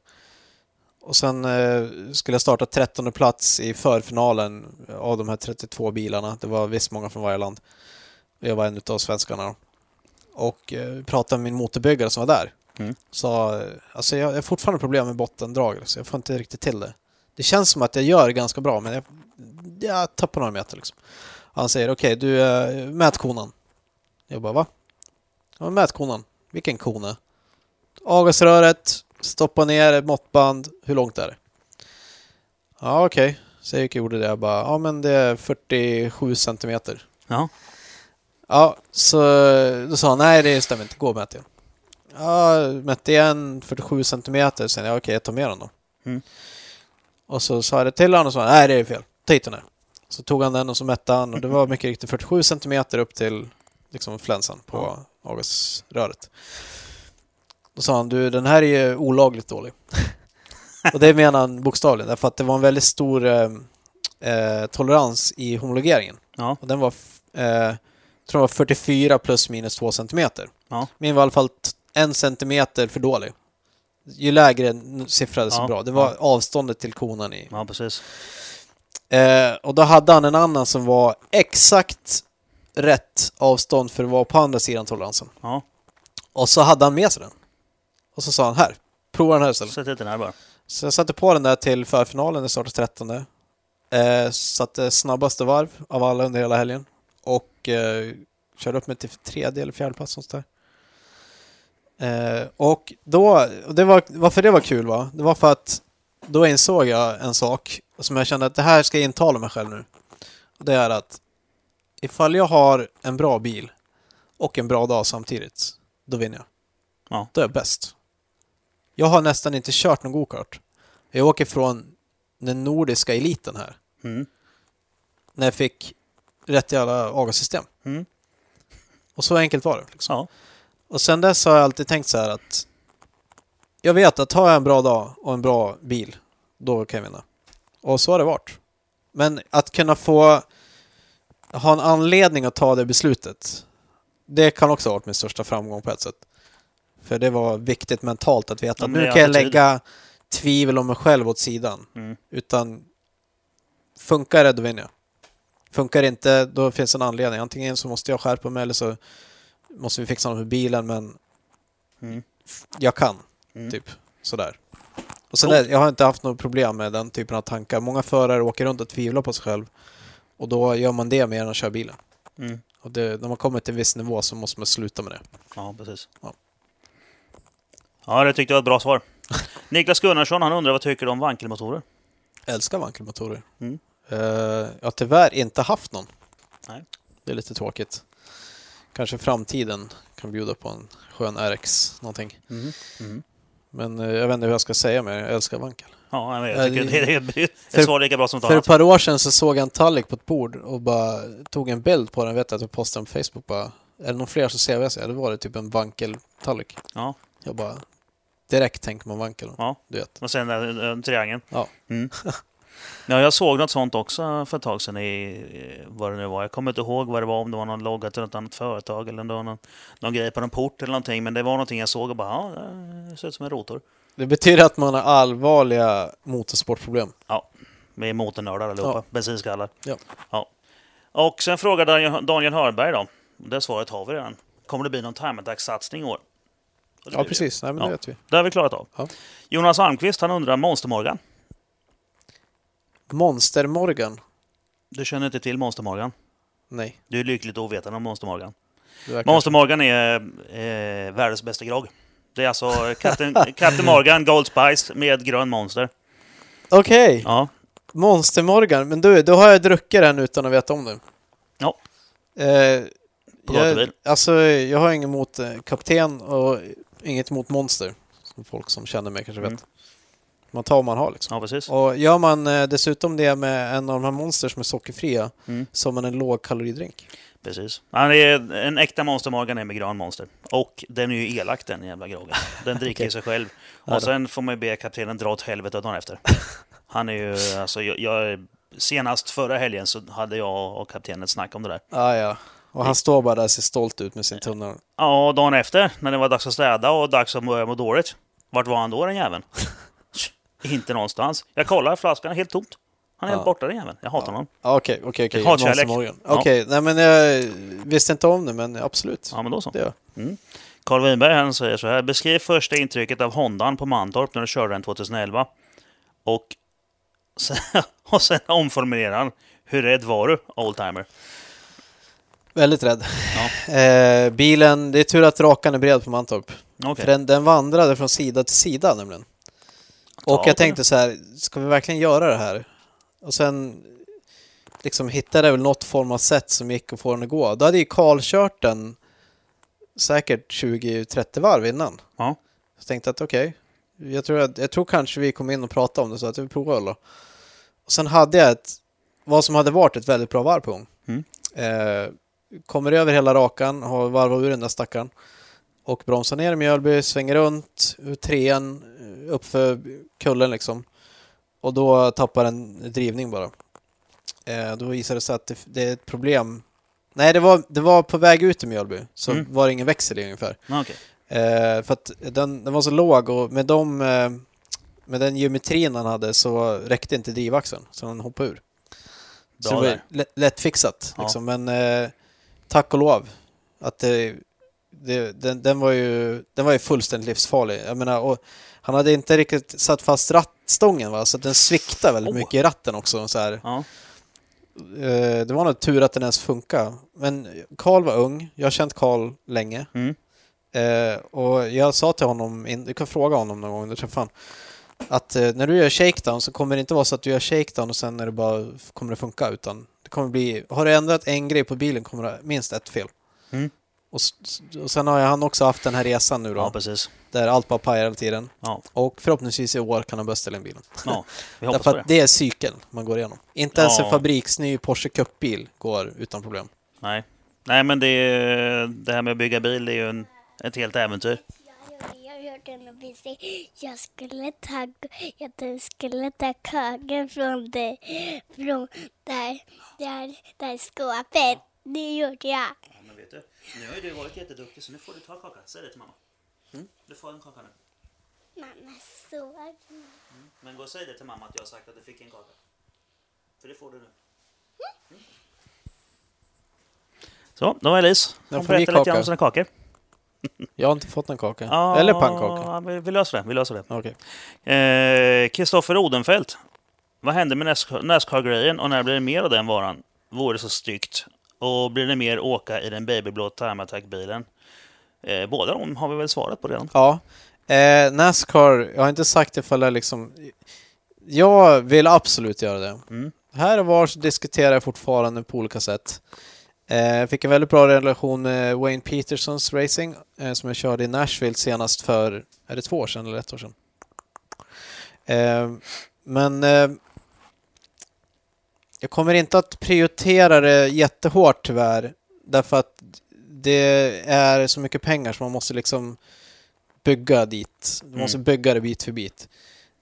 Och sen eh, skulle jag starta 13 plats i förfinalen av de här 32 bilarna. Det var visst många från varje land. Jag var en av svenskarna. då. Och eh, pratade med min motorbyggare som var där. Mm. Eh, alltså jag jag har fortfarande problem med bottendrag, så jag får inte riktigt till det. Det känns som att jag gör ganska bra, men jag, jag tappar några meter. Liksom. Han säger, okej, du, eh, mät konan. Jag bara, va? Ja, mät konan. Vilken kona? Avgasröret, stoppa ner måttband. Hur långt är det? Ja, okej. Så jag gjorde det. Jag bara, ja men det är 47 centimeter. Ja. Ja, så då sa han, nej det stämmer inte. Gå och mät igen. Ja, mätte igen 47 centimeter. Sen, ja okej, jag tar med den då. Mm. Och så sa jag det till honom och sa, nej det är fel. Ta hit den här. Så tog han den och så mätte han och det var mycket riktigt 47 centimeter upp till liksom flänsan på Ja. avgasröret. Då sa han, du den här är ju olagligt dålig. och det menar han bokstavligen, därför att det var en väldigt stor eh, eh, tolerans i homologeringen. Ja. Och den var, eh, jag tror det var 44 plus minus 2 centimeter. Ja. Min var i alla fall en centimeter för dålig. Ju lägre siffra desto Ja, bra. Det var ja. avståndet till konan i. ja, precis. Eh, och då hade han en annan som var exakt rätt avstånd för att vara på andra sidan toleransen. Ja. Och så hade han med sig den. Och så sa han här, prova den här istället. Sätt ut den här bara. Så jag satte på den där till förfinalen, det startade 13. Eh, satte snabbaste varv av alla under hela helgen. Och eh, körde upp mig till tredje eller fjärde plats någonstans där. Eh, och då, och det var, varför det var kul va? Det var för att då insåg jag en sak som jag kände att det här ska jag intala mig själv nu. Och det är att ifall jag har en bra bil och en bra dag samtidigt, då vinner jag. Ja. Då är jag bäst. Jag har nästan inte kört någon gokart. Jag åker från den nordiska eliten här. Mm. När jag fick rätt jävla avgassystem. Mm. Och så enkelt var det. Liksom. Ja. Och sen dess har jag alltid tänkt så här att jag vet att har jag en bra dag och en bra bil, då kan jag vinna. Och så har det varit. Men att kunna få ha en anledning att ta det beslutet, det kan också ha varit min största framgång på ett sätt. För det var viktigt mentalt att veta att nu kan jag lägga tvivel om mig själv åt sidan. Mm. Utan funkar det, då vinner jag. Funkar det inte, då finns en anledning. Antingen så måste jag skärpa mig eller så måste vi fixa något med bilen, men Mm. jag kan. Mm. Typ sådär. Och sen är, jag har inte haft något problem med den typen av tankar. Många förare åker runt och tvivlar på sig själv. Och då gör man det mer än att köra bilen. Mm. Och det, när man kommer till en viss nivå så måste man sluta med det. Ja, precis. Ja. Ja, det tyckte jag var ett bra svar. Niklas Gunnarsson, han undrar vad tycker du om vankelmotorer? Jag älskar vankelmotorer. Mm. Eh, jag har tyvärr inte haft någon. Nej. Det är lite tråkigt. Kanske framtiden kan bjuda på en skön RX någonting. Mm. Mm. Men eh, jag vet inte hur jag ska säga mer. Jag älskar vankel. Ja, jag, tycker det- det är ett svar lika bra som ett För ett par år sedan så såg jag en tallrik på ett bord och bara tog en bild på den. Vet jag att jag postade den på Facebook. Bara, är det någon fler som ser vad jag säger? Eller var det typ en vankeltallrik? Ja, Jag bara... Direkt tänker man vankel. ja. Du vet. Och sen den eh, triangeln. Ja. Mm. Ja, jag såg något sånt också för ett tag sedan i vad det nu var. Jag kommer inte ihåg vad det var, om det var någon logga till något annat företag eller någon, någon grej på någon port eller någonting. Men det var någonting jag såg och bara, ja, det ser ut som en rotor. Det betyder att man har allvarliga motorsportproblem. Vi är motornördar allihopa. Ja. Bensinskallar. Ja. ja. Och sen frågar Daniel- Hörberg då. Det svaret har vi redan. Kommer det bli någon time attack-satsning i år? Ja, blir det. precis. Nej, men Ja. det vet vi. Det har vi klarat av. Ja. Jonas Almqvist han undrar Monster Morgan. Monster Morgan? Du känner inte till Monster Morgan? Nej. Du är lyckligt ovetande om Monster Morgan. det verkar Monster så. Morgan är eh, världens bästa grogg. Det är alltså Captain, Morgan Gold Spice med grön monster. Okej, Ja, Monster Morgan. Men du, då har jag druckit den utan att veta om det. Ja. Eh, På jag, alltså, jag har inget emot eh, kapten och inget emot monster. Som folk som känner mig kanske vet. Mm. Man tar vad man har liksom. ja precis. Och gör man eh, dessutom det med en av de här monster som är sockerfria, Mm. så har man en lågkaloridrink. precis. Han är en äkta Monster Morgan är med grön monster. Och den är ju elak den jävla groggen. Den dricker ju sig själv. Och sen får man ju be kaptenen dra åt helvete dagen efter. Han är ju, alltså jag, jag Senast förra helgen så hade jag och kaptenen ett snack om det där. Ah, ja. Och han står bara där och ser stolt ut med sin tunna. Ja, och dagen efter, när det var dags att städa och dags att börja må dåligt. Vart var han då den jäveln? Inte någonstans. Jag kollar, flaskan är helt tomt. Han är helt borta den jäveln. Jag hatar honom. Okej, okej, okej. Hatkärlek. Ja. Okej, nej men jag visste inte om det, men absolut. Ja, men då så. Det gör jag. Mm. Carl Winberg han säger så här. Beskriv första intrycket av Hondan på Mantorp när du körde den 2011. Och sen, och sen omformulerar han. Hur rädd var du, oldtimer? Väldigt rädd. Ja. Eh, bilen, det är tur att rakan är bred på Mantorp. Okej. För den, den vandrade från sida till sida nämligen. Och Ja, jag tänkte så här, ska vi verkligen göra det här? Och sen liksom hittade jag väl något form av sätt som gick att få den att gå. Då hade ju Karl kört den säkert 20-30 varv innan. Ja. Så jag tänkte att okej, jag, tror att- jag tror kanske vi kom in och pratade om det så att vi provar då. Och sen hade jag ett, vad som hade varit ett väldigt bra varv på gång. Mm. Eh, kommer över hela rakan, har varvat ur den där stackaren. Och bromsar ner i Mjölby, svänger runt, trean, eh, uppför kullen liksom. Och då tappar den drivning bara. Eh, då visade det sig att det, det är ett problem. Nej, det var, det var på väg ut i Mjölby, så Mm. var det ingen växel i ungefär. Ja, okej. Eh, för att den, den var så låg och med, de, eh, med den geometrin han hade så räckte inte drivaxeln, så den hoppade ur. Så Bra det var där. lätt, lättfixat, Ja. liksom. men eh, tack och lov att det, det, den, den, var ju, den var ju fullständigt livsfarlig. Jag menar, och han hade inte riktigt satt fast rattstången, va? så den sviktade väldigt Oh. mycket i ratten också. Så. Ja. Eh, det var nog tur att den ens funkade. Men Karl var ung, jag har känt Karl länge. Mm. Eh, och jag sa till honom, du kan fråga honom någon gång du träffar honom, att eh, när du gör shakedown så kommer det inte vara så att du gör shakedown och sen är det bara, kommer det funka utan det kommer bli, har du ändrat en grej på bilen kommer det minst ett fel. Mm. Och, och sen har han också haft den här resan nu då, ja, precis. där allt bara pajar hela tiden. Ja, Och förhoppningsvis i år kan han börja ställa in bilen. ja. vi hoppas Därför på att det. det är cykeln man går igenom. Inte ens en Ja. fabriksny Porsche Cup-bil går utan problem. Nej. Nej, men det, är- det här med att bygga bil är ju en, ett helt äventyr. En jag skulle ta, jag skulle ta kakan från, det, från där, där, där skåpet. Det gjorde jag. Ja, men vet du, nu har ju du varit jätteduktig så nu får du ta kaka. Säg det till mamma. Du får en kaka nu. Mamma såg. Men gå och säg det till mamma att jag har sagt att du fick en kaka. För det får du nu. Mm. Så, då var Elise. Hon berättar lite grann om sina kakor. Jag har inte fått någon kaka. Ja, Eller pannkaka. vi, vi löser det. Vi löser det. Okej. Eh, Kristoffer Odenfelt. Vad hände med NASCAR- NASCAR-grejen och när blir det mer av den varan? Vore så styggt. Och blir det mer åka i den babyblå Time Attack-bilen? Eh, båda de har vi väl svarat på redan. Ja. Eh, Nascar, jag har inte sagt ifall jag liksom... Jag vill absolut göra det. Mm. Här och var så diskuterar jag fortfarande på olika sätt. Eh, jag fick en väldigt bra relation med Wayne Petersons racing eh, som jag körde i Nashville senast för, är det två år sedan eller ett år sedan? Eh, men eh, jag kommer inte att prioritera det jättehårt tyvärr. Därför att det är så mycket pengar som man måste liksom bygga dit. Måste Mm. bygga det bit för bit.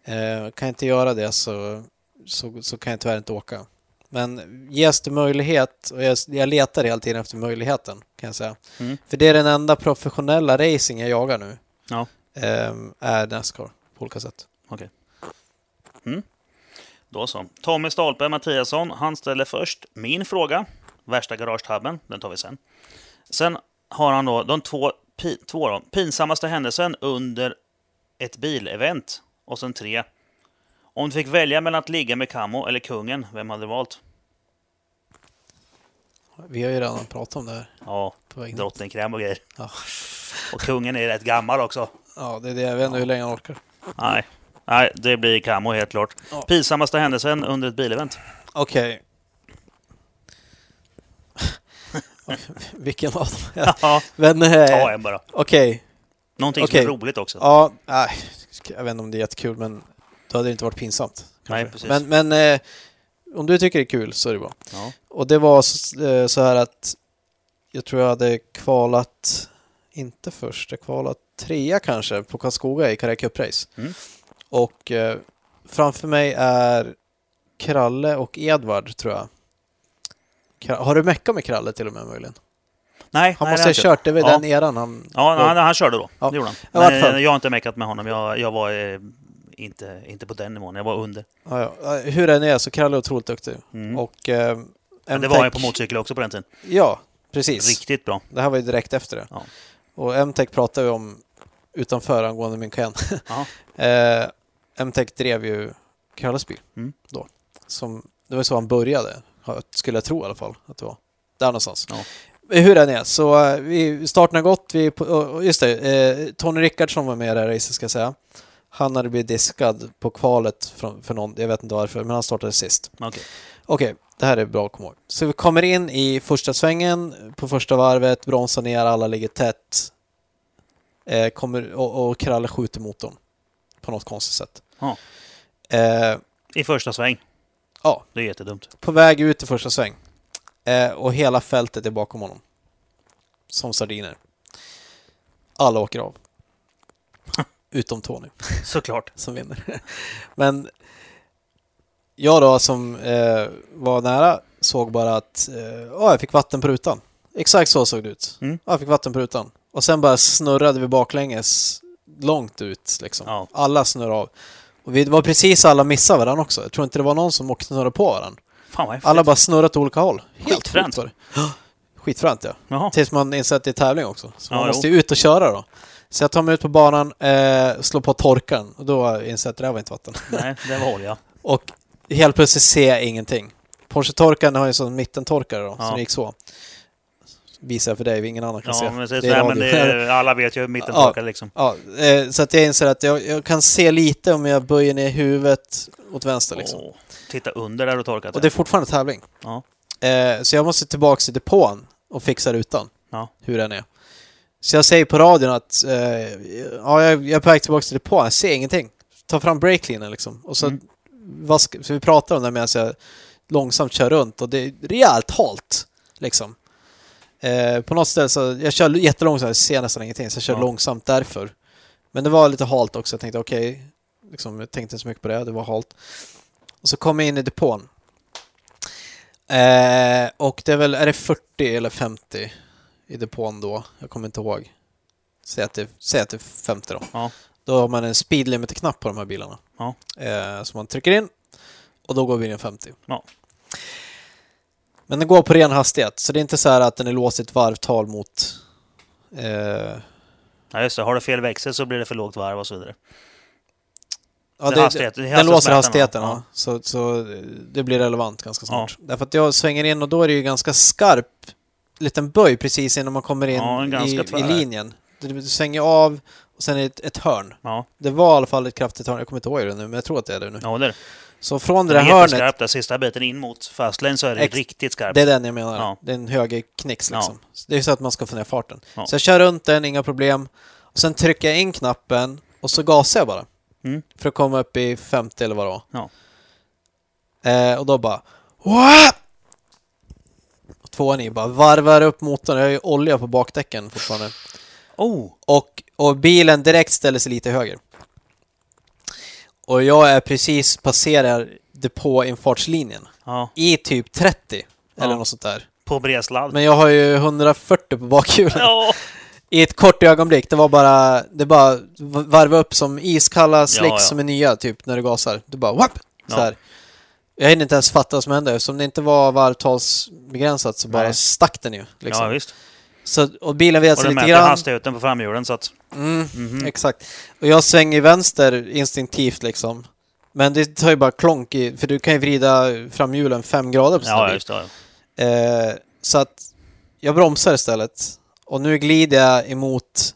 Eh, kan jag inte göra det så, så, så kan jag tyvärr inte åka. Men ges det möjlighet, och jag, jag letar hela tiden efter möjligheten kan jag säga. Mm. För det är den enda professionella racing jag jagar nu. Ja. Eh, är Nascar på olika sätt. Då så. Tommy Stolpe Mattiasson, han ställer först min fråga. Värsta garagetabben, den tar vi sen. Sen har han då de två, pi, två då, pinsammaste händelsen under ett bilevent. Och sen tre. Om du fick välja mellan att ligga med Camo eller kungen, vem hade du valt? Vi har ju redan pratat om det här. Ja, drottningkräm och grejer. Ja. Och kungen är rätt gammal också. ja, det är det. Jag vet inte hur länge han orkar. Nej, Nej det blir Camo helt klart. Ja. Pinsammaste händelsen under ett bilevent. Okej. Vilken av dem? Ja, Men, eh, ta en bara. okej. Någonting Okej. som är roligt också. Ja, nej, jag vet inte om det är jättekul, men då hade det inte varit pinsamt. kanske. Nej, precis. Men, men eh, om du tycker det är kul så är det bra. Ja. Och det var så, eh, så här att jag tror jag hade kvalat, inte först, jag kvalat trea kanske på Karlskoga i Karriär Cup-race. Mm. Och eh, framför mig är Kralle och Edvard tror jag. Kra- Har du meckat med Kralle till och med möjligen? Nej, Han nej, måste ha kört, det var Ja. den eran han... Ja, han, han körde då. Ja. Det gjorde han. Men jag har inte meckat med honom. Jag, jag var eh, inte, inte på den nivån. Jag var under. Ja, ja. Hur den är så Kralle är otroligt duktig. Mm. Och eh, Men det var M-Tech- på motorcykel också på den tiden. Ja, precis. Riktigt bra. Det här var ju direkt efter det. Ja. Och M-Tech pratade vi om utanför angående min. Ja. eh, M-Tech drev ju Kralles bil Mm. då. Som, det var så han började, skulle jag tro i alla fall. Att det var där någonstans. Ja. Hur den är, så eh, vi, starten har gått. Vi, just det, eh, Tony Rickardsson var med i det här racet ska jag säga. Han hade blivit diskad på kvalet från, för någon, jag vet inte varför, men han startade sist. Okej. Okej, det här är bra att komma ihåg. Så vi kommer in i första svängen på första varvet, bromsar ner, alla ligger tätt. Eh, kommer, och, och Kralle skjuter motorn på något konstigt sätt. Ja. Eh, I första sväng. Ja. Det är jättedumt. på väg ut i första sväng. Eh, och hela fältet är bakom honom. Som sardiner. Alla åker av. Utom Tony. Såklart. som vinner. Men jag då som eh, var nära såg bara att eh, ja, jag fick vatten på rutan. Exakt så såg det ut. Mm. Ja, jag fick vatten på rutan. Och sen bara snurrade vi baklänges långt ut liksom. Ja. Alla snurrade av. Och vi, var precis alla missade varandra också. Jag tror inte det var någon som åkte snurrade på varandra. Fan vad häftigt. Alla bara snurrade åt olika håll. Helt Skitfränt. sjukt var det. Ja, Skitfränt ja. Jaha. Tills man inser att det är tävling också. Så man måste ju ut och köra då. Så jag tar mig ut på banan, eh, slår på torkaren och då inser jag att det där var inte vatten. Nej, det var olja. Och helt plötsligt ser jag ingenting. Porsche-torkaren har ju en sån mittentorkare då, Ja. så det gick så. Visar jag för dig, ingen annan kan se. Ja, men, det, är nej, men det, är- alla vet ju mitten Ja. liksom. Ja, eh, så att jag inser att jag, jag kan se lite om jag böjer ner huvudet åt vänster liksom. Åh, titta under där och torkat. Och det är fortfarande tävling. Ja. Eh, så jag måste tillbaka till depån och fixa rutan. Ja. Hur den är. Så jag säger på radion att eh, ja, jag, är på väg tillbaka till depån, jag ser ingenting. Ta fram breaklinjen liksom. Och så, Mm. vask, så vi pratar om det medan jag långsamt kör runt och det är rejält halt. Liksom. Eh, på något ställe så, jag kör jättelångsamt, jag ser nästan ingenting, så jag kör Ja. långsamt därför. Men det var lite halt också, jag tänkte okej, liksom, jag tänkte inte så mycket på det, det var halt. Och så kom jag in i depån. Eh, och det är väl, är det 40 eller 50 i depån då? Jag kommer inte ihåg. Säg att det, säg att det är 50 då. Ja. Då har man en speed limiter-knapp på de här bilarna. Ja. Eh, som man trycker in och då går bilen 50. Ja. Men den går på ren hastighet, så det är inte så här att den är låst i ett varvtal mot... Eh, Ja, just det. Har du fel växel så blir det för lågt varv och så vidare. ja, Det hastighet- det den låser hastigheten, ja. Så, så det blir relevant ganska snart. Därför att jag svänger in och då är det ju ganska skarp liten böj precis innan man kommer in Ja, i, i linjen. Du, svänger av och sen är det ett, ett hörn. Ja, Det var i alla fall ett kraftigt hörn, jag kommer inte ihåg det nu, men jag tror att det är det nu. ja det är det. Så från det Det där är hörnet, jätteskarpt där. Sista biten in mot fastlane så är det Ex- riktigt skarpt. det är den jag menar. Ja. Det är en högerknix Ja. liksom. Så Det är så att man ska få ner farten. Ja. Så jag kör runt den, inga problem. Och sen trycker jag in knappen och så gasar jag bara. Mm. För att komma upp i 50 eller vad det var. Ja. Eh, och då bara... Wah! Tvåan i bara varvar upp motorn. Jag har ju olja på bakdäcken fortfarande. Oh! Och, och bilen direkt ställer sig lite höger. Och jag är precis passerar depåinfartslinjen. Ja, I typ 30. Eller Ja. något sånt där. på bred sladd. Men jag har ju 140 på bakhjulen. Ja, I ett kort ögonblick. Det var bara, det bara varva upp som iskalla slicks Ja, som är nya, typ när du gasar. Du bara whoop! Så här. Jag hinner inte ens fatta vad som hände. Som det inte var varvtalsbegränsat så bara Nej. stack den ju. Liksom. Ja, visst. Så, och bilen Och sig den lite mäter grann. hastigheten på framhjulen så att... Mm, Mhm. Exakt. Och jag svänger vänster instinktivt liksom. Men det tar ju bara klonk i, för du kan ju vrida framhjulen fem grader på Ja, bil. just det. ja. Eh, så att jag bromsar istället. Och nu glider jag emot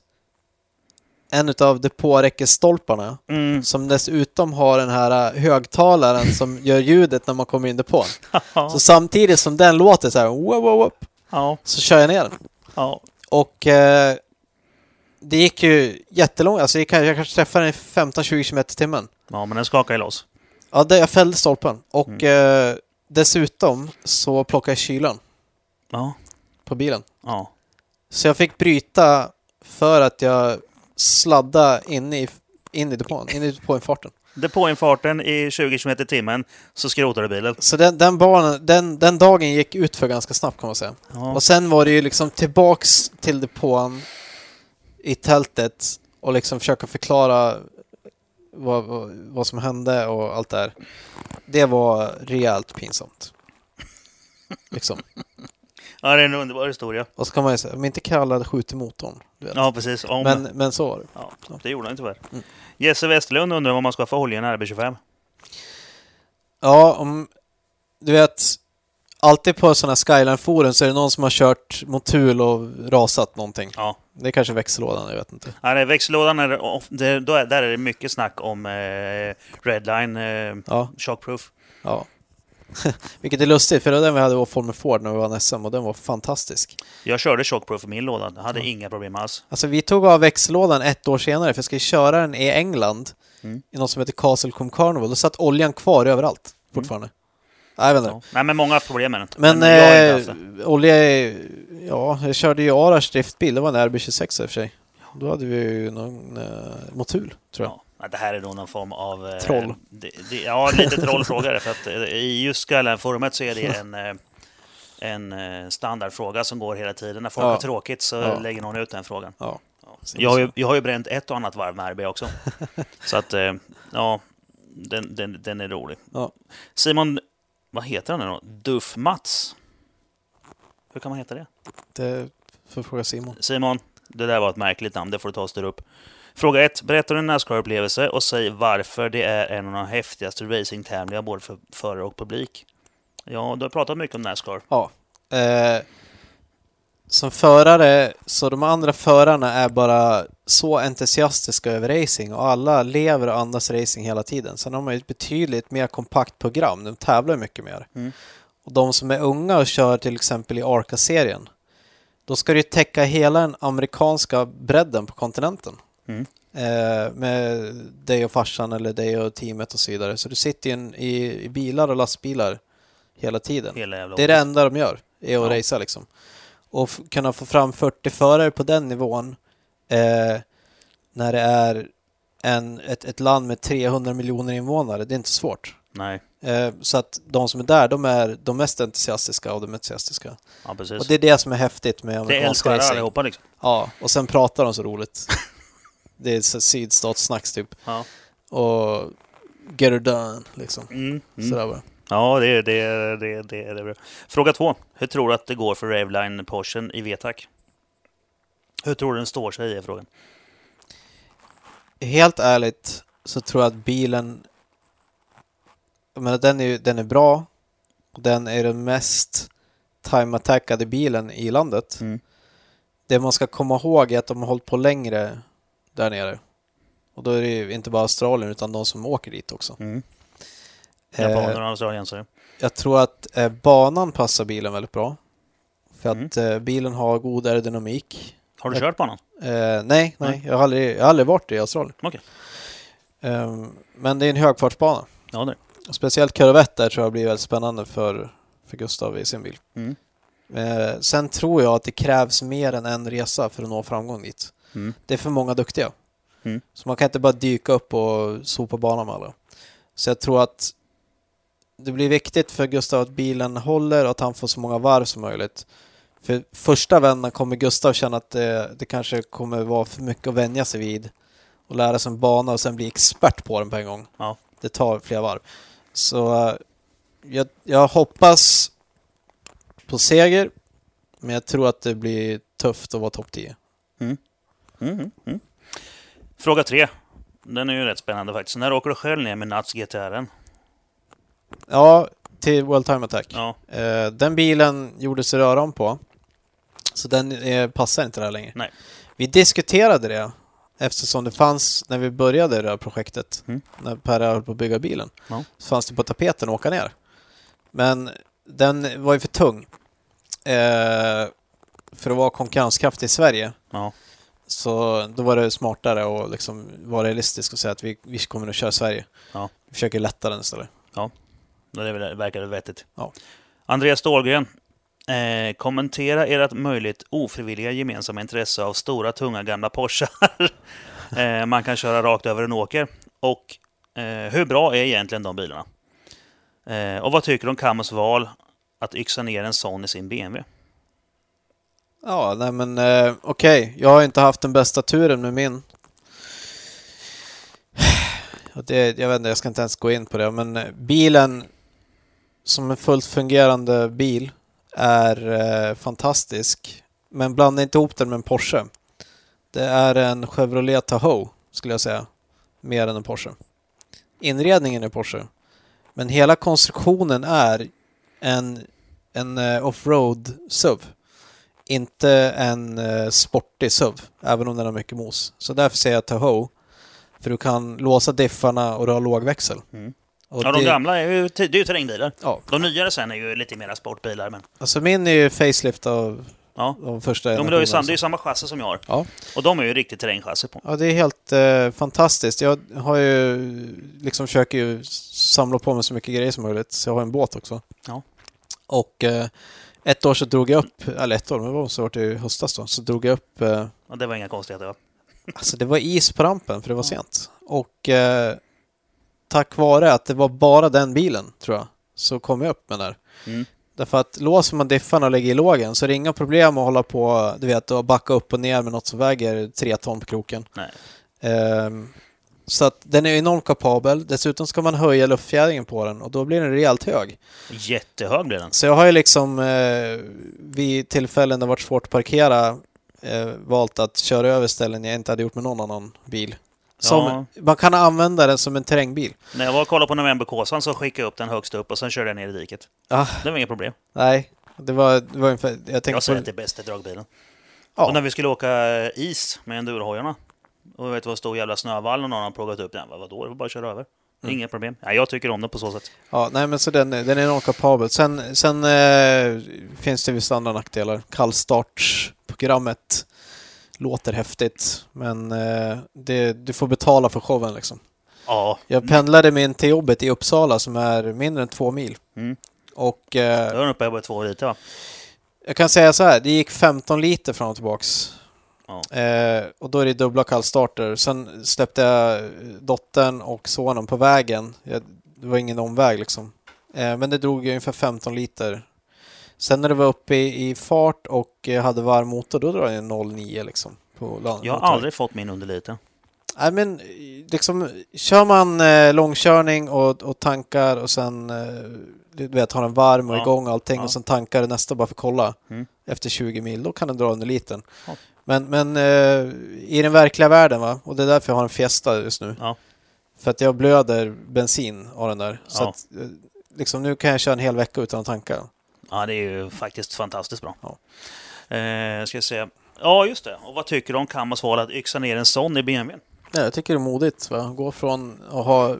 en utav depåräckesstolparna Mm. som dessutom har den här eh, högtalaren som gör ljudet när man kommer in i depån. Så samtidigt som den låter så här wow, wow, wow, ja, så kör jag ner den. Ja. Och eh, det gick ju jättelångt, alltså jag, kan, jag kanske träffade den i 15-20 km i timmen. ja, men den skakar ju loss. Ja, det, jag fällde stolpen. Och Mm. eh, dessutom så plockade jag kylan Ja, på bilen. ja. Så jag fick bryta för att jag sladdade in i, in i depån, in i depåinfarten. Depåinfarten i 20 km i timmen så skrotar du bilen. Så den, den, banan, den, den dagen gick ut för ganska snabbt kan man säga. Ja. Och sen var det ju liksom tillbaks till depån i tältet och liksom försöka förklara vad, vad, vad som hände och allt det här. Det var rejält pinsamt. Liksom. Ja, det är en underbar historia. Och så kan man ju säga, om inte Kalle hade skjutit motorn. Du vet. Ja, precis. Om, men, men så var det. ja, det gjorde han tyvärr. Mm. Jesse Westerlund undrar vad man ska få olja i en RB25. Ja, om... Du vet, alltid på sådana Skyline-forum så är det någon som har kört motul och rasat någonting. Ja. Det är kanske växellådan, jag vet inte. Ja, är växellådan, är, det- där är det mycket snack om eh, Redline eh, Ja, Shockproof. ja. Vilket är lustigt, för det var den vi hade i Formel Ford när vi vann SM och den var fantastisk. Jag körde Shockproof i min låda. Jag hade Ja. inga problem alls. Alltså vi tog av växellådan ett år senare för jag skulle köra den i England Mm. i något som heter Castlecombe Carnival. Då satt oljan kvar överallt fortfarande. Nej, jag vet inte. Ja. Nej, men många har haft problem med den. Men, det. eh, olja är... Ja, jag körde ju Arash driftbil. Det var en RB26 i och för sig. Då hade vi ju någon eh, motul, tror jag. Ja. Det här är då någon form av... eh, Troll. Det, det, ja, lite trollfråga för att eh, i just Skyline-forumet så är det en, eh, en standardfråga som går hela tiden. När folk Ja. har tråkigt så Ja. lägger någon ut den frågan. Ja. Ja. Jag, har ju, jag har ju bränt ett och annat varv med RB också. så att, ja, den, den, den är rolig. Ja. Simon, vad heter han nu då? Duff Mats? Hur kan man heta det? Det får fråga Simon. Simon, det där var ett märkligt namn, det får du ta och styra upp. Fråga 1. Berätta om din Nascar-upplevelse och säg varför det är en av de häftigaste racingtävlingarna både för förare och publik. Ja, du har pratat mycket om Nascar. Ja. Eh, som förare, så de andra förarna är bara så entusiastiska över racing och alla lever och andas racing hela tiden. Sen har man ju ett betydligt mer kompakt program. De tävlar mycket mer. Mm. Och de som är unga och kör till exempel i Arca-serien, då ska du täcka hela den amerikanska bredden på kontinenten. Mm. Eh, med dig och farsan eller dig och teamet och så vidare. Så du sitter ju in i, i bilar och lastbilar hela tiden. Hela jävla Det är det enda de gör, är att Ja. racea liksom. Och kunna få fram 40 förare på den nivån eh, när det är en, ett, ett land med 300 miljoner invånare, det är inte svårt. Nej, Eh, så att de som är där, de är de mest entusiastiska av de entusiastiska. ja precis. Och det är det som är häftigt med det amerikansk älskar racing. allihopa liksom. Ja, och sen pratar de så roligt. det är så sydstatssnacks typ. Ja. Och get her done, liksom. Mm, mm. Sådär bara. Ja, det, det, det, det, det är bra. Fråga 2. Hur tror du att det går för Raveline Porschen i VTAC? Hur tror du den står sig är frågan. Helt ärligt så tror jag att bilen... Jag menar, den är, den är bra. Den är den mest time-attackade bilen i landet. Mm. Det man ska komma ihåg är att de har hållit på längre där nere. Och då är det ju inte bara Australien utan de som åker dit också. Mm. Eh, Japaner och australiensare. jag tror att eh, banan passar bilen väldigt bra. För Mm. att eh, bilen har god aerodynamik. Har du jag- kört banan? Eh, nej, nej, Nej. jag har aldrig, jag har aldrig varit i Australien. Okej. Ehm, men det är en högfartsbana. Ja, det. Och Speciellt kurvett där tror jag blir väldigt spännande för, för Gustav i sin bil. Mm. Eh, sen tror jag att det krävs mer än en resa för att nå framgång dit. Mm. Det är för många duktiga. Mm. Så man kan inte bara dyka upp och sopa banan med alla. Så jag tror att det blir viktigt för Gustav att bilen håller och att han får så många varv som möjligt. För första vändan kommer Gustav känna att det, det kanske kommer vara för mycket att vänja sig vid och lära sig en bana och sen bli expert på den på en gång. Ja. Det tar flera varv. Så eh, jag, jag hoppas på seger, men jag tror att det blir tufft att vara topp 10. Mm, mm. Fråga tre. Den är ju rätt spännande faktiskt. När åker du själv ner med Nats GTR? Ja, till World Time Attack. Ja, Eh, den bilen gjorde sig röra om på. Så den eh, passar inte där längre. Nej. Vi diskuterade det eftersom det fanns, när vi började det här projektet, Mm. när Per höll på att bygga bilen, Ja. så fanns det på tapeten att åka ner. Men den var ju för tung. Eh, för att vara konkurrenskraftig i Sverige. ja. Så då var det smartare att liksom vara realistisk och säga att vi, vi kommer att köra Sverige. Ja. Vi försöker lätta den istället. Det väl- verkar väl vettigt. Ja. Andreas Ståhlgren. Eh, kommentera ert möjligt ofrivilliga gemensamma intresse av stora, tunga, gamla Porschar eh, man kan köra rakt över en åker. Och eh, hur bra är egentligen de bilarna? Eh, och vad tycker du om Kamos val att yxa ner en sån i sin BMW? Ja, nej men eh, okej. Jag har inte haft den bästa turen med min. Det, jag vet inte, jag ska inte ens gå in på det, men eh, bilen som en fullt fungerande bil är eh, fantastisk. Men blanda inte ihop den med en Porsche. Det är en Chevrolet Tahoe, skulle jag säga. Mer än en Porsche. Inredningen är Porsche. Men hela konstruktionen är en, en eh, offroad SUV. Inte en eh, sportig SUV, även om den har mycket mos. Så därför säger jag Tahoe. För du kan låsa diffarna och du har låg växel. Mm. Och Ja, de det- gamla är ju, det är ju terrängbilar. Ja, De nyare sen är ju lite mera sportbilar. Men, alltså min är ju facelift av, ja. av första De, det är ju sam, generationen, det är samma chassi som jag har. Ja. Och de är ju riktigt terrängchassi på. Ja, det är helt eh, fantastiskt. Jag har ju liksom försöker ju samla på mig så mycket grejer som möjligt. Så jag har en båt också. Ja. Och eh, ett år så drog jag upp, eller ett år, men det var så vart det i höstas då, så drog jag upp eh, Och det var inga konstigheter va? Alltså det var is på rampen för det var sent. Och eh, tack vare att det var bara den bilen, tror jag, så kom jag upp med den där. Mm. Därför att låser man diffarna och lägger i lågen så är det inga problem att hålla på, du vet, och backa upp och ner med något som väger tre ton på kroken. Nej. Ehm, så att den är enormt kapabel. Dessutom ska man höja luftfjädringen på den och då blir den rejält hög. Jättehög blir den. Så jag har ju liksom eh, vid tillfällen det varit svårt att parkera eh, valt att köra över ställen jag inte hade gjort med någon annan bil. Som, Ja. Man kan använda den som en terrängbil. När jag var och kollade på Novemberkåsan så skickade jag upp den högst upp och sen körde jag ner i diket. Ah, Det var inga problem. nej, det var, det var ungefär... Jag Jag säger på, att det är bästa dragbilen. ja, Och när vi skulle åka is med endurhojarna och vet du vad stor jävla snövall och någon har plågat upp den. Vad- Vadå, det var bara att köra över. Mm. Inga problem. Ja, jag tycker om den på så sätt. ja, nej men så den, den är enormt kapabel. Sen, sen eh, finns det vissa andra nackdelar. Kallstartsprogrammet låter häftigt, men eh, det, du får betala för showen liksom. Ja, Jag pendlade min till jobbet i Uppsala som är mindre än två mil. Mm. Och eh, är den uppe på två liter va? jag kan säga så här, det gick 15 liter fram och tillbaks. Ja. Eh, och då är det dubbla kallstarter. Sen släppte jag dottern och sonen på vägen. Jag, det var ingen omväg liksom. Eh, men det drog ungefär 15 liter. Sen när det var uppe i, i fart och eh, hade varm motor, då drar den 0,9 liksom. På land, Jag har motorn. aldrig fått min under liten. Nej men liksom, kör man eh, långkörning och, och tankar och sen eh, vet, har den varm och Ja. igång och allting Ja. och sen tankar nästa bara för att kolla Mm. efter 20 mil, då kan den dra under liten. Ja. Men, men eh, i den verkliga världen va, och det är därför jag har en Fiesta just nu. Ja. För att jag blöder bensin av den där. Så Ja. att, eh, liksom, nu kan jag köra en hel vecka utan att tanka. Ja, det är ju faktiskt fantastiskt bra. Ja. Eh, ska jag säga. Ja, just det. Och vad tycker du om Kammars val att yxa ner en sån i BMWn? Ja, jag tycker det är modigt. Va? Gå från att ha...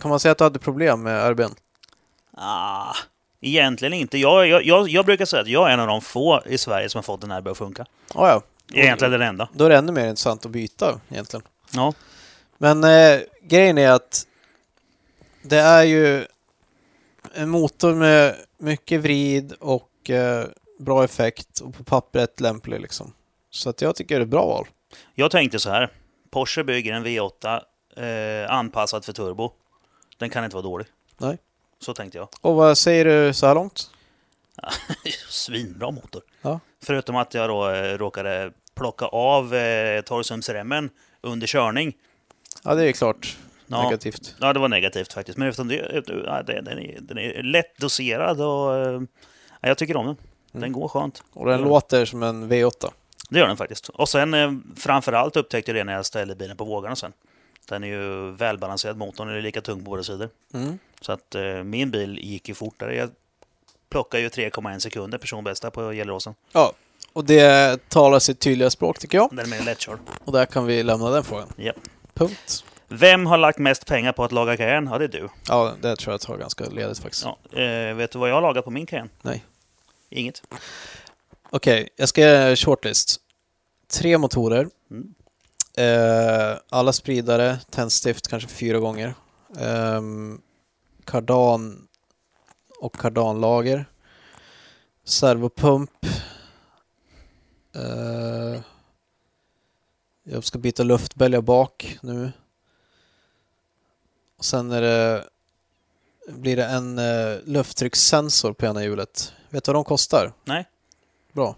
Kan man säga att du hade problem med RBn? Ah, egentligen inte. Jag, jag, jag, jag brukar säga att jag är en av de få i Sverige som har fått den här att funka. Ja, ja. Egentligen den enda. Då är det ännu mer intressant att byta egentligen. Ja. Men eh, grejen är att det är ju en motor med mycket vrid och eh, bra effekt och på pappret lämplig liksom. Så att jag tycker det är ett bra val. Jag tänkte så här. Porsche bygger en V8 eh, anpassad för turbo. Den kan inte vara dålig. Nej. Så tänkte jag. Och vad säger du så här långt? Svinbra motor. Ja. Förutom att jag då eh, råkade plocka av eh, torrsumsremmen under körning. Ja, det är klart Ja. negativt. Ja, det var negativt faktiskt. Men utan det, ja, det, den, är, den är lätt doserad och eh, ja, jag tycker om den. Den Mm. går skönt. Och den låter som en V8. Det gör den faktiskt. Och sen eh, framförallt upptäckte jag det när jag ställde bilen på vågarna sen. Den är ju välbalanserad, motorn är lika tung på båda sidor. Mm. Så att eh, min bil gick ju fortare. Jag plockade ju 3,1 sekunder personbästa på Gelleråsen. Ja, och det talar sitt tydliga språk tycker jag. Den är mer lättkörd. Och där kan vi lämna den frågan. Ja. Punkt. Vem har lagt mest pengar på att laga Cayenne? Ja, det är du. Ja, det tror jag tar ganska ledigt faktiskt. Ja. Eh, vet du vad jag har lagat på min Cayenne? Nej. Inget. Okej, jag ska göra shortlist. Tre motorer. Mm. Eh, alla spridare, tändstift kanske fyra gånger. Um, kardan och kardanlager. Servopump. Eh, jag ska byta luftbälgar bak nu. Och sen det, blir det en eh, lufttryckssensor på ena hjulet. Vet du vad de kostar? Nej. Bra.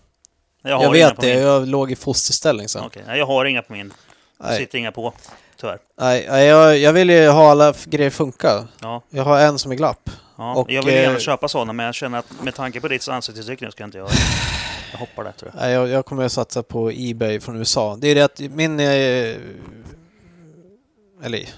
Jag, Jag vet det, Min. jag låg i fosterställning sen. Nej, jag har inga på min. Nej, sitter inga på, tyvärr. nej, jag, jag vill ju ha alla grejer funka. Ja, Jag har en som är glapp. Ja. Och, jag vill gärna eh, köpa sådana, men jag känner att med tanke på ditt ansiktsuttryck nu ska jag inte göra det. Jag hoppar där, tror jag. Jag, jag kommer att satsa på Ebay från USA. Det är det att min... Eh, eller...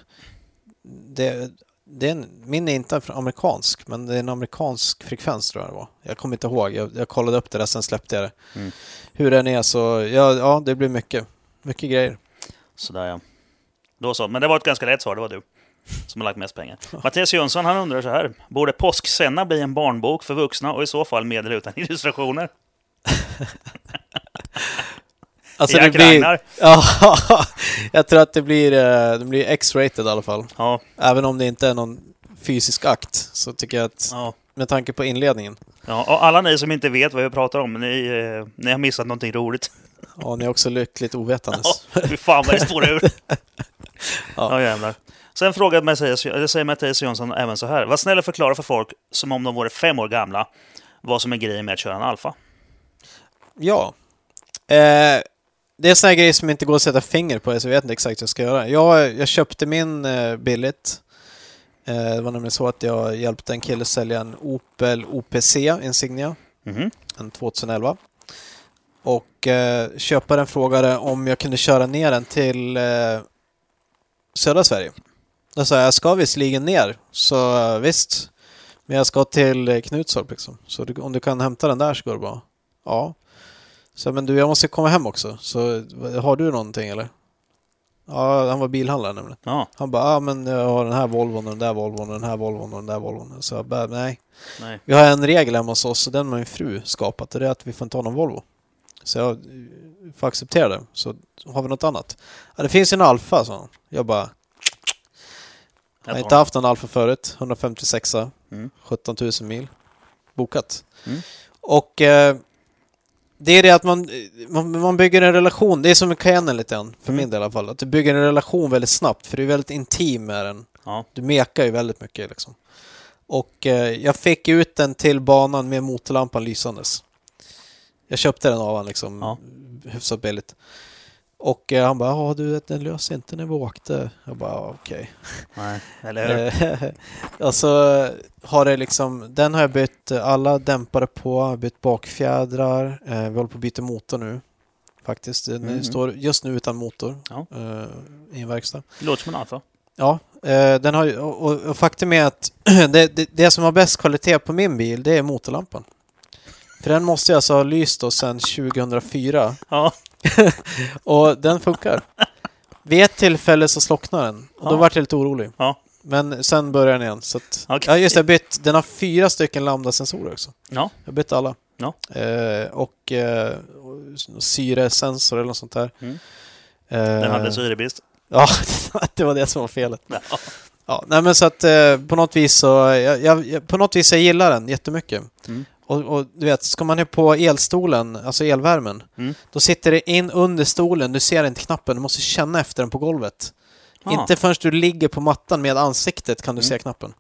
Det, det är en, min är inte amerikansk, men det är en amerikansk frekvens tror jag det var. Jag kommer inte ihåg. Jag, jag kollade upp det där, sen släppte jag det. Mm. Hur den är så... Ja, ja, det blir mycket. Mycket grejer. Sådär ja. Då så. Men det var ett ganska lätt svar, det var du. Som har lagt mest pengar. Mattias Jönsson han undrar så här. Borde Påsksenna bli en barnbok för vuxna och i så fall med eller utan illustrationer? Alltså Jack det blir... Ja, jag tror att det blir, eh, det blir X-rated i alla fall. Ja, Även om det inte är någon fysisk akt så tycker jag att ja. med tanke på inledningen. ja. Och alla ni som inte vet vad vi pratar om, ni, eh, ni har missat någonting roligt. Ja, ni är också lyckligt ovetandes. Ja, fy fan vad det spårar ur. Ja. Ja, jävlar. Sen frågade Mattias, eller säger Mattias Jönsson även så här. Var snäll och förklara för folk som om de vore fem år gamla vad som är grejen med att köra en Alfa. Ja. Eh, det är här grejer som inte går att sätta finger på, så jag vet inte exakt vad jag ska göra. Jag, jag köpte min eh, billigt. Eh, det var nämligen så att jag hjälpte en kille sälja en Opel OPC Insignia, Mhm. en 2011. Och eh, köparen frågade om jag kunde köra ner den till eh, södra Sverige. Sa jag, ska visserligen ner, så visst. Men jag ska till Knutstorp liksom. Så du, om du kan hämta den där så går det bra. Ja. Så men du, jag måste komma hem också. Så har du någonting eller? Ja, han var bilhandlare nämligen. Ja, Han bara, ja men jag har den här Volvon och den där Volvon och den här Volvon och den där Volvon. Så jag bara, nej. nej. Vi har en regel hemma hos oss och den har min fru skapat och det är att vi får inte ha någon Volvo. Så jag eh, får acceptera det. Så har vi något annat. Ja, det finns ju en Alfa, han. Jag bara, jag har inte haft en Alfa förut. 156 Mm. 17 000 mil. Bokat. Mm. Och eh, det är det att man, man, man bygger en relation. Det är som med Cayenne lite grann, för Mm. min del i alla fall. Att du bygger en relation väldigt snabbt, för du är väldigt intim med den. Ja. Du mekar ju väldigt mycket liksom. Och eh, jag fick ut den till banan med motorlampan lysandes. Jag köpte den av honom liksom, Ja. hyfsat billigt. Och eh, han bara, ja du, den löser inte när vi åkte. Jag bara, okej. Nej, eller hur? Eh, och så har det liksom, den har jag bytt alla dämpare på, bytt bakfjädrar, eh, vi håller på att byta motor nu. Faktiskt, den Mhm. står just nu utan motor Ja. eh, i en verkstad. Det låter som en Alfa. Ja, den har och, och faktum är att det, det, det som har bäst kvalitet på min bil, det är motorlampan. För den måste jag alltså ha lyst då sedan 2004 Ja, och den funkar. Vid ett tillfälle så slocknade den och då Ja. vart jag lite orolig. Ja. Men sen började den igen. Så att, Okej. Ja, just det, jag bytt, den har fyra stycken lambda-sensorer också. ja. Jag bytte alla. Ja. Eh, och eh, syresensor eller något sånt där. Mm. Eh, Den hade syrebrist. Ja, det var det som var felet. Ja. Ja, nej men så att eh, på något vis så, jag, jag- på något vis jag gillar den jättemycket. Mm. Och, och du vet, ska man ner på elstolen, alltså elvärmen, Mm. då sitter det in under stolen, du ser inte knappen, du måste känna efter den på golvet. Ja. Inte förrän du ligger på mattan med ansiktet kan du Mm. se knappen.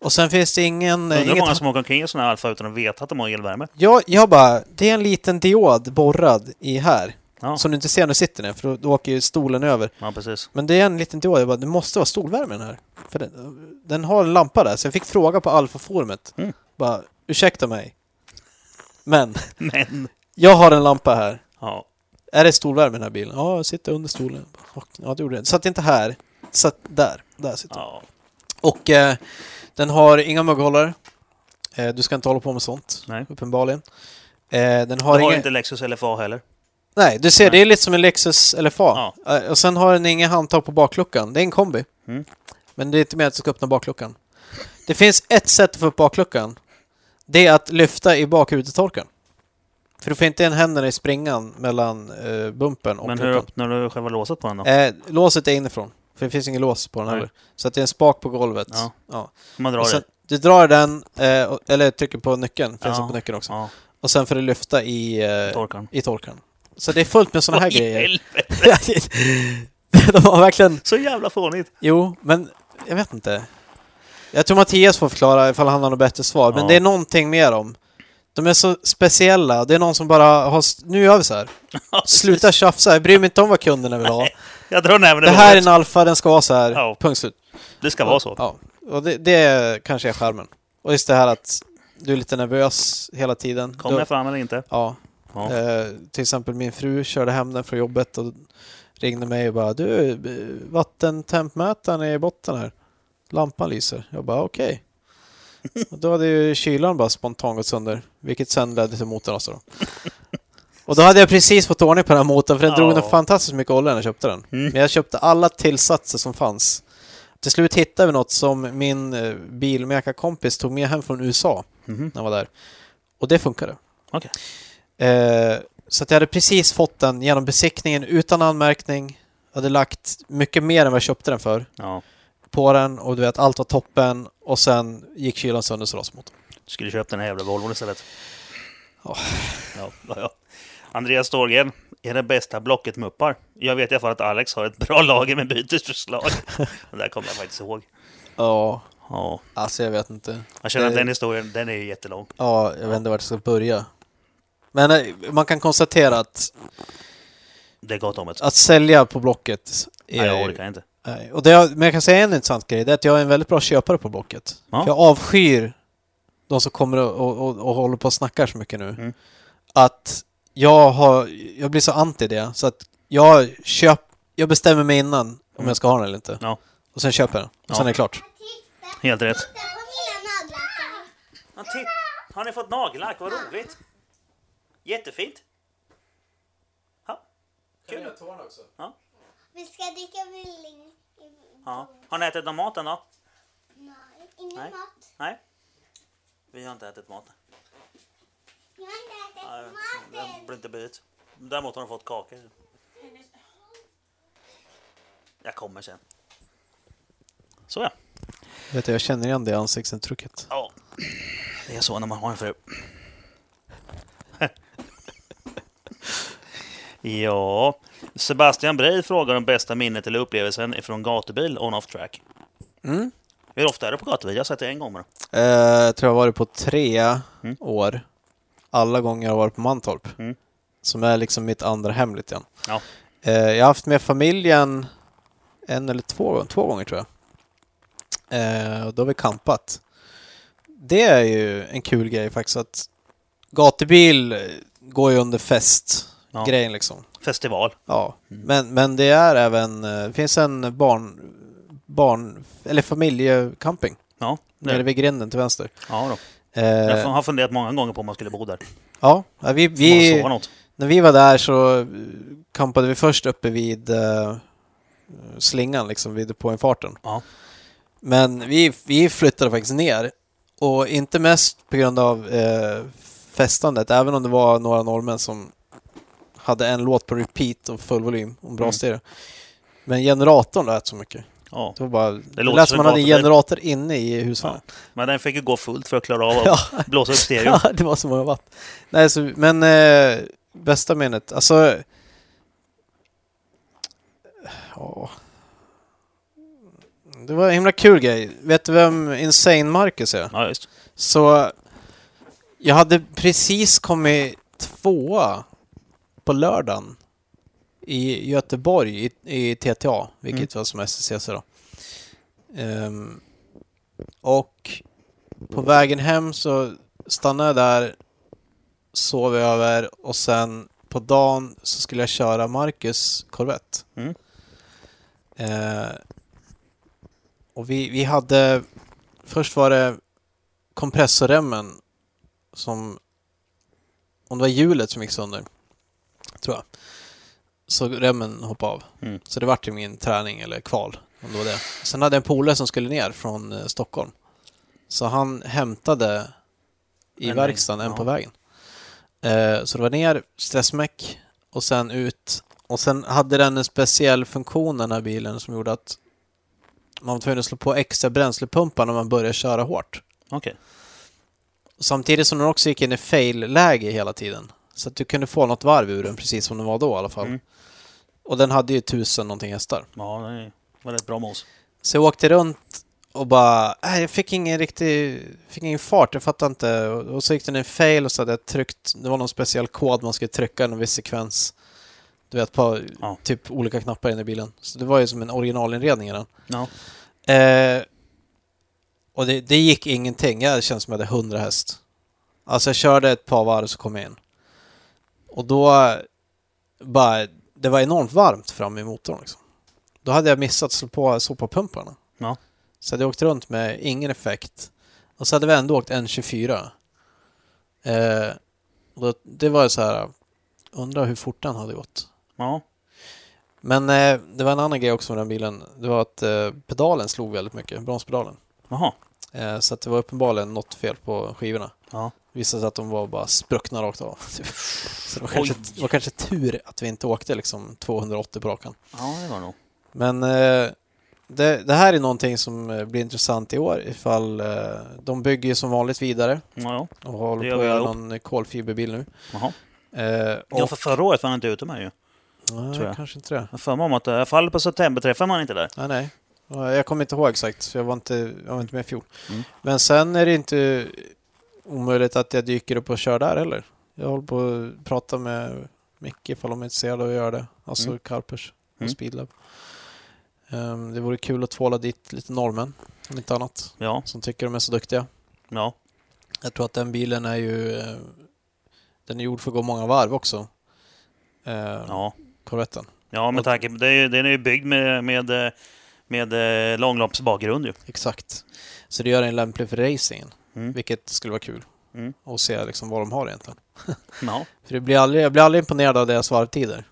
Och sen finns det ingen... Undrar hur inget många som åker omkring i sådana här Alfa utan att veta att de har elvärme. jag, jag bara, det är en liten diod borrad i här. Ja, Som du inte ser när du sitter ner, för då, då åker ju stolen över. ja precis. Men det är en liten diod, jag bara, det måste vara stolvärme den här. För den, den har en lampa där, så jag fick fråga på Alfa-forumet. Mm. Bara, ursäkta mig. Men, Men, jag har en lampa här. ja. Är det stolvärme i den här bilen? Ja, jag sitter under stolen. Ja, det gjorde det. Satt inte här. Satt där. Där sitter den. ja. Och eh, den har inga mugghållare. Eh, du ska inte hålla på med sånt, Nej. uppenbarligen. Eh, den har har inga... inte Lexus LFA heller. Nej, du ser, Nej. det är lite som en Lexus LFA. Eh, och sen har den inga handtag på bakluckan. Det är en kombi. Mm. Men det är inte med att du ska öppna bakluckan. Det finns ett sätt att få upp bakluckan. Det är att lyfta i bakrutetorkaren. För du får inte in händerna i springan mellan eh, bumpen och Men hur öppnar du själva låset på den då? Eh, låset är inifrån. För det finns ingen lås på den Nej. heller. Så att det är en spak på golvet. Ja. Ja. Man drar sen, du drar den, eh, eller trycker på nyckeln. Finns Ja. på nyckeln också. Ja, Och sen får du lyfta i, eh, torkaren. i torkaren. Så det är fullt med sådana här grejer. De har verkligen... Så jävla fånigt. Jo, men jag vet inte. Jag tror Mattias får förklara ifall han har något bättre svar. Men Ja. det är någonting med dem. De är så speciella. Det är någon som bara har... Nu gör vi så här. Sluta tjafsa. Jag bryr mig inte om vad kunderna vill ha. Jag drar näven i Det här är en alfa, den ska vara så här. Ja. Punkt slut. Det ska vara så. Ja. Och det, det kanske är skärmen. Och just det här att du är lite nervös hela tiden. Kommer jag fram eller inte? Ja. Ja. Eh, till exempel min fru körde hem den från jobbet och ringde mig och bara Du, eh, vattentempmätaren är i botten här. Lampan lyser. Jag bara okej. Och då hade ju kylan bara spontant gått sönder. Vilket sen ledde till motorn då. Och då hade jag precis fått ordning på den här motorn för den drog nog fantastiskt mycket olja när jag köpte den. Mm. Men jag köpte alla tillsatser som fanns. Till slut hittade vi något som min eh, bilmäkarkompis tog med hem från USA Mhm. när jag var där. Och det funkade. Okej. Eh, så jag hade precis fått den genom besiktningen utan anmärkning. Jag hade lagt mycket mer än vad jag köpte den för Ja. På den och du vet, allt var toppen och sen gick kylan sönder så rasade motorn. Du skulle köpt den här jävla Volvon istället. Ja. Ja, ja. Andreas Ståhlgren, är det bästa blocket muppar? Jag vet i alla fall att Alex har ett bra lager med bytesförslag. Det där kommer jag faktiskt ihåg. Ja, Ja, alltså jag vet inte. jag känner att Det- den historien, den är ju jättelång. Ja, jag vet inte vart jag ska börja. Men eh, man kan konstatera att, Det är gott om ett. att sälja på Blocket är... Nej, jag orkar inte. Nej, Och det, jag- men jag kan säga en intressant grej, det är att jag är en väldigt bra köpare på Blocket. Ja. Jag avskyr de som kommer och, och, och, och håller på och snackar så mycket nu. Mm. Att jag har, jag blir så anti det, så att jag köp, jag bestämmer mig innan om Mm. jag ska ha den eller inte. Ja. Och sen köper jag den. Och Ja. sen är det klart. Helt rätt. Naglar. Har ni fått nagellack? Vad roligt! Jättefint! Ja. Kul. Vi ska dricka villing. Ja. Har ni ätit någon mat än då? Nej, ingen Nej. mat. Nej. Vi har inte ätit mat. Jag har inte Nej, ätit mat Jag än. blir inte bit. Däremot har de fått kakor. Jag kommer sen. Så ja. Vet du, jag känner igen det ansiktsuttrycket. ja. Det är så när man har en fru. Ja. Sebastian Brej frågar om bästa minnet eller upplevelsen ifrån gatubil on-off track. Mm. Hur ofta är du på gatubil? Jag har sett det en gång bara. Eh, jag tror jag har varit på tre Mm. år. Alla gånger jag har varit på Mantorp. Mm. Som är liksom mitt andra hem lite grann. Ja. Eh, jag har haft med familjen en eller två, två gånger tror jag. Eh, och då har vi campat. Det är ju en kul grej faktiskt att gatubil går ju under fest-grejen Ja. liksom. Festival. Ja, Mm. men, men det är även, eh, det finns en barn, barn eller familjecamping Ja, nere det, vid grinden till vänster. ja då. Eh, Jag har funderat många gånger på om man skulle bo där. ja, vi, vi, när vi var där så eh, campade vi först uppe vid eh, slingan, liksom vid depåinfarten. Ja. Men vi, vi flyttade faktiskt ner. Och inte mest på grund av eh, festandet, även om det var några norrmän som hade en låt på repeat och full volym och bra Mm. stereo. Men generatorn lät så mycket. Ja. Det var bara... Det låter lät som man hade en generator inne i husvagnen. Men den fick ju gå fullt för att klara av att Ja. blåsa upp stereon. Ja, det var så många watt. Nej, så, men eh, bästa minnet, alltså... Ja. Det var en himla kul grej. Vet du vem Insane Marcus är? Ja, just. Så jag hade precis kommit tvåa på lördagen i Göteborg i, i TTA, vilket var som SCCC då. Ehm, och på vägen hem så stannade jag där, sov över och sen på dagen så skulle jag köra Marcus Corvette. Mm. Eh, och vi, vi hade... Först var det kompressorremmen som... Om det var hjulet som gick sönder, tror jag. Så remmen hoppade av. Mm. Så det vart ju min träning eller kval. Om det var det. Sen hade jag en polare som skulle ner från eh, Stockholm. Så han hämtade i En verkstaden, en ja. på vägen. Eh, så det var ner, stressmäck och sen ut. Och sen hade den en speciell funktion den här bilen som gjorde att man var tvungen att slå på extra bränslepumpar när man började köra hårt. Okej. Samtidigt som den också gick in i fail-läge hela tiden. Så att du kunde få något varv ur den precis som den var då i alla fall. Mm. Och den hade ju tusen någonting hästar. Ja, det var rätt bra mos. Så jag åkte runt och bara, äh, jag fick ingen riktig, fick ingen fart, jag fattade inte. Och, och så gick den i fail och så hade jag tryckt, det var någon speciell kod man skulle trycka i en viss sekvens. Du vet, på Ja. typ olika knappar inne i bilen. Så det var ju som en originalinredning i den. Ja. Eh, och det, det gick ingenting. Jag kände som jag hade 100 häst. Alltså jag körde ett par varv så kom jag in. Och då bara, det var enormt varmt fram i motorn liksom. Då hade jag missat att slå på sopapumparna. Ja. Så hade jag åkt runt med ingen effekt. Och så hade vi ändå åkt 1.24. Eh, och då, det var ju så här, undrar hur fort den hade gått. Ja. Men eh, det var en annan grej också med den bilen. Det var att eh, pedalen slog väldigt mycket, bromspedalen. Jaha. Eh, så att det var uppenbarligen något fel på skivorna. Ja. Visade sig att de var bara spruckna rakt av. Så det var, kanske, det var kanske tur att vi inte åkte liksom 280 på rakan. Ja, det var nog. Men eh, det, det här är någonting som eh, blir intressant i år ifall eh, de bygger som vanligt vidare Ja, ja. och håller på att göra allihop. någon kolfiberbil nu. Jaha. Eh, och, Ja, för förra året var han inte ute med ju. nej, tror jag. kanske inte det. Jag för mig om att i alla fall på septemberträffen var han inte där. Nej, nej. Ja, Jag kommer inte ihåg exakt, för jag var inte, jag var inte med i fjol. Mm. Men sen är det inte omöjligt att jag dyker upp och kör där heller. Jag håller på att prata med Micke ifall de är intresserade av att göra det. Alltså Mm. Karpers och Mm. Speedlab. Ehm, det vore kul att tvåla dit lite norrmän, om inte annat, Ja, som tycker de är så duktiga. ja. Jag tror att den bilen är ju... eh, Den är gjord för att gå många varv också. Uh, Ja, Corvetten. ja med tanke på det. Den är ju byggd med, med, eh, med eh, långloppsbakgrund ju. Exakt. Så det gör den lämplig för racingen, Mm. vilket skulle vara kul. Mm. Och se liksom vad de har egentligen. Ja. För det blir aldrig, jag blir aldrig imponerad av deras varvtider.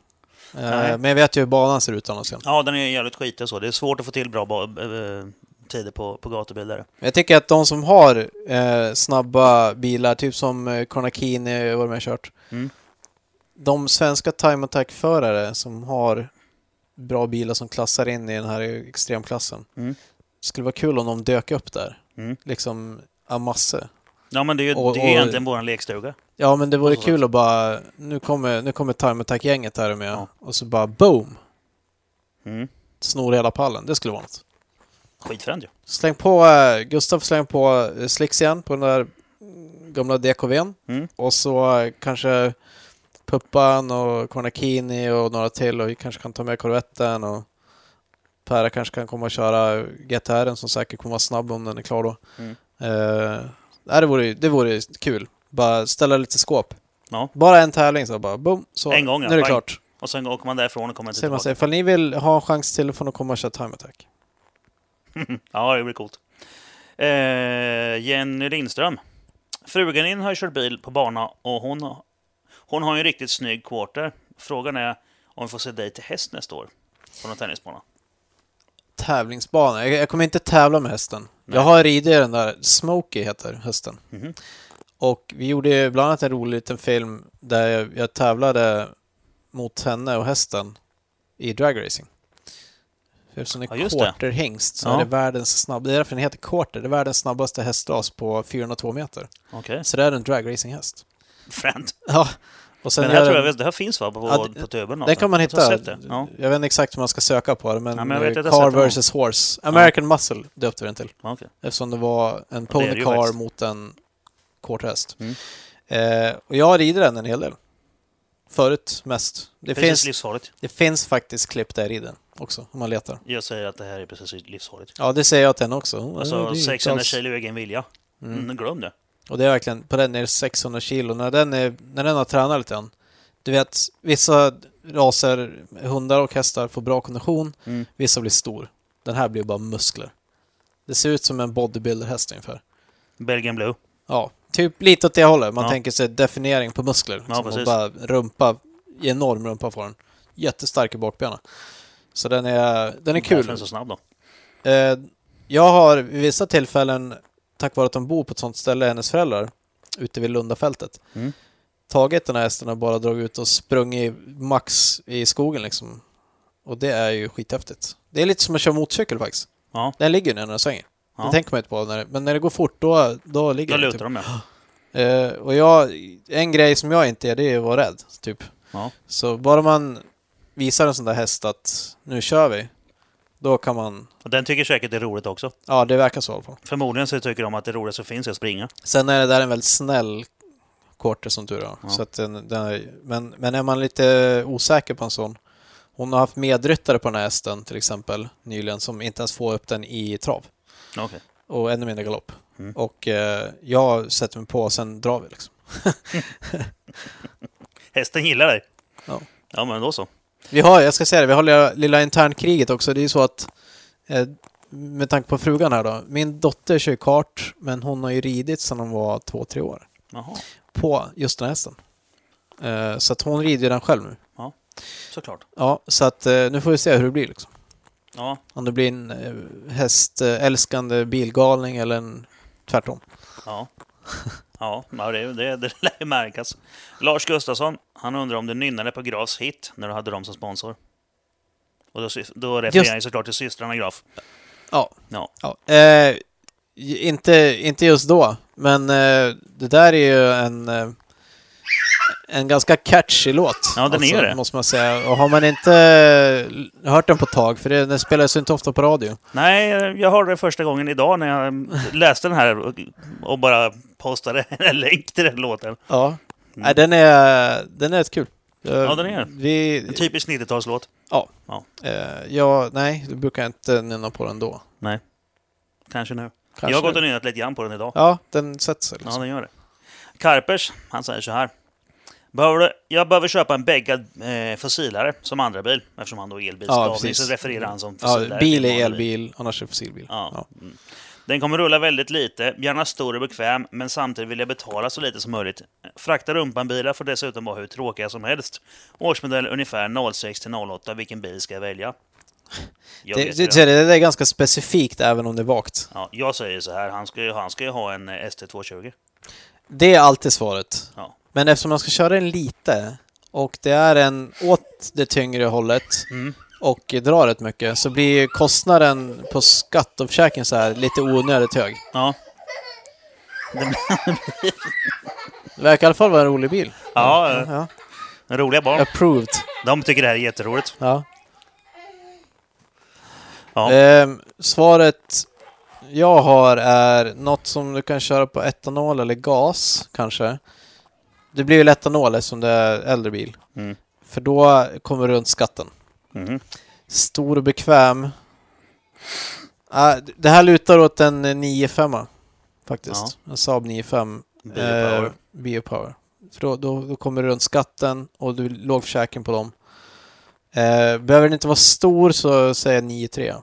Eh, Nej. men jag vet ju hur banan ser ut annars. ja, den är jävligt skitig så. Det är svårt att få till bra ba- eh, tider på, på gatubil där. Men Jag tycker att de som har eh, snabba bilar, typ som eh, Cornacini och vad de har kört. Mm. De svenska time attack-förare som har bra bilar som klassar in i den här extremklassen. Mm. skulle vara kul om de dök upp där. Mm. Liksom en massa. Ja, men det är ju Och- det är och- egentligen vår lekstuga. Ja, men det vore Och så- kul att bara... Nu kommer, nu kommer time attack-gänget här med. Ja. Och så bara boom! Mm. Snor hela pallen. Det skulle vara något. Skitfränt ju. Släng på, eh, Gustav släng på eh, slicks igen på den där gamla DKVn. Mm. Och så eh, kanske Puppan och Cornacini och några till och vi kanske kan ta med Corvetten och Perra kanske kan komma och köra GTR som säkert kommer vara snabb om den är klar då. Mm. Nej, det, vore, det vore kul. Bara ställa lite skåp. Ja. Bara en tävling så bara boom, så En gång, ja. nu är det klart. Och sen åker man därifrån och kommer inte Säger man tillbaka. sig, ifall ni vill ha en chans till får ni komma och köra time attack. Ja, det blir coolt. Eh, Jenny Lindström. Frugan din har ju kört bil på bana och hon, hon har ju en riktigt snygg quarter. Frågan är om vi får se dig till häst nästa år på någon tennisbana. tävlingsbana. Jag, jag kommer inte tävla med hästen. Nej. Jag har ridit den där, Smokey heter hästen. Mhm. Och vi gjorde bland annat en rolig liten film där jag, jag tävlade mot henne och hästen i dragracing. För Eftersom det Ja, är det. quarterhingst så Ja. är det världens snabb, det är därför den heter quarter. Det är världens snabbaste hästras på 402 meter. Okej, Så det är en dragracinghäst. fränt. Ja, Och sen Men det här, tror den- jag, det här finns va? På, Ja, på tuben? Den kan man Jag hitta. det. Ja. Jag vet inte exakt hur man ska söka på det, men, Ja, men jag vet jag Car den vs Horse. American Muscle döpte vi den till. Ja, okej. Eftersom det var en pony car mot en korthäst. Mm. Eh, och jag rider den en hel del. Förut mest. Det Precis finns, livsfarligt. det finns faktiskt klipp där jag rider den också, om man letar. Jag säger att det här är precis livsfarligt. Ja, det säger jag till den också. Alltså 600 alls- kilo egen vilja. Mm. Mm. Glöm det. Och det är verkligen, på den är det 600 kilo. När den, är, när den har tränat lite grann. Du vet, vissa raser, hundar och hästar får bra kondition. Mm. Vissa blir stor. Den här blir bara muskler. Det ser ut som en bodybuilder-häst ungefär. Belgian Blue. Ja, typ lite åt det hållet. Man Ja. tänker sig definiering på muskler. Ja, Som och precis. bara rumpa, enorm rumpa får den. Jättestark i bakbenen. Så den är, den är Därför är kul. den så snabb då. Eh, jag har vid vissa tillfällen, tack vare att de bor på ett sånt ställe, hennes föräldrar, ute vid Lundafältet, Mm. tagit den här hästen och bara dragit ut och sprungit max i skogen liksom. Och det är ju skithäftigt. Det är lite som att köra motorcykel faktiskt. Ja, Den ligger ju ner när den svänger. Det ja. tänker man inte på. När det, men när det går fort, då, då ligger Då den. lutar Typ. de ja. Eh, och jag, en grej som jag inte är, det är att vara rädd. Typ. ja. Så bara man visar en sån där häst att nu kör vi, då kan man... Och den tycker säkert det är roligt också. Ja, det verkar så i alla fall. Förmodligen så tycker de att det roligaste som finns är att springa. Sen är det där en väldigt snäll quarter som tur är. Ja. Så att den, den är, men, men är man lite osäker på en sån. Hon har haft medryttare på den här hästen till exempel nyligen som inte ens får upp den i trav. Okej. Och ännu mindre galopp. Mm. Och eh, jag sätter mig på och sen drar vi liksom. Hästen gillar dig. Ja. Ja, men då så. Vi har, jag ska säga det, vi har lilla, lilla internkriget också. Det är ju så att eh, med tanke på frugan här då. Min dotter kör kart men hon har ju ridit sedan hon var två, tre år. Jaha, På just den här hästen. Eh, så att hon rider ju den själv nu. såklart. Ja, så att eh, nu får vi se hur det blir liksom. Ja, Om det blir en hästälskande bilgalning eller en tvärtom. ja. Ja, det, det, det lär ju märkas. Lars Gustafsson, han undrar om du nynnade på Grafs hit när du hade dem som sponsor. Och då, då refererar han såklart till systrarna Graf. Ja. Ja. ja. Eh, inte, inte just då, men eh, det där är ju en, eh, en ganska catchy låt. Alltså, Ja, den är ju det. Måste man säga. Och har man inte hört den på ett tag, för det, den spelas ju inte ofta på radio. Nej, jag hörde det första gången idag när jag läste den här och, och bara postade en länk till den låten. Ja. Nej, den är, den är rätt kul. Ja, den är. Vi, En typisk 90-talslåt. eh, ja, nej, det brukar jag inte nynna på den då. Nej. Kanske nu. Kanske. Jag har gått och nynnat lite grann på den idag. Ja, den sätter sig Ja, liksom. den gör det. Karpers, han säger så här. Behöver du, jag behöver köpa en bäggad eh, fossilare som andra bil eftersom han då är elbilsskapning precis. så refererar han som Ja, fossilare. bil till är elbil, annars är det fossilbil. Ja. Ja. Mm. Den kommer rulla väldigt lite, gärna stor och bekväm, men samtidigt vill jag betala så lite som möjligt. Frakta rumpan-bilar får dessutom vara hur tråkiga som helst. Årsmodell ungefär 06 till 08, vilken bil ska jag välja? Jag, Det, det, det. det är ganska specifikt även om det är vagt. Ja, jag säger så här, han ska ju, han ska ju ha en eh, ST220. Det är alltid svaret. Ja. Men eftersom man ska köra den lite och det är en åt det tyngre hållet Mm. och drar rätt mycket så blir kostnaden på skatt och försäkring så här lite onödigt hög. Ja. Det verkar i alla fall vara en rolig bil. Ja, eh, Ja. roliga barn. Approved. De tycker det här är jätteroligt. Ja. Ja. Ehm, svaret jag har är något som du kan köra på etanol eller gas kanske. Det blir väl etanol eftersom det är äldre bil. Mm. För då kommer du runt skatten. Mhm. Stor och bekväm. Ah, det här lutar åt en 9.5 faktiskt. En Saab 9.5 Biopower. eh, Biopower. För då, då, då kommer du runt skatten och du låg försäkring på dem. Eh, behöver den inte vara stor så säger jag 9.3.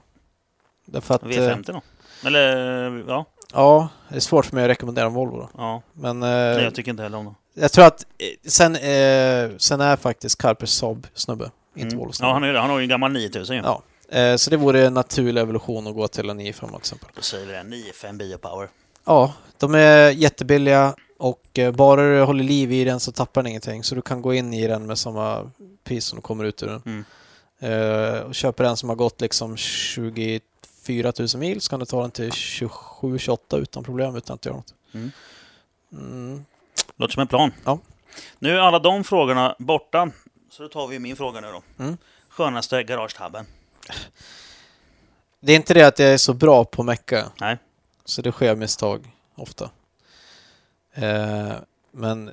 Därför att... eh, V50 då? Eller, ja. ja, det är svårt för mig att rekommendera en Volvo då. ja. Men eh, Nej, jag tycker inte heller om dem. Jag tror att eh, sen, eh, sen är faktiskt Carpers Saab-snubbe, inte Mm. Volvo-snubbe. Ja, han, är, han har ju en gammal 9000 ju. Ja. Eh, så det vore en naturlig evolution att gå till en 9.5 till exempel. Då säger vi det. 95 Biopower. Ja, de är jättebilliga och eh, bara du håller liv i den så tappar den ingenting. Så du kan gå in i den med samma pris som du kommer ut ur den. Mm. Eh, och köper den som har gått liksom 24 000 mil så kan du ta den till 27-28 utan problem utan att göra något. Mm. Mm. Låter som en plan. Ja. Nu är alla de frågorna borta. Så då tar vi min fråga nu då. Mm. Skönaste garagetabben? Det är inte det att jag är så bra på att mecka. Nej. Så det sker misstag ofta. Eh, men...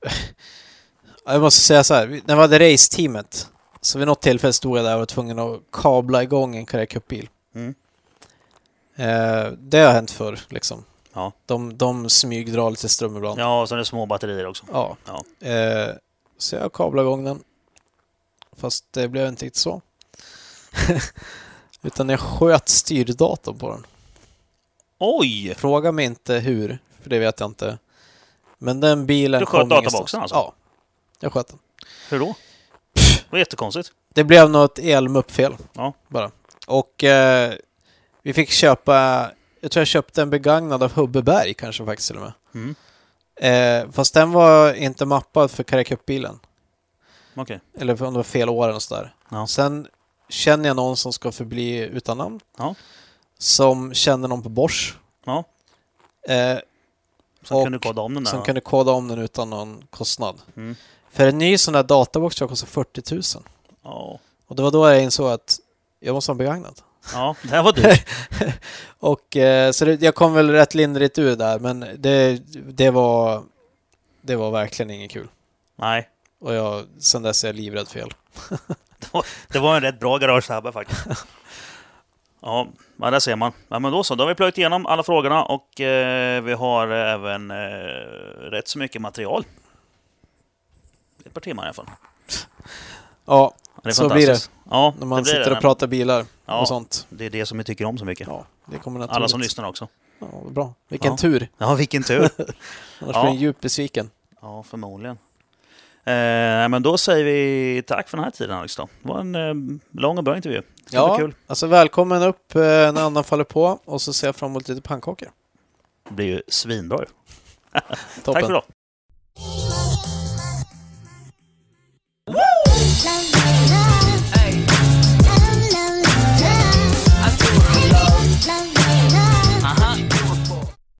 jag måste säga så här. När vi hade raceteamet så vid något tillfälle stod jag där och var tvungen att kabla igång en Carrera Cup-bil. Mm. Eh, det har hänt förr liksom. Ja. De, de smygdrar lite ström ibland. Ja, och så är det små batterier också. Ja. Ja. Eh, så jag kablade igång den. Fast det blev inte riktigt så. Utan jag sköt styrdatorn på den. Oj! Fråga mig inte hur, för det vet jag inte. Men den bilen Du sköt kom databoxen alltså? Ja, jag sköt den. Hur då? Det var jättekonstigt. Det blev något elmuppfel Ja. bara. Och eh, vi fick köpa, jag tror jag köpte en begagnad av Hubbeberg kanske faktiskt till och med. Mm. Eh, fast den var inte mappad för Carrera Cup-bilen. Okej. Eller om det var fel år eller sådär. Ja. Sen känner jag någon som ska förbli utan namn. Ja. Som känner någon på Bosch. Ja. Eh, Och kunde koda om den där. som va? kunde koda om den utan någon kostnad. Mm. För en ny sån där databox tror jag kostar 40 000. Ja. Och det var då jag insåg att jag måste ha en begagnad. Ja, det var dyrt. Och eh, så det, jag kom väl rätt lindrigt ur där, men det, det var det var verkligen inget kul. Nej, Och jag, sen dess är jag livrädd för el. det var en rätt bra garagetabbe faktiskt. Ja, men där ser man. Ja, men då så, då har vi plöjt igenom alla frågorna och eh, vi har även eh, rätt så mycket material. Ett par timmar i alla fall. Ja, Det Så fantastiskt. Ja, när man det blir sitter det. och pratar bilar Ja. och sånt. Det är det som vi tycker om så mycket. Ja, det kommer naturligt. Alla som lyssnar också. Ja, vad bra. Vilken Ja. tur. Ja, vilken tur. Annars Ja. blir jag djupt besviken. Ja, förmodligen. Eh, men då säger vi tack för den här tiden Alex. Då. Det var en eh, lång och bra intervju. Det ska bli kul. alltså välkommen upp eh, när andan faller på och så ser jag fram emot lite pannkakor. Det blir ju svinbra. ju. Toppen. Tack för idag.